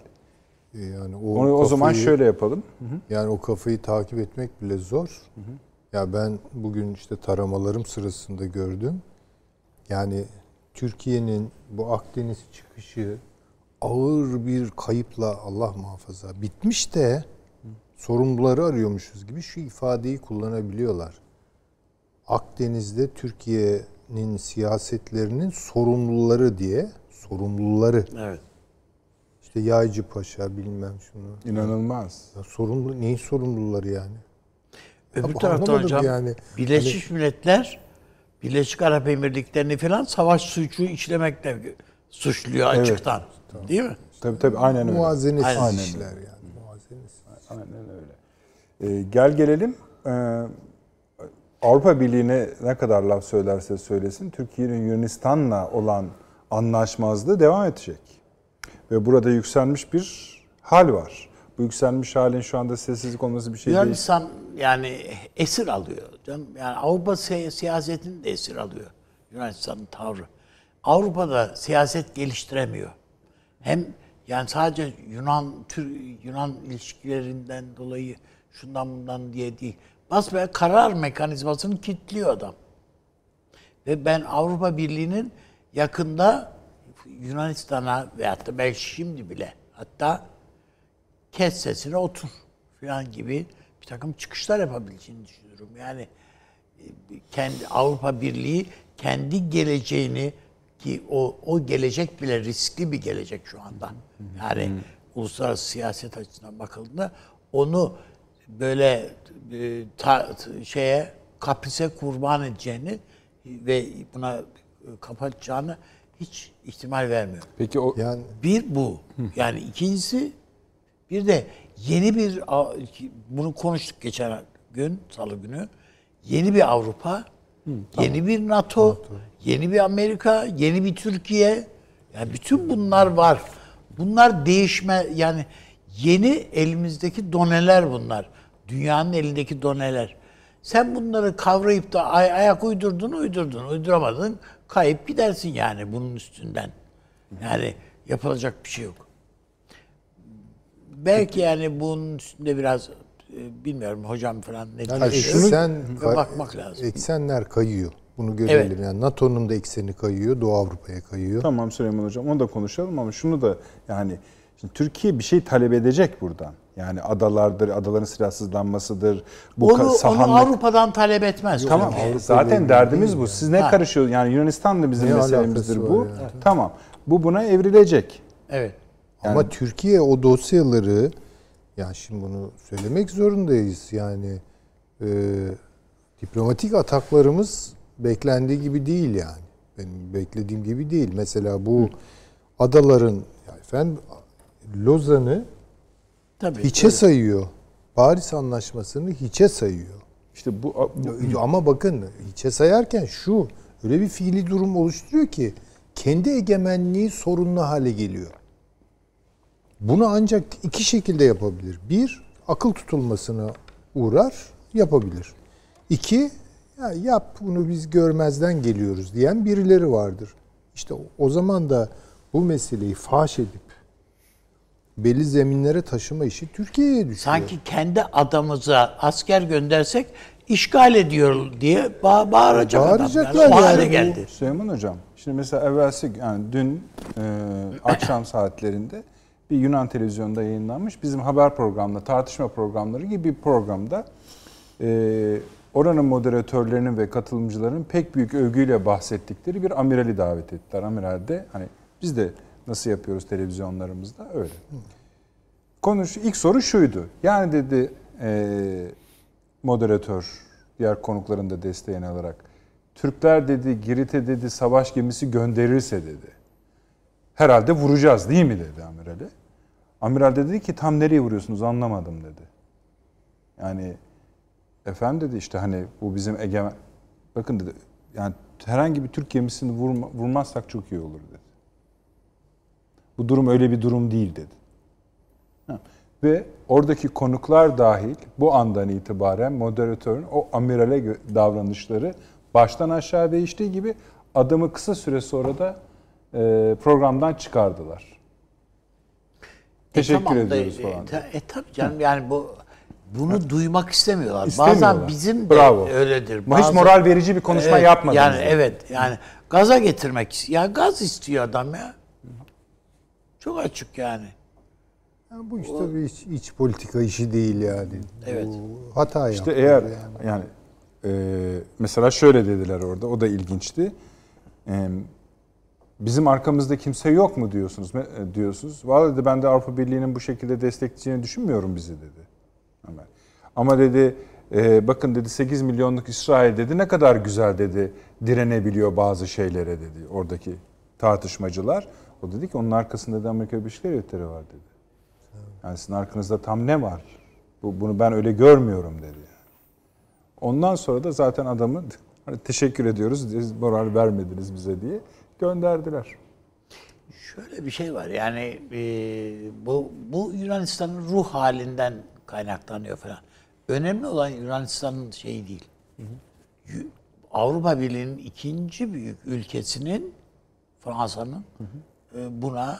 Ee, Yani o, Onu o zaman kafayı- şöyle yapalım. Yani o kafayı takip etmek bile zor. Ya ben bugün işte taramalarım sırasında gördüm. Yani Türkiye'nin bu Akdeniz çıkışı ağır bir kayıpla Allah muhafaza bitmiş de sorumluları arıyormuşuz gibi şu ifadeyi kullanabiliyorlar. Akdeniz'de Türkiye'nin siyasetlerinin sorumluları diye sorumluları. Evet. İşte Yaycı Paşa bilmem şunu. İnanılmaz. Ya sorumlu neyin sorumluları yani? Öbür taraftan hocam yani. Birleşmiş Milletler Birleşik Arap Emirlikleri'ni falan savaş suçu işlemekle suçluyor açıktan. Değil mi? Tabii tabii aynen öyle. Muvazenesiz Aynen. işler yani. Muvazenesiz. Aynen öyle. Ee, gel gelelim. Ee, Avrupa Birliği'ne ne kadar laf söylerse söylesin, Türkiye'nin Yunanistan'la olan anlaşmazlığı devam edecek. Ve burada yükselmiş bir hal var. Bu yükselmiş halin şu anda sessizlik olması bir şey değil. Yunanistan yani esir alıyor. Canım. Yani Avrupa si- siyasetini de esir alıyor. Yunanistan'ın tavrı. Avrupa'da siyaset geliştiremiyor. Hem yani sadece Yunan Tür Yunan ilişkilerinden dolayı şundan bundan diye değil. Basbaya karar mekanizmasını kilitliyor adam. Ve ben Avrupa Birliği'nin yakında Yunanistan'a veyahut da belki şimdi bile hatta kes sesine otur falan gibi bir takım çıkışlar yapabileceğini düşünüyorum. Yani e, kendi Avrupa Birliği kendi geleceğini ki o o gelecek bile riskli bir gelecek şu anda. Yani uluslararası siyaset açısından bakıldığında onu böyle e, ta- şeye kaprise kurban edeceğini ve buna e, kapatacağını hiç ihtimal vermiyorum. Peki o Yani Bir bu. Yani ikincisi bir de yeni bir bunu konuştuk geçen gün salı günü. Yeni bir Avrupa, yeni bir NATO, yeni bir Amerika, yeni bir Türkiye. Yani bütün bunlar var. Bunlar değişme yani yeni elimizdeki doneler bunlar. Dünyanın elindeki doneler. Sen bunları kavrayıp da ay- ayak uydurdun, uydurdun, uyduramadın, kayıp gidersin yani bunun üstünden. Yani yapılacak bir şey yok. Belki yani bunun üstünde biraz e, bilmiyorum hocam falan ne Yani eksen bakmak lazım. eksenler kayıyor. Bunu görelim. Evet. Yani NATO'nun da ekseni kayıyor, Doğu Avrupa'ya kayıyor. Tamam Süleyman Hocam onu da konuşalım ama şunu da yani şimdi Türkiye bir şey talep edecek buradan. Yani adalardır, adaların silahsızlanmasıdır. Bu onu, ka- onu sahanlık- Avrupa'dan talep etmez. Tamam. Türkiye. Zaten derdimiz bu. Siz ne Ha. karışıyor? Yani Yunanistan da bizim Ne meselemizdir bu. yani? Tamam. Bu buna evrilecek. Evet. Ama Türkiye o dosyaları yani şimdi bunu söylemek zorundayız. Yani e, diplomatik ataklarımız beklendiği gibi değil yani. Benim beklediğim gibi değil. Mesela bu adaların ya efendim Lozan'ı Tabii. hiçe sayıyor. Paris Anlaşması'nı hiçe sayıyor. İşte bu, bu Ama bakın hiçe sayarken şu öyle bir fiili durum oluşturuyor ki kendi egemenliği sorunlu hale geliyor. Bunu ancak iki şekilde yapabilir. Bir, akıl tutulmasına uğrar, yapabilir. İki, ya yap bunu biz görmezden geliyoruz diyen birileri vardır. İşte o- o zaman da bu meseleyi faş edip belli zeminlere taşıma işi Türkiye'ye düşüyor. Sanki kendi adamıza asker göndersek işgal ediyor diye ba- bağıracak adam. Bağıracaklar Yani. O yani geldi. Süleyman Hocam, şimdi mesela evvelsi yani dün e, akşam saatlerinde bir Yunan televizyonda yayınlanmış bizim haber programında, tartışma programları gibi bir programda e, oranın moderatörlerinin ve katılımcıların pek büyük övgüyle bahsettikleri bir amirali davet ettiler. Amiral de hani biz de nasıl yapıyoruz televizyonlarımızda öyle. Konuş ilk soru şuydu. Yani dedi e, moderatör diğer konukların da desteğini alarak Türkler dedi Girit'e dedi savaş gemisi gönderirse dedi. Herhalde vuracağız değil mi dedi amirale. Amiral de dedi ki tam nereye vuruyorsunuz anlamadım dedi. Yani efendim dedi işte hani bu bizim egemen bakın dedi yani herhangi bir Türk gemisini vurma, vurmazsak çok iyi olur dedi. Bu durum öyle bir durum değil dedi. Ha. Ve oradaki konuklar dahil bu andan itibaren moderatörün o amirale davranışları baştan aşağı değiştiği gibi adamı kısa süre sonra da e, programdan çıkardılar. Teşekkür tamam da, ediyoruz e, falan. ta- E, tabii canım yani bu bunu duymak istemiyorlar. İstemiyorlar. Bazen bizim de Bravo. öyledir. Bu hiç moral verici bir konuşma Evet, yapmadınız. Yani dedi. evet yani gaza getirmek. Ya gaz istiyor adam ya. Çok açık yani. Ya bu işte bir iç, iç politika işi değil yani. Evet. Bu hata İşte eğer yani. yani e, mesela şöyle dediler orada o da ilginçti. E, bizim arkamızda kimse yok mu diyorsunuz e, diyorsunuz. Vallahi dedi ben de Avrupa Birliği'nin bu şekilde destekleyeceğini düşünmüyorum bizi dedi. Ömer. Ama dedi e, bakın dedi 8 milyonluk İsrail dedi ne kadar güzel dedi direnebiliyor bazı şeylere dedi oradaki tartışmacılar. O dedi ki onun arkasında da Amerika Birleşik Devletleri var dedi. Yani sizin arkanızda tam ne var? Bu, bunu ben öyle görmüyorum dedi. Yani. Ondan sonra da zaten adamı hani teşekkür ediyoruz, moral vermediniz bize diye gönderdiler. Şöyle bir şey var yani e, bu bu Yunanistan'ın ruh halinden kaynaklanıyor falan. Önemli olan Yunanistan'ın şeyi değil. Yu- Avrupa Birliği'nin ikinci büyük ülkesinin Fransa'nın buna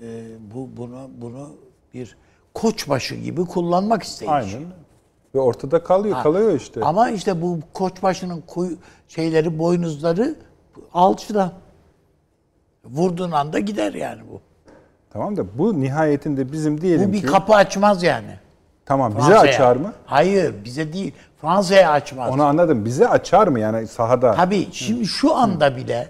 e, bu bunu bunu bir koçbaşı gibi kullanmak isteyiş. Aynen. Ve ortada kalıyor, Ha, kalıyor işte. Ama işte bu koçbaşının kuy, şeyleri, boynuzları alçıdan. Vurduğun anda gider yani bu. Tamam da bu nihayetinde bizim diyelim Bu bir ki kapı açmaz yani. tamam bize Fransa'ya. açar mı? Hayır, bize değil. Fransa'ya açmaz. Onu anladım. Bize açar mı yani sahada? Tabii şimdi şu anda bile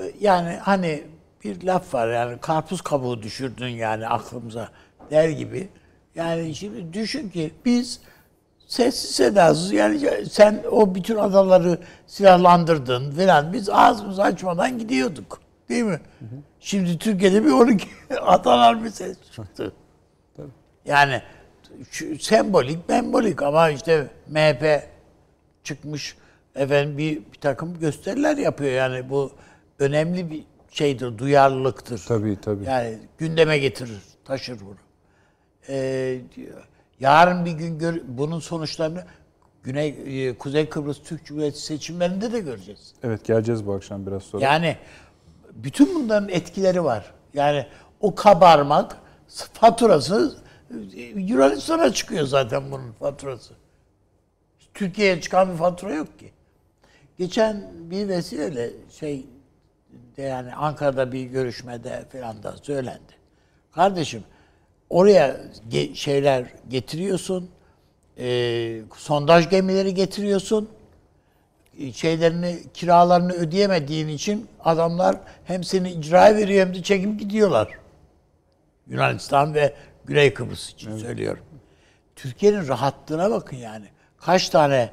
e, yani hani bir laf var yani karpuz kabuğu düşürdün yani aklımıza der gibi. Yani şimdi düşün ki biz sessiz sedasız yani sen o bütün adaları silahlandırdın falan biz ağzımızı açmadan gidiyorduk. Değil mi? Şimdi Türkiye'de bir 12 adalar bir ses çıktı. Yani şu sembolik, membolik ama işte MHP çıkmış efendim bir, bir takım gösteriler yapıyor yani bu önemli bir şeydir, duyarlılıktır. Tabii, tabii. Yani gündeme getirir, taşır bunu. Ee, yarın bir gün gör, bunun sonuçlarını Güney e, Kuzey Kıbrıs Türk Cumhuriyeti seçimlerinde de göreceğiz. Evet geleceğiz bu akşam biraz sonra. Yani bütün bunların etkileri var. Yani o kabarmak faturası e, Yunanistan'a çıkıyor zaten bunun faturası. Türkiye'ye çıkan bir fatura yok ki. Geçen bir vesileyle şey yani Ankara'da bir görüşmede falan da söylendi. Kardeşim oraya ge- şeyler getiriyorsun, e, sondaj gemileri getiriyorsun, şeylerini, kiralarını ödeyemediğin için adamlar hem seni icraya veriyor hem de çekip gidiyorlar. Yunanistan ve Güney Kıbrıs için söylüyorum. Türkiye'nin rahatlığına bakın yani. Kaç tane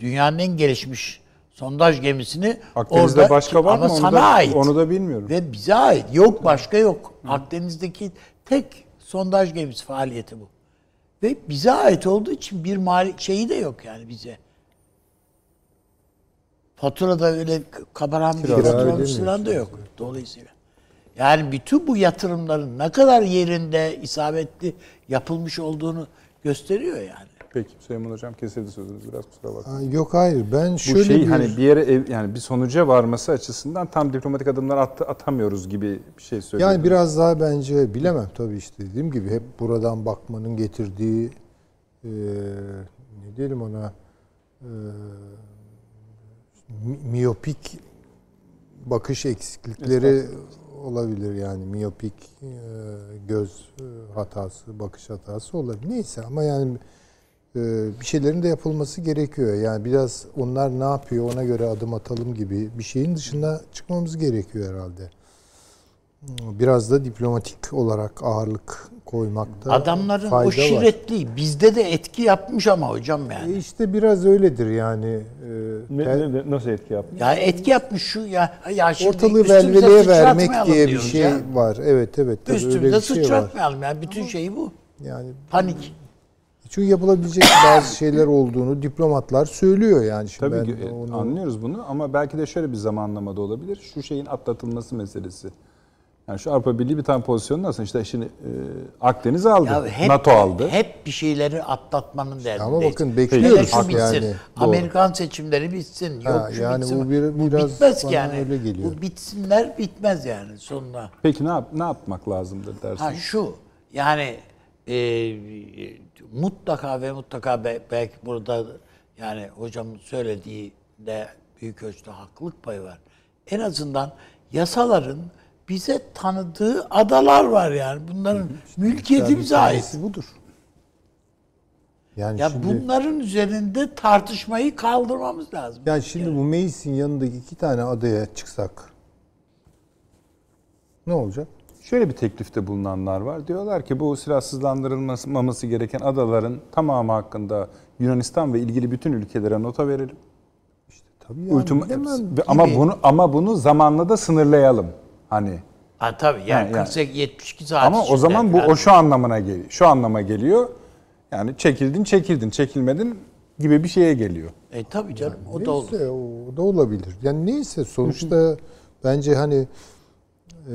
dünyanın en gelişmiş sondaj gemisini Akdeniz'de orada başka var ama mı? Onu sana da- ait. onu da bilmiyorum. Ve bize ait. Yok başka yok. Akdeniz'deki tek sondaj gemisi faaliyeti bu. Ve bize ait olduğu için bir mali şeyi de yok yani bize. Faturada öyle kabaran bir faturamız falan da yok. Dolayısıyla. Yani bütün bu yatırımların ne kadar yerinde isabetli yapılmış olduğunu gösteriyor yani. Peki Süleyman Hocam kesildi sözünüz biraz kusura bakmayın. Ha, Yok hayır ben Bu şöyle şey bir hani bir yere yani bir sonuca varması açısından tam diplomatik adımlar at- atamıyoruz gibi bir şey söylüyorum. yani biraz daha bence bilemem tabii işte dediğim gibi hep buradan bakmanın getirdiği e, ne diyelim ona e, mi- miyopik bakış eksiklikleri olabilir yani miyopik e, göz hatası, bakış hatası olabilir. Neyse ama yani bir şeylerin de yapılması gerekiyor. Yani biraz onlar ne yapıyor ona göre adım atalım gibi bir şeyin dışına çıkmamız gerekiyor herhalde. Biraz da diplomatik olarak ağırlık koymakta Adamların fayda o var. şirretliği bizde de etki yapmış ama hocam E yani. işte biraz öyledir yani. E, Ne- tel- ne- nasıl etki yaptı? Ya etki yapmış şu ya. ya şimdi ortalığı üstümüze velveleye vermek diye bir şey ya. var. Evet evet. tabii öyle Üstümüze bir şey var. sıçratmayalım yani. Bütün şeyi bu. Yani Panik. Çünkü yapılabilecek bazı şeyler olduğunu diplomatlar söylüyor yani. Şimdi Tabii ben ki, e, onu- anlıyoruz bunu ama belki de şöyle bir zamanlamada olabilir. Şu şeyin atlatılması meselesi. Yani şu Avrupa Birliği bir tane pozisyonu nasıl? İşte şimdi e, Akdeniz aldı, Ya hep, NATO aldı. Hep bir şeyleri atlatmanın derdindeyiz. Ama bakın bekliyoruz şu bitsin. yani. Doğru. Amerikan seçimleri bitsin. Yok Ha, şu yani bitsin. bu bir- biraz bitmez bana ki yani. öyle geliyor. Bu bitsinler bitmez yani sonuna. Peki ne yap ne yapmak lazımdır dersin? Ha şu yani e, mutlaka ve mutlaka be- belki burada yani hocamın söylediği de büyük ölçüde haklılık payı var. En azından yasaların bize tanıdığı adalar var yani. Bunların mülkiyeti bir bize ait. budur. Yani Ya şimdi, bunların üzerinde tartışmayı kaldırmamız lazım. yani şimdi bu Meis'in yanındaki iki tane adaya çıksak ne olacak? Şöyle bir teklifte bulunanlar var. Diyorlar ki bu silahsızlandırılmaması gereken adaların tamamı hakkında Yunanistan ve ilgili bütün ülkelere nota verelim. Tabii yani Ultima- ama bunu ama bunu zamanla da sınırlayalım. Hani Ha tabii yani, Yani- 48 72 saat ama o zaman bu o şu anlamına geliyor. Şu anlama geliyor. Yani çekildin, çekildin, çekilmedin gibi bir şeye geliyor. E tabii canım o da olur. Neyse o da olabilir. Yani neyse sonuçta bence hani e,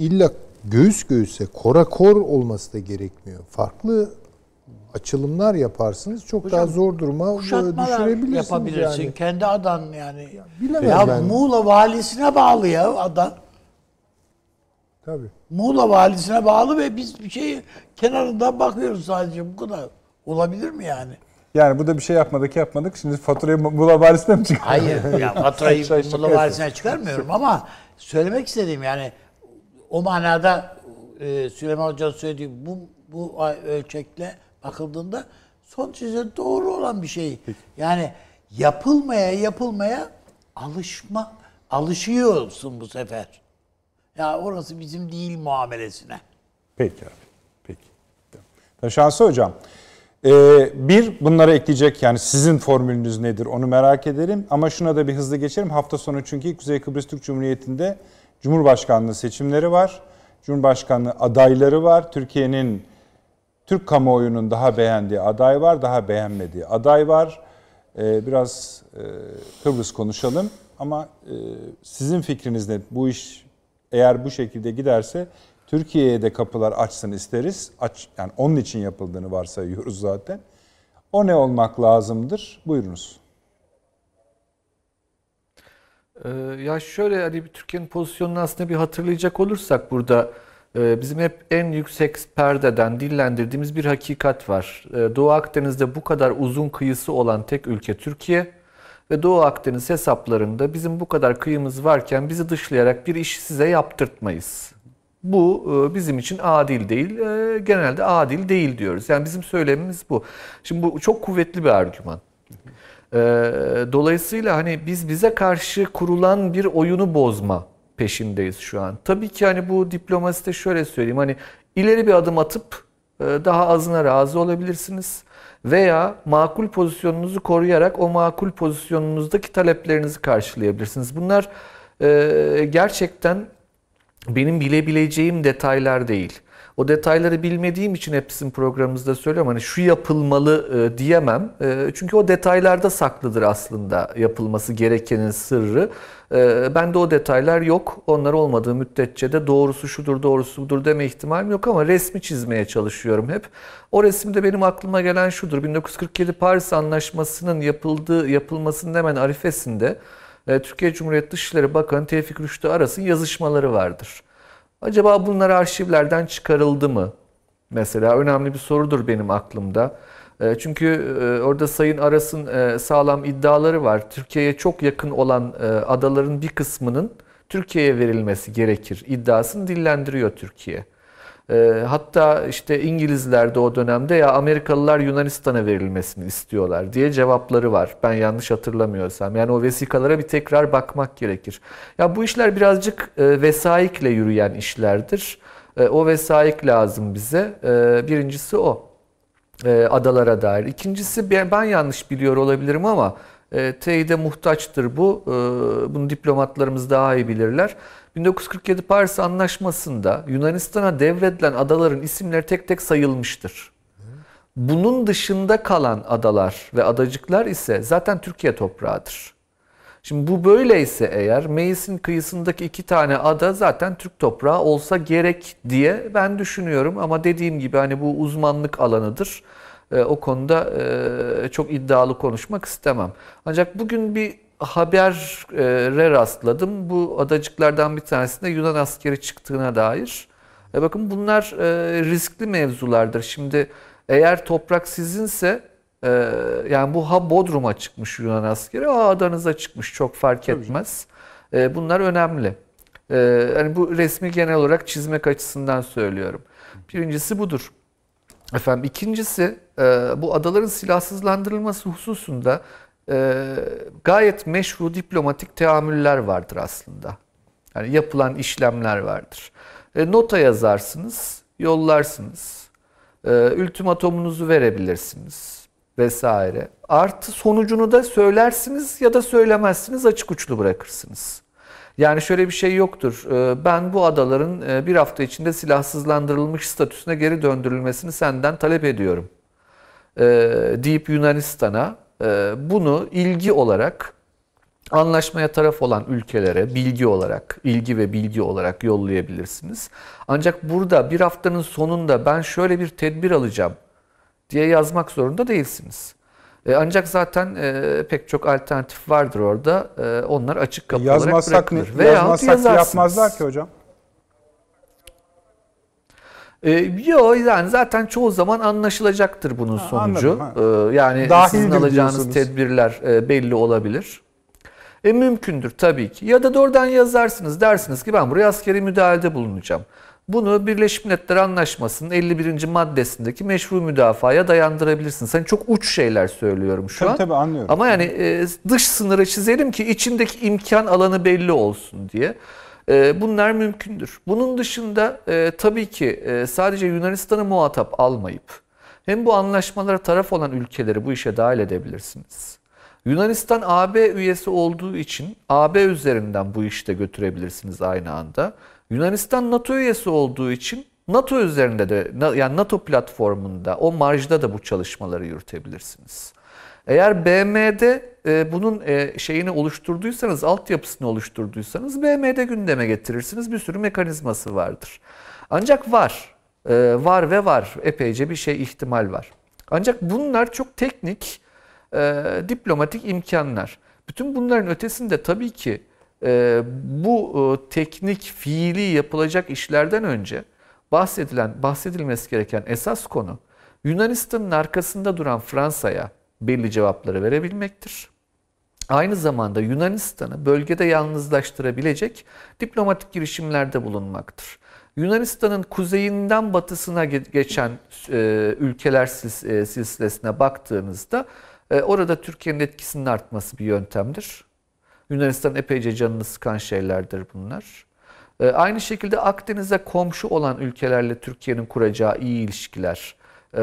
illa göğüs göğüse, kora kor olması da gerekmiyor. Farklı açılımlar yaparsınız. Çok Hocam, daha zor duruma düşürebilirsiniz yapabilirsin. yani. Kendi adan yani. Bilemem ya ben. Muğla valisine bağlı ya adan. Tabii. Muğla valisine bağlı ve biz bir şey kenarından bakıyoruz sadece bu kadar. Olabilir mi yani? Yani burada bir şey yapmadık yapmadık. Şimdi faturayı Muğla Valisi'ne mi çıkıyor? Hayır ya faturayı yapıyorum. Muğla valisine çıkarmıyorum ama söylemek istediğim yani o manada e, Süleyman Hoca'nın söylediği bu, bu ölçekle bakıldığında son derece doğru olan bir şey. Yani yapılmaya yapılmaya alışma alışıyorsun bu sefer. Ya orası bizim değil muamelesine. Peki abi. Peki. Tamam. Şansı hocam. Ee, bir bunlara ekleyecek yani sizin formülünüz nedir onu merak ederim. Ama şuna da bir hızlı geçelim. Hafta sonu çünkü Kuzey Kıbrıs Türk Cumhuriyeti'nde Cumhurbaşkanlığı seçimleri var. Cumhurbaşkanlığı adayları var. Türkiye'nin Türk kamuoyunun daha beğendiği aday var, daha beğenmediği aday var. Ee, biraz e, Kıbrıs konuşalım ama e, sizin fikriniz ne? Bu iş eğer bu şekilde giderse Türkiye'ye de kapılar açsın isteriz. Aç, yani onun için yapıldığını varsayıyoruz zaten. O ne olmak lazımdır? Buyurunuz. Ee, ya şöyle hani Türkiye'nin pozisyonunu aslında bir hatırlayacak olursak burada e, bizim hep en yüksek perdeden dillendirdiğimiz bir hakikat var. E, Doğu Akdeniz'de bu kadar uzun kıyısı olan tek ülke Türkiye ve Doğu Akdeniz hesaplarında bizim bu kadar kıyımız varken bizi dışlayarak bir iş size yaptırtmayız. Bu e, bizim için adil değil, genelde adil değil diyoruz. Yani bizim söylemimiz bu. Şimdi bu çok kuvvetli bir argüman. Ee, dolayısıyla hani biz bize karşı kurulan bir oyunu bozma peşindeyiz şu an. Tabii ki hani bu diplomaside şöyle söyleyeyim hani ileri bir adım atıp e, daha azına razı olabilirsiniz veya makul pozisyonunuzu koruyarak o makul pozisyonunuzdaki taleplerinizi karşılayabilirsiniz. Bunlar e, gerçekten benim bilebileceğim detaylar değil. O detayları bilmediğim için hep sizin programınızda söylüyorum. Hani şu yapılmalı e, diyemem. E, çünkü o detaylarda saklıdır aslında yapılması gerekenin sırrı. E, bende o detaylar yok. Onlar olmadığı müddetçe de doğrusu şudur, doğrusu budur deme ihtimalim yok ama resmi çizmeye çalışıyorum hep. O resimde benim aklıma gelen şudur. 1947 Paris Anlaşması'nın yapıldığı, yapılmasının hemen arifesinde e, Türkiye Cumhuriyeti Dışişleri Bakanı Tevfik Rüştü Aras'ın yazışmaları vardır. Acaba bunlar arşivlerden çıkarıldı mı? Mesela önemli bir sorudur benim aklımda. E, Çünkü e, orada Sayın Aras'ın e, sağlam iddiaları var. Türkiye'ye çok yakın olan adaların bir kısmının Türkiye'ye verilmesi gerekir iddiasını dillendiriyor Türkiye. E, Hatta işte İngilizler de o dönemde ya Amerikalılar Yunanistan'a verilmesini istiyorlar diye cevapları var. Ben yanlış hatırlamıyorsam. Yani o vesikalara bir tekrar bakmak gerekir. Ya bu işler birazcık e, vesaikle yürüyen işlerdir. E, O vesaik lazım bize. E, Birincisi o adalara dair. İkincisi ben yanlış biliyor olabilirim ama teyide muhtaçtır bu. Bunu diplomatlarımız daha iyi bilirler. 1947 Paris Anlaşması'nda Yunanistan'a devredilen adaların isimleri tek tek sayılmıştır. Bunun dışında kalan adalar ve adacıklar ise zaten Türkiye toprağıdır. Şimdi bu böyleyse eğer Meis'in kıyısındaki iki tane ada zaten Türk toprağı olsa gerek diye ben düşünüyorum. Ama dediğim gibi hani bu uzmanlık alanıdır. Ee, o konuda e, çok iddialı konuşmak istemem. Ancak bugün bir habere rastladım. Bu adacıklardan bir tanesinde Yunan askeri çıktığına dair. E bakın bunlar e, riskli mevzulardır. Şimdi eğer toprak sizinse e, yani bu ha Bodrum'a çıkmış Yunan askeri, ha adanıza çıkmış çok fark etmez. E, bunlar önemli. E, hani bu resmi genel olarak çizmek açısından söylüyorum. Birincisi budur. Efendim ikincisi e, bu adaların silahsızlandırılması hususunda e, gayet meşru diplomatik teamüller vardır aslında. Yani yapılan işlemler vardır. E, nota yazarsınız, yollarsınız. E, ultimatomunuzu verebilirsiniz vesaire. Artı sonucunu da söylersiniz ya da söylemezsiniz açık uçlu bırakırsınız. Yani şöyle bir şey yoktur. E, Ben bu adaların e, bir hafta içinde silahsızlandırılmış statüsüne geri döndürülmesini senden talep ediyorum. E, deyip Yunanistan'a bunu ilgi olarak Anlaşmaya taraf olan ülkelere bilgi olarak, ilgi ve bilgi olarak yollayabilirsiniz. Ancak burada bir haftanın sonunda ben şöyle bir tedbir alacağım diye yazmak zorunda değilsiniz. E, Ancak zaten e, pek çok alternatif vardır orada. E, onlar açık kapı olarak Yazmazsak, bırakılır. Veyahut yazmazsak yazarsınız. yapmazlar ki hocam. E, yo yani zaten çoğu zaman anlaşılacaktır bunun Ha, sonucu. anladım, E, yani Dahildir sizin alacağınız diyorsunuz. tedbirler e, belli olabilir. E, mümkündür tabii ki. Ya da doğrudan yazarsınız dersiniz ki ben buraya askeri müdahalede bulunacağım. Bunu Birleşmiş Milletler Anlaşması'nın 51. maddesindeki meşru müdafaya dayandırabilirsiniz. Hani çok uç şeyler söylüyorum şu Tabii an. tabii anlıyorum. Ama yani e, dış sınırı çizelim ki içindeki imkan alanı belli olsun diye. E, bunlar mümkündür. Bunun dışında e, tabii ki e, sadece Yunanistan'ı muhatap almayıp hem bu anlaşmalara taraf olan ülkeleri bu işe dahil edebilirsiniz. Yunanistan AB üyesi olduğu için AB üzerinden bu işi de götürebilirsiniz aynı anda. Yunanistan NATO üyesi olduğu için NATO üzerinde de yani NATO platformunda o marjda da bu çalışmaları yürütebilirsiniz. Eğer BM'de e, bunun e, şeyini oluşturduysanız, altyapısını oluşturduysanız BM'de gündeme getirirsiniz. Bir sürü mekanizması vardır. Ancak var, e, var ve var. Epeyce bir şey ihtimal var. Ancak bunlar çok teknik, diplomatik imkanlar. Bütün bunların ötesinde tabii ki bu teknik, fiili yapılacak işlerden önce bahsedilen, bahsedilmesi gereken esas konu Yunanistan'ın arkasında duran Fransa'ya belli cevapları verebilmektir. Aynı zamanda Yunanistan'ı bölgede yalnızlaştırabilecek diplomatik girişimlerde bulunmaktır. Yunanistan'ın kuzeyinden batısına ge- geçen e, ülkeler e, silsilesine baktığınızda e, orada Türkiye'nin etkisinin artması bir yöntemdir. Yunanistan epeyce canını sıkan şeylerdir bunlar. Aynı şekilde Akdeniz'e komşu olan ülkelerle Türkiye'nin kuracağı iyi ilişkiler, e,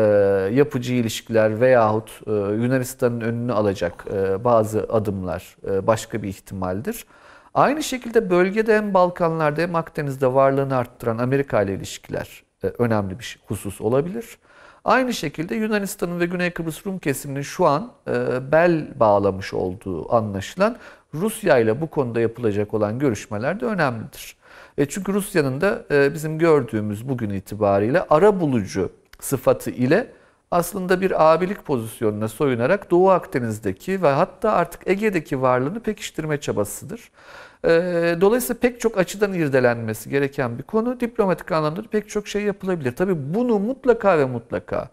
yapıcı ilişkiler veyahut e, Yunanistan'ın önünü alacak e, bazı adımlar e, başka bir ihtimaldir. Aynı şekilde bölgede hem Balkanlarda hem Akdeniz'de varlığını arttıran Amerika ile ilişkiler önemli bir şey- husus olabilir. Aynı şekilde Yunanistan'ın ve Güney Kıbrıs Rum kesiminin şu an bel bağlamış olduğu anlaşılan Rusya ile bu konuda yapılacak olan görüşmeler de önemlidir. Çünkü Rusya'nın da bizim gördüğümüz bugün itibariyle ara bulucu sıfatı ile aslında bir abilik pozisyonuna soyunarak Doğu Akdeniz'deki ve hatta artık Ege'deki varlığını pekiştirme çabasıdır. E, Dolayısıyla pek çok açıdan irdelenmesi gereken bir konu. Diplomatik anlamda da pek çok şey yapılabilir. Tabii bunu mutlaka ve mutlaka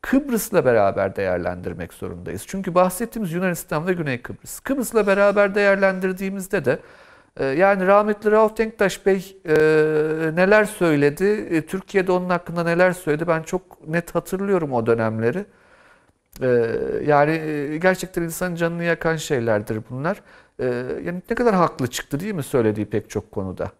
Kıbrıs'la beraber değerlendirmek zorundayız. Çünkü bahsettiğimiz Yunanistan ve Güney Kıbrıs. Kıbrıs'la beraber değerlendirdiğimizde de yani rahmetli Rauf Denktaş Bey e, neler söyledi, e, Türkiye'de onun hakkında neler söyledi ben çok net hatırlıyorum o dönemleri. E, yani gerçekten insanın canını yakan şeylerdir bunlar. E, yani ne kadar haklı çıktı değil mi söylediği pek çok konuda.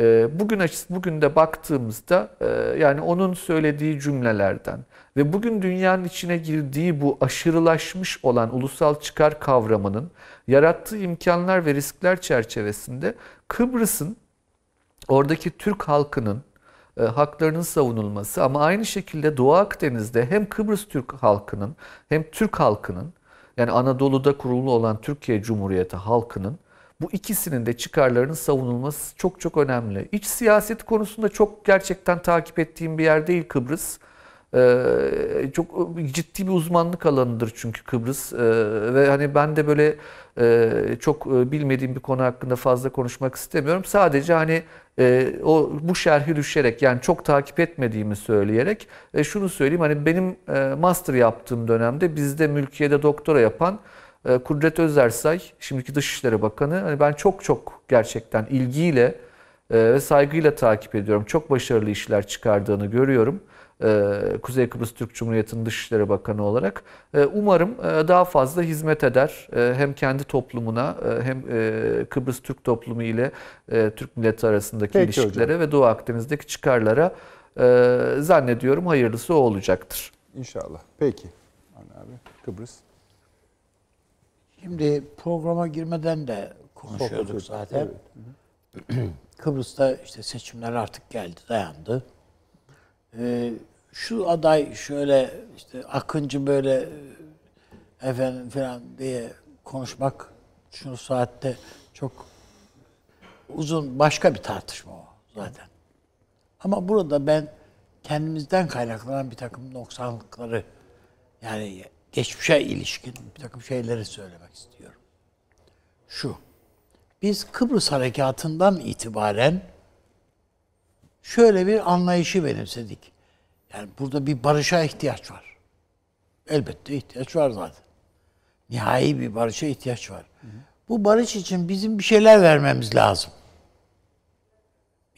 E, Bugün açısı bugün de baktığımızda e, yani onun söylediği cümlelerden ve bugün dünyanın içine girdiği bu aşırılaşmış olan ulusal çıkar kavramının yarattığı imkanlar ve riskler çerçevesinde Kıbrıs'ın oradaki Türk halkının e, haklarının savunulması ama aynı şekilde Doğu Akdeniz'de hem Kıbrıs Türk halkının hem Türk halkının yani Anadolu'da kurulu olan Türkiye Cumhuriyeti halkının bu ikisinin de çıkarlarının savunulması çok çok önemli. İç siyaset konusunda çok gerçekten takip ettiğim bir yer değil Kıbrıs. Ee, çok ciddi bir uzmanlık alanıdır çünkü Kıbrıs Ee, ve hani ben de böyle çok e, bilmediğim bir konu hakkında fazla konuşmak istemiyorum. Sadece hani e, o bu şerhi düşerek yani çok takip etmediğimi söyleyerek e, şunu söyleyeyim hani benim master yaptığım dönemde bizde mülkiyede doktora yapan Kudret Özersay şimdiki Dışişleri Bakanı hani ben çok çok gerçekten ilgiyle ve saygıyla takip ediyorum. Çok başarılı işler çıkardığını görüyorum. E, Kuzey Kıbrıs Türk Cumhuriyeti'nin Dışişleri Bakanı olarak. E, Umarım e, daha fazla hizmet eder. Hem kendi toplumuna hem Kıbrıs Türk toplumu ile Türk milleti arasındaki Peki ilişkilere ve Doğu Akdeniz'deki çıkarlara zannediyorum hayırlısı o olacaktır. İnşallah. Peki. Avni abi Kıbrıs. Şimdi programa girmeden de konuşuyorduk zaten. Kıbrıs'ta işte seçimler artık geldi, dayandı. Ee, şu aday şöyle işte Akıncı böyle e, efendim falan diye konuşmak Şu saatte çok uzun başka bir tartışma o zaten. Ama burada ben kendimizden kaynaklanan bir takım noksanlıkları yani geçmişe ilişkin bir takım şeyleri söylemek istiyorum. Şu, biz Kıbrıs Harekatı'ndan itibaren şöyle bir anlayışı benimsedik. Yani burada bir barışa ihtiyaç var. Elbette ihtiyaç var zaten. Nihai bir barışa ihtiyaç var. Bu barış için bizim bir şeyler vermemiz lazım.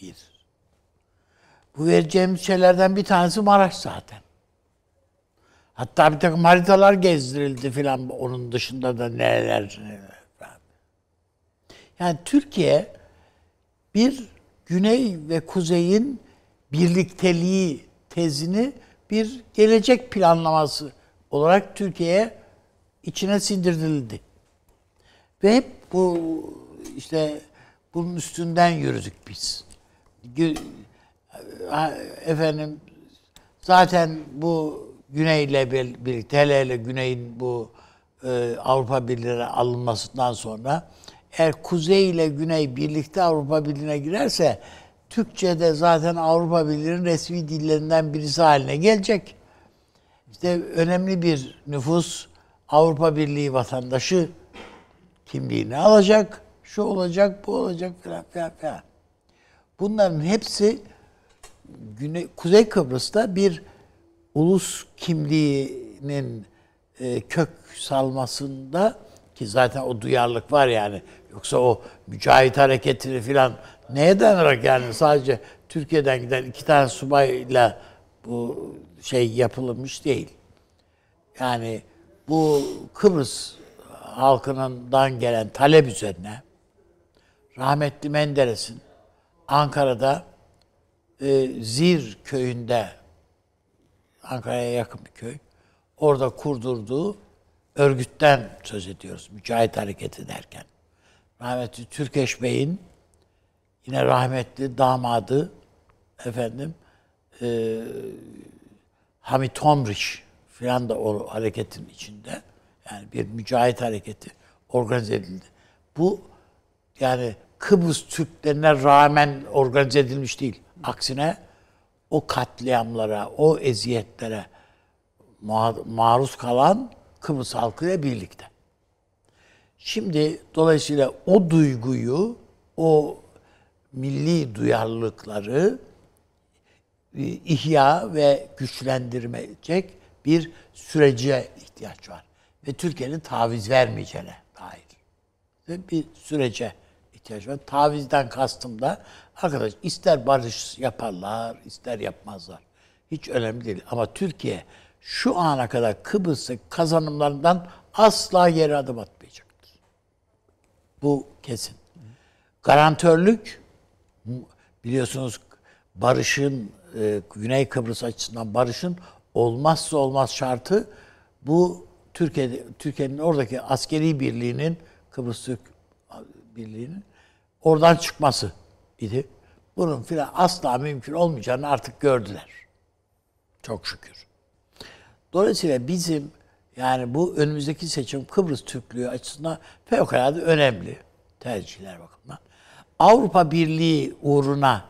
Bir. Bu vereceğimiz şeylerden bir tanesi Maraş zaten. Hatta bir takım haritalar gezdirildi filan onun dışında da neler neler. Yani Türkiye bir güney ve kuzeyin birlikteliği tezini bir gelecek planlaması olarak Türkiye'ye içine sindirildi. Ve hep bu işte bunun üstünden yürüdük biz. Efendim zaten bu Güney'le bir- birlikte hele hele Güney'in bu e, Avrupa Birliği'ne alınmasından sonra eğer Kuzey ile Güney birlikte Avrupa Birliği'ne girerse Türkçe'de zaten Avrupa Birliği'nin resmi dillerinden birisi haline gelecek. İşte önemli bir nüfus Avrupa Birliği vatandaşı kimliğini alacak. Şu olacak, bu olacak falan filan filan. Bunların hepsi Güney, Kuzey Kıbrıs'ta bir ulus kimliğinin e, kök salmasında ki zaten o duyarlılık var yani. Yoksa o mücahit hareketini filan neye dayanarak yani sadece Türkiye'den giden iki tane subayla bu şey yapılmış değil. Yani bu Kıbrıs halkından gelen talep üzerine rahmetli Menderes'in Ankara'da e, Zir köyünde Ankara'ya yakın bir köy. Orada kurdurduğu örgütten söz ediyoruz. Mücahit Hareketi derken. Rahmetli Türkeş Bey'in yine rahmetli damadı efendim e, Hamit Homriş filan da o hareketin içinde. Yani bir mücahit hareketi organize edildi. Bu yani Kıbrıs Türklerine rağmen organize edilmiş değil. Aksine o katliamlara, o eziyetlere ma- maruz kalan Kıbrıs halkıyla birlikte. Şimdi dolayısıyla o duyguyu, o milli duyarlılıkları e, ihya ve güçlendirmeyecek bir sürece ihtiyaç var. Ve Türkiye'nin taviz vermeyeceğine dair ve bir sürece ihtiyaç var. Tavizden kastım da arkadaş ister barış yaparlar, ister yapmazlar. Hiç önemli değil. Ama Türkiye şu ana kadar Kıbrıs'taki kazanımlarından asla geri adım atmayacaktır. Bu kesin. Garantörlük biliyorsunuz barışın e, Güney Kıbrıs açısından barışın olmazsa olmaz şartı bu Türkiye'de Türkiye'nin oradaki askeri birliğinin Kıbrıs Türk Birliği'nin oradan çıkması idi. Bunun filan asla mümkün olmayacağını artık gördüler. Çok şükür. Dolayısıyla bizim yani bu önümüzdeki seçim Kıbrıs Türklüğü açısından fevkalade önemli tercihler bakımından. Avrupa Birliği uğruna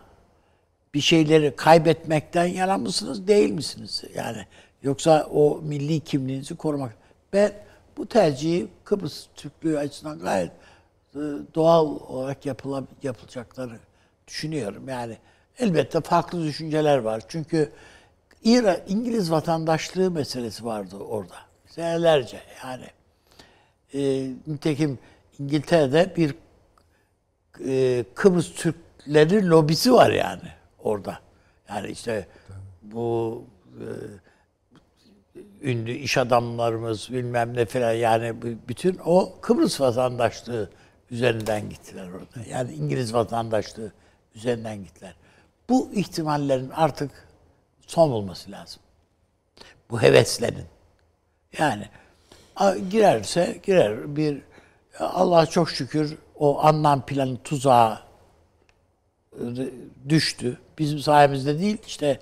bir şeyleri kaybetmekten yana mısınız, değil misiniz? Yani yoksa o milli kimliğinizi korumak. Ben bu tercihi Kıbrıs Türklüğü açısından gayet e, doğal olarak yapıla, yapılacakları düşünüyorum. Yani elbette farklı düşünceler var. Çünkü İra, İngiliz vatandaşlığı meselesi vardı orada. Senelerce yani. E, nitekim İngiltere'de bir e, Kıbrıs Türkleri lobisi var yani orada. Yani işte bu e, ünlü iş adamlarımız bilmem ne falan yani bütün o Kıbrıs vatandaşlığı üzerinden gittiler orada. Yani İngiliz vatandaşlığı üzerinden gittiler. Bu ihtimallerin artık son bulması lazım. Bu heveslerin. Yani girerse girer bir Allah çok şükür o anlam planı tuzağı e, düştü. Bizim sayemizde değil işte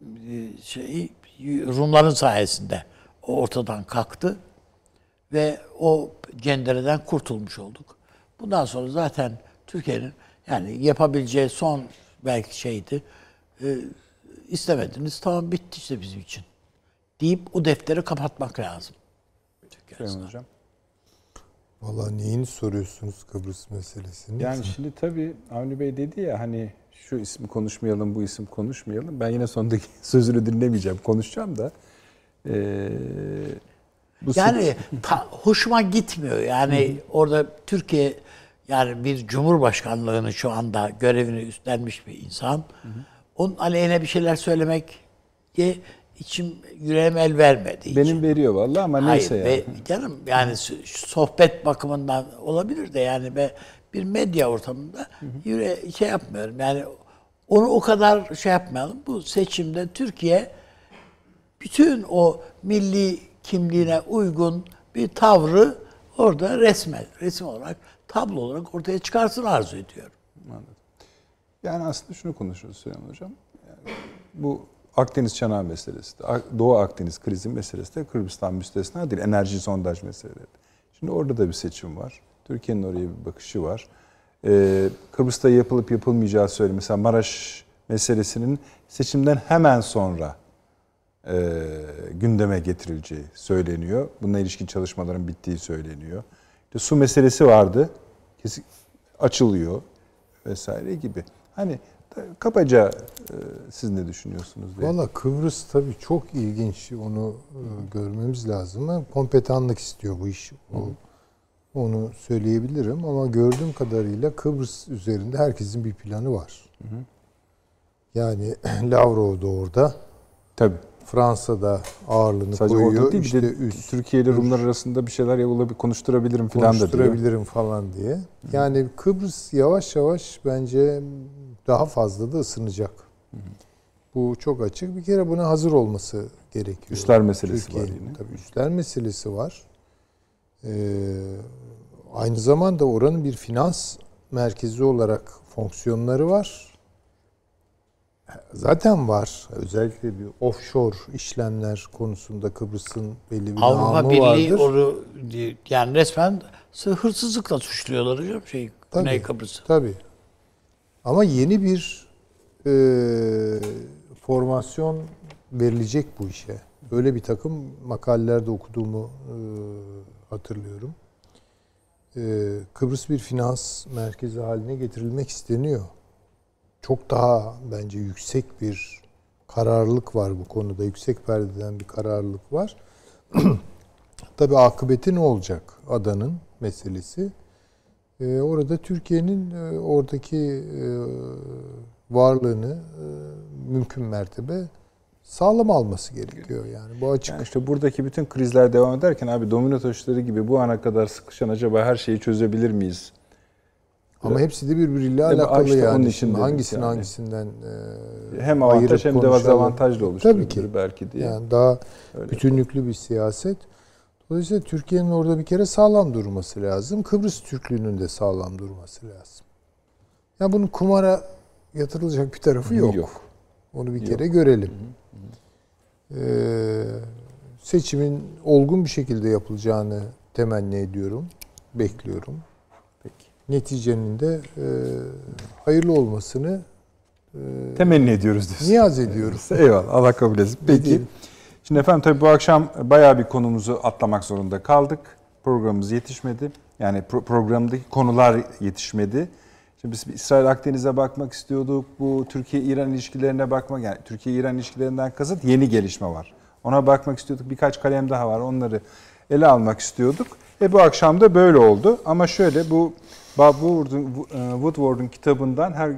e, şey Rumların sayesinde o ortadan kalktı. ve o cendereden kurtulmuş olduk. Bundan sonra zaten Türkiye'nin yani yapabileceği son belki şeydi. E, istemediniz tamam bitti işte bizim için. Deyip o defteri kapatmak lazım. Türkiye Süleyman açısından. Hocam. Valla neyini soruyorsunuz Kıbrıs meselesini? Yani şimdi tabii Avni Bey dedi ya hani şu ismi konuşmayalım, bu isim konuşmayalım. Ben yine sondaki sözünü dinlemeyeceğim, konuşacağım da. Ee, bu Yani ta- hoşuma gitmiyor. Yani orada Türkiye yani bir cumhurbaşkanlığını şu anda görevini üstlenmiş bir insan. Onun aleyhine bir şeyler söylemek diye içim yüreğim el vermedi. benim veriyor vallahi ama Hayır neyse ve yani. canım yani sohbet bakımından olabilir de yani be bir medya ortamında yüre şey yapmıyorum. Yani onu o kadar şey yapmayalım. Bu seçimde Türkiye bütün o milli kimliğine uygun bir tavrı orada resmen, resim olarak, tablo olarak ortaya çıkarsın arzu ediyorum. Yani aslında şunu konuşuyoruz Süleyman Hocam. Yani bu Akdeniz çanağı meselesi de, Doğu Akdeniz krizi meselesi de Kıbrıs'tan müstesna değil. Enerji sondaj meseleleri. Şimdi orada da bir seçim var. Türkiye'nin oraya bir bakışı var. Ee, Kıbrıs'ta yapılıp yapılmayacağı söyle. Mesela Maraş meselesinin seçimden hemen sonra e, gündeme getirileceği söyleniyor. Bununla ilişkin çalışmaların bittiği söyleniyor. İşte su meselesi vardı. Kesin açılıyor vesaire gibi. Hani kabaca e, siz ne düşünüyorsunuz diye. Valla Kıbrıs tabii çok ilginç. Onu e, görmemiz lazım. Kompetanlık istiyor bu iş. O, onu söyleyebilirim ama gördüğüm kadarıyla Kıbrıs üzerinde herkesin bir planı var. Yani Lavrov da orada. Tabii. Fransa'da ağırlığını Sadece koyuyor. orada değil işte de üst, Türkiye ile Rumlar arasında bir şeyler yapılabilir, konuşturabilirim falan da diyor. konuşturabilirim falan diye. Yani Kıbrıs yavaş yavaş bence daha fazla da ısınacak. Bu çok açık. Bir kere buna hazır olması gerekiyor. Üsler meselesi var Türkiye'nin. yine. Tabii üsler meselesi var. Ee, aynı zamanda oranın bir finans merkezi olarak fonksiyonları var. Zaten var. Özellikle bir offshore işlemler konusunda Kıbrıs'ın belli bir Avrupa namı Birliği vardır. onu yani resmen hırsızlıkla suçluyorlar hocam şey Tabii. Güney Kıbrıs'ı. Tabii. Ama yeni bir e, formasyon verilecek bu işe. Böyle bir takım makalelerde okuduğumu e, hatırlıyorum. E, Kıbrıs bir finans merkezi haline getirilmek isteniyor. Çok daha bence yüksek bir kararlılık var bu konuda. Yüksek perdeden bir kararlılık var. Tabii akıbeti ne olacak adanın meselesi? Ee, orada Türkiye'nin e, oradaki e, varlığını e, mümkün mertebe sağlam alması gerekiyor yani bu açık. Yani işte buradaki bütün krizler devam ederken abi domino taşları gibi bu ana kadar sıkışan acaba her şeyi çözebilir miyiz? Ama hepsi de birbiriyle Tabii, alakalı işte onun yani. için dedik hangisini yani. hangisinden e, Hem avantaj hem de dezavantajlı oluşturabilir Tabii ki. belki diye. Yani daha Öyle. bütünlüklü bir siyaset. Dolayısıyla Türkiye'nin orada bir kere sağlam durması lazım. Kıbrıs Türklüğünün de sağlam durması lazım. Ya bunun kumara yatırılacak bir tarafı yok. Yok. Onu bir Yok. kere görelim. Ee, seçimin olgun bir şekilde yapılacağını temenni ediyorum, bekliyorum. Peki. Neticenin de e, hayırlı olmasını e, Temenni ediyoruz diyorsun. niyaz ediyoruz. Eyvallah. Allah kabul etsin. Peki. diyelim? Şimdi efendim tabii bu akşam bayağı bir konumuzu atlamak zorunda kaldık. Programımız yetişmedi. Yani pro- programdaki konular yetişmedi. Şimdi biz İsrail Akdeniz'e bakmak istiyorduk. Bu Türkiye-İran ilişkilerine bakmak yani Türkiye-İran ilişkilerinden kasıt yeni gelişme var. Ona bakmak istiyorduk. Birkaç kalem daha var. Onları ele almak istiyorduk. E bu akşam da böyle oldu. Ama şöyle bu Bob Woodward'un e, Woodward'un kitabından her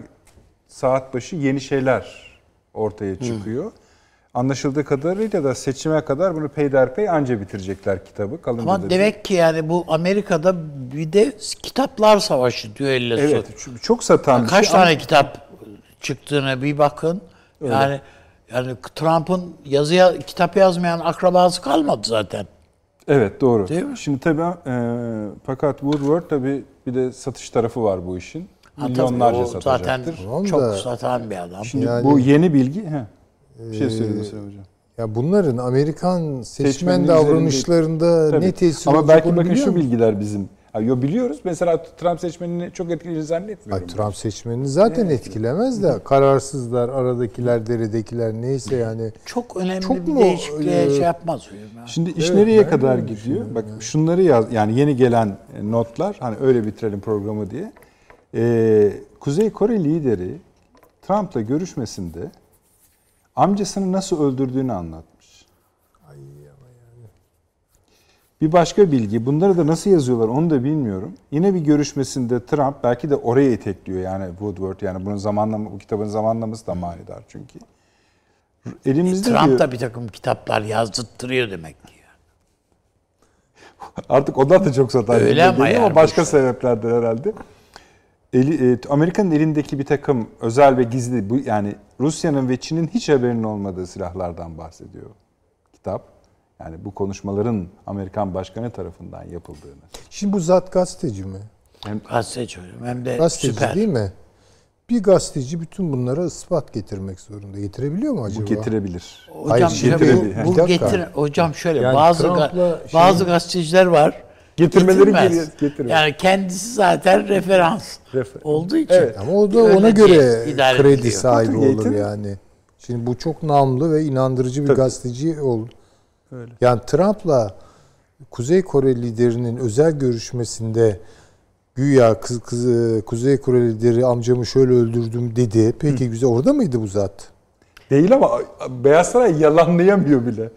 saat başı yeni şeyler ortaya çıkıyor. Anlaşıldığı kadarıyla da seçime kadar bunu peyderpey anca bitirecekler kitabı. Kalınca da Ama bir- demek ki yani bu Amerika'da bir de kitaplar savaşı düellosu. Evet, çünkü çok satan bir Kaç şey ama- tane kitap çıktığına bir bakın. Yani yani Trump'ın yazıya kitap yazmayan akrabası kalmadı zaten. Evet doğru. Değil mi? Şimdi tabii e, fakat Woodward tabii bir de satış tarafı var bu işin. Ha, tabii, Milyonlarca o zaten satacaktır. Tamam çok satan bir adam. Şimdi Yani- bu yeni bilgi he. Bir şey Ee, söyledi Mustafa Hocam. Ya bunların Amerikan seçmen Seçmenin davranışlarında Tabii. ne tesir Ama belki bakın şu bilgiler bizim. Ha, yo biliyoruz. Mesela Trump seçmenini çok etkileyeceğini zannetmiyorum. Ay, Trump seçmenini zaten etkilemez de kararsızlar, aradakiler, deridekiler neyse yani. Çok önemli Çok bir mu, değişikliğe e, şey yapmaz. Ya. Şimdi iş Evet, nereye kadar gidiyor? Bak şunları yaz yani yeni gelen e, notlar hani öyle bitirelim programı diye. Ee, Kuzey Kore lideri Trump'la görüşmesinde amcasını nasıl öldürdüğünü anlatmış. Bir başka bilgi, bunları da nasıl yazıyorlar onu da bilmiyorum. Yine bir görüşmesinde Trump belki de oraya itekliyor yani Woodward yani bunun zamanlama, bu kitabın zamanlaması da manidar çünkü. Elimizde diyor, Trump da bir takım kitaplar yazdırtırıyor demek ki. Artık ondan da çok satar. Öyle ama yani başka işte. sebeplerden herhalde. Eli, e, Amerika'nın elindeki bir takım özel ve gizli bu yani Rusya'nın ve Çin'in hiç haberinin olmadığı silahlardan bahsediyor kitap. Yani bu konuşmaların Amerikan başkanı tarafından yapıldığını. Şimdi bu zat gazeteci mi? Hem Gazeteci hocam hem de Gazeteci süper. değil mi? Bir gazeteci bütün bunlara ispat getirmek zorunda. Getirebiliyor mu acaba? bu getirebilir. Hocam Hayır, şöyle getirebilir. bu, bu getir hocam şöyle Yani bazı ga- şey- bazı gazeteciler var. Getirmeleri getirmez. Yani kendisi zaten referans Refer- olduğu için. Evet. Ama o da Öyle ona göre kredi ediliyor. sahibi olur Watergate'in- yani. Şimdi bu çok namlı ve inandırıcı bir Tabii. gazeteci oldu. Yani Trump'la Kuzey Kore liderinin özel görüşmesinde güya kız, kız, Kuzey Kore lideri amcamı şöyle öldürdüm dedi. Peki güzel orada mıydı bu zat? Değil ama Beyaz Saray yalanlayamıyor bile.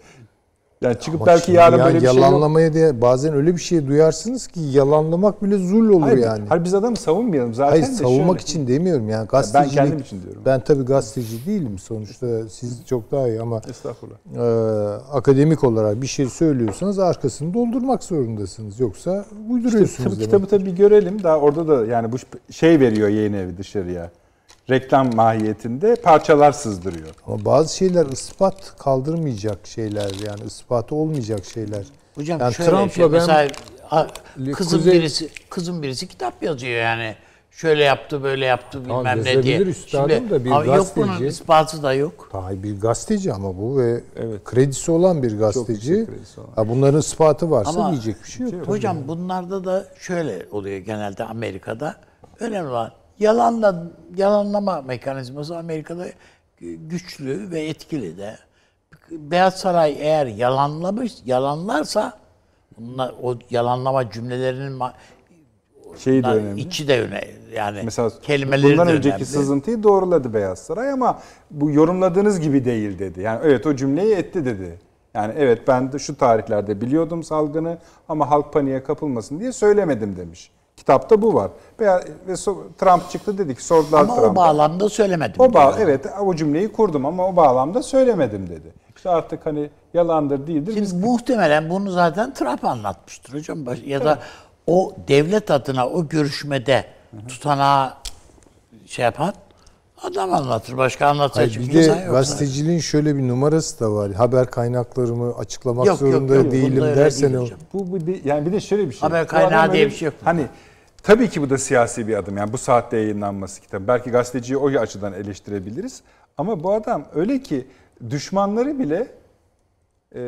Yani çıkıp Bak belki yarın ya böyle bir şey yok. yalanlamaya diye bazen öyle bir şey duyarsınız ki yalanlamak bile zul olur Hayır, yani. hayır biz adamı savunmayalım zaten Hayır de savunmak şöyle- için demiyorum yani Ben gazetecilik. kendim için diyorum. Ben tabii gazeteci değilim sonuçta siz çok daha iyi ama Estağfurullah. e, akademik olarak bir şey söylüyorsanız arkasını doldurmak zorundasınız. Yoksa uyduruyorsunuz Tabii demek. kitabı tabii görelim. Daha orada da yani bu şey veriyor yayın evi dışarıya. Reklam mahiyetinde parçalar sızdırıyor. Ama bazı şeyler ispat kaldırmayacak şeyler yani ispatı olmayacak şeyler. Hocam Yani şöyle Trump'la şey, ben- mesela kızın Kuzey- birisi kızın birisi kitap yazıyor yani. Şöyle yaptı böyle yaptı Tamam, bilmem ne diye. üstadım da bir ama yok bunun gazeteci- ispatı da yok. Daha bir gazeteci ama bu ve Evet. kredisi olan bir gazeteci. olan. Ha, bunların ispatı varsa Ama diyecek bir şey yok. Hocam bunlarda da şöyle oluyor genelde Amerika'da. Önemli olan yalanla yalanlama mekanizması Amerika'da güçlü ve etkili de. Beyaz Saray eğer yalanlamış, yalanlarsa bunlar, o yalanlama cümlelerinin Şeyi de önemli. içi de önemli. Yani Mesela kelimeleri bundan de önceki önemli. sızıntıyı doğruladı Beyaz Saray ama bu yorumladığınız gibi değil dedi. Yani evet o cümleyi etti dedi. Yani evet ben de şu tarihlerde biliyordum salgını ama halk paniğe kapılmasın diye söylemedim demiş. Kitapta bu var. Veya ve Trump çıktı dedi ki sordular Ama o Trump'a. bağlamda söylemedim. O bağ, diyor. evet o cümleyi kurdum ama o bağlamda söylemedim dedi. İşte artık hani yalandır değildir. Biz Şimdi muhtemelen bunu zaten Trump anlatmıştır hocam. Ya da o devlet adına o görüşmede tutanağı şey yapan adam anlatır. Başka Hayır, anlatacak bir bir insan de yok. gazeteciliğin şöyle bir numarası da var. Haber kaynaklarımı açıklamak Yok, yok, zorunda yok. değilim Bunda öyle dersen değil. Bu, bu yani bir de şöyle bir şey. Haber kaynağı adam diye öyle- bir şey yok. Hani tabii ki bu da siyasi bir adım. Yani bu saatte yayınlanması kitabı. Belki gazeteciyi o açıdan eleştirebiliriz. Ama bu adam öyle ki düşmanları bile e,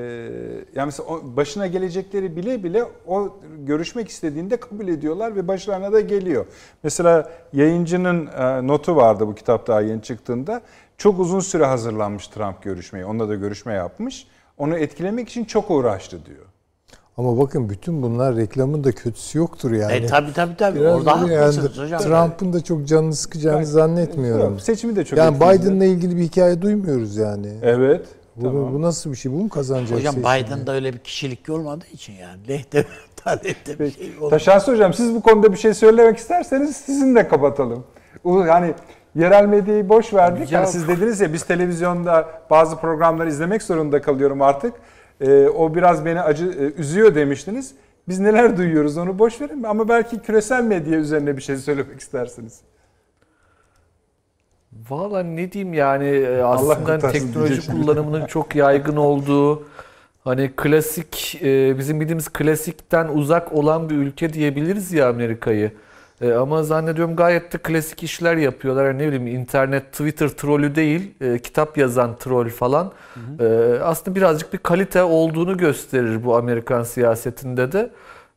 yani mesela başına gelecekleri bile bile o görüşmek istediğinde kabul ediyorlar ve başlarına da geliyor. Mesela yayıncının e, notu vardı bu kitap daha yeni çıktığında. Çok uzun süre hazırlanmış Trump görüşmeyi. Onunla da görüşme yapmış. Onu etkilemek için çok uğraştı diyor. Ama bakın bütün bunlar reklamın da kötüsü yoktur yani. E tabi tabi tabi. Orada haklısınız yani. hocam. Trump'ın da çok canını sıkacağını zannetmiyorum. Yok, seçimi de çok yani. Biden'la ilgili bir hikaye duymuyoruz yani. Evet. Bu, tamam. bu nasıl bir şey? Bu mu kazanacak Hocam? Biden'da öyle bir kişilik olmadığı için yani. Lehte talihte bir şey olmadı. Taşansı Hocam siz bu konuda bir şey söylemek isterseniz sizin de kapatalım. U- Yani yerel medyayı boş verdik. Ya- Yani siz dediniz ya biz televizyonda bazı programları izlemek zorunda kalıyorum artık. Ee, o biraz beni acı e, üzüyor demiştiniz. Biz neler duyuyoruz onu boş verin ama belki küresel medya üzerine bir şey söylemek istersiniz. Valla ne diyeyim yani e, aslında kurtarsın teknoloji kullanımının çok yaygın olduğu hani klasik e, bizim bildiğimiz klasikten uzak olan bir ülke diyebiliriz ya Amerika'yı. E, ama zannediyorum gayet de klasik işler yapıyorlar. Yani ne bileyim internet Twitter trolü değil, kitap yazan troll falan. E, aslında birazcık bir kalite olduğunu gösterir bu Amerikan siyasetinde de.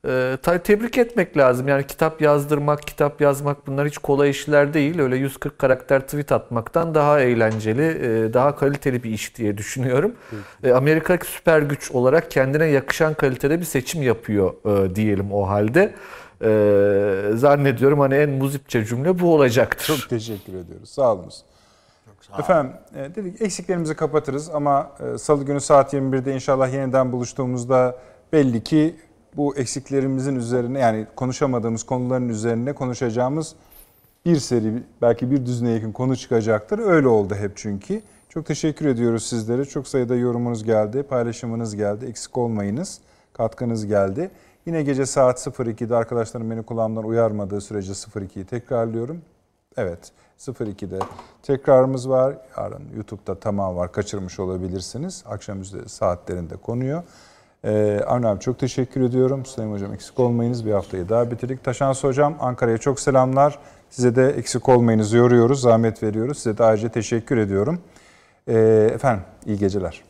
E, ta- tebrik etmek lazım. Yani kitap yazdırmak, kitap yazmak bunlar hiç kolay işler değil. Öyle 140 karakter tweet atmaktan daha eğlenceli, e, daha kaliteli bir iş diye düşünüyorum. E, Amerika süper güç olarak kendine yakışan kalitede bir seçim yapıyor e, diyelim o halde. E, zannediyorum hani en muzipçe cümle bu olacaktır. Çok teşekkür ediyoruz. Sağ olunuz. Efendim dedik eksiklerimizi kapatırız ama salı günü saat 21'de inşallah yeniden buluştuğumuzda belli ki bu eksiklerimizin üzerine yani konuşamadığımız konuların üzerine konuşacağımız bir seri belki bir düzine yakın konu çıkacaktır. Öyle oldu hep çünkü. Çok teşekkür ediyoruz sizlere. Çok sayıda yorumunuz geldi, paylaşımınız geldi. Eksik olmayınız. Katkınız geldi. Yine gece saat 02'de arkadaşlarım beni kulağımdan uyarmadığı sürece 02'yi tekrarlıyorum. Evet 02'de tekrarımız var. Yarın YouTube'da tamam var. Kaçırmış olabilirsiniz. Akşam saatlerinde konuyor. Ee, Avni abi çok teşekkür ediyorum. Süleyman Hocam eksik olmayınız. Bir haftayı daha bitirdik. Taşans Hocam Ankara'ya çok selamlar. Size de eksik olmayınızı yoruyoruz. Zahmet veriyoruz. Size de ayrıca teşekkür ediyorum. Ee, efendim iyi geceler.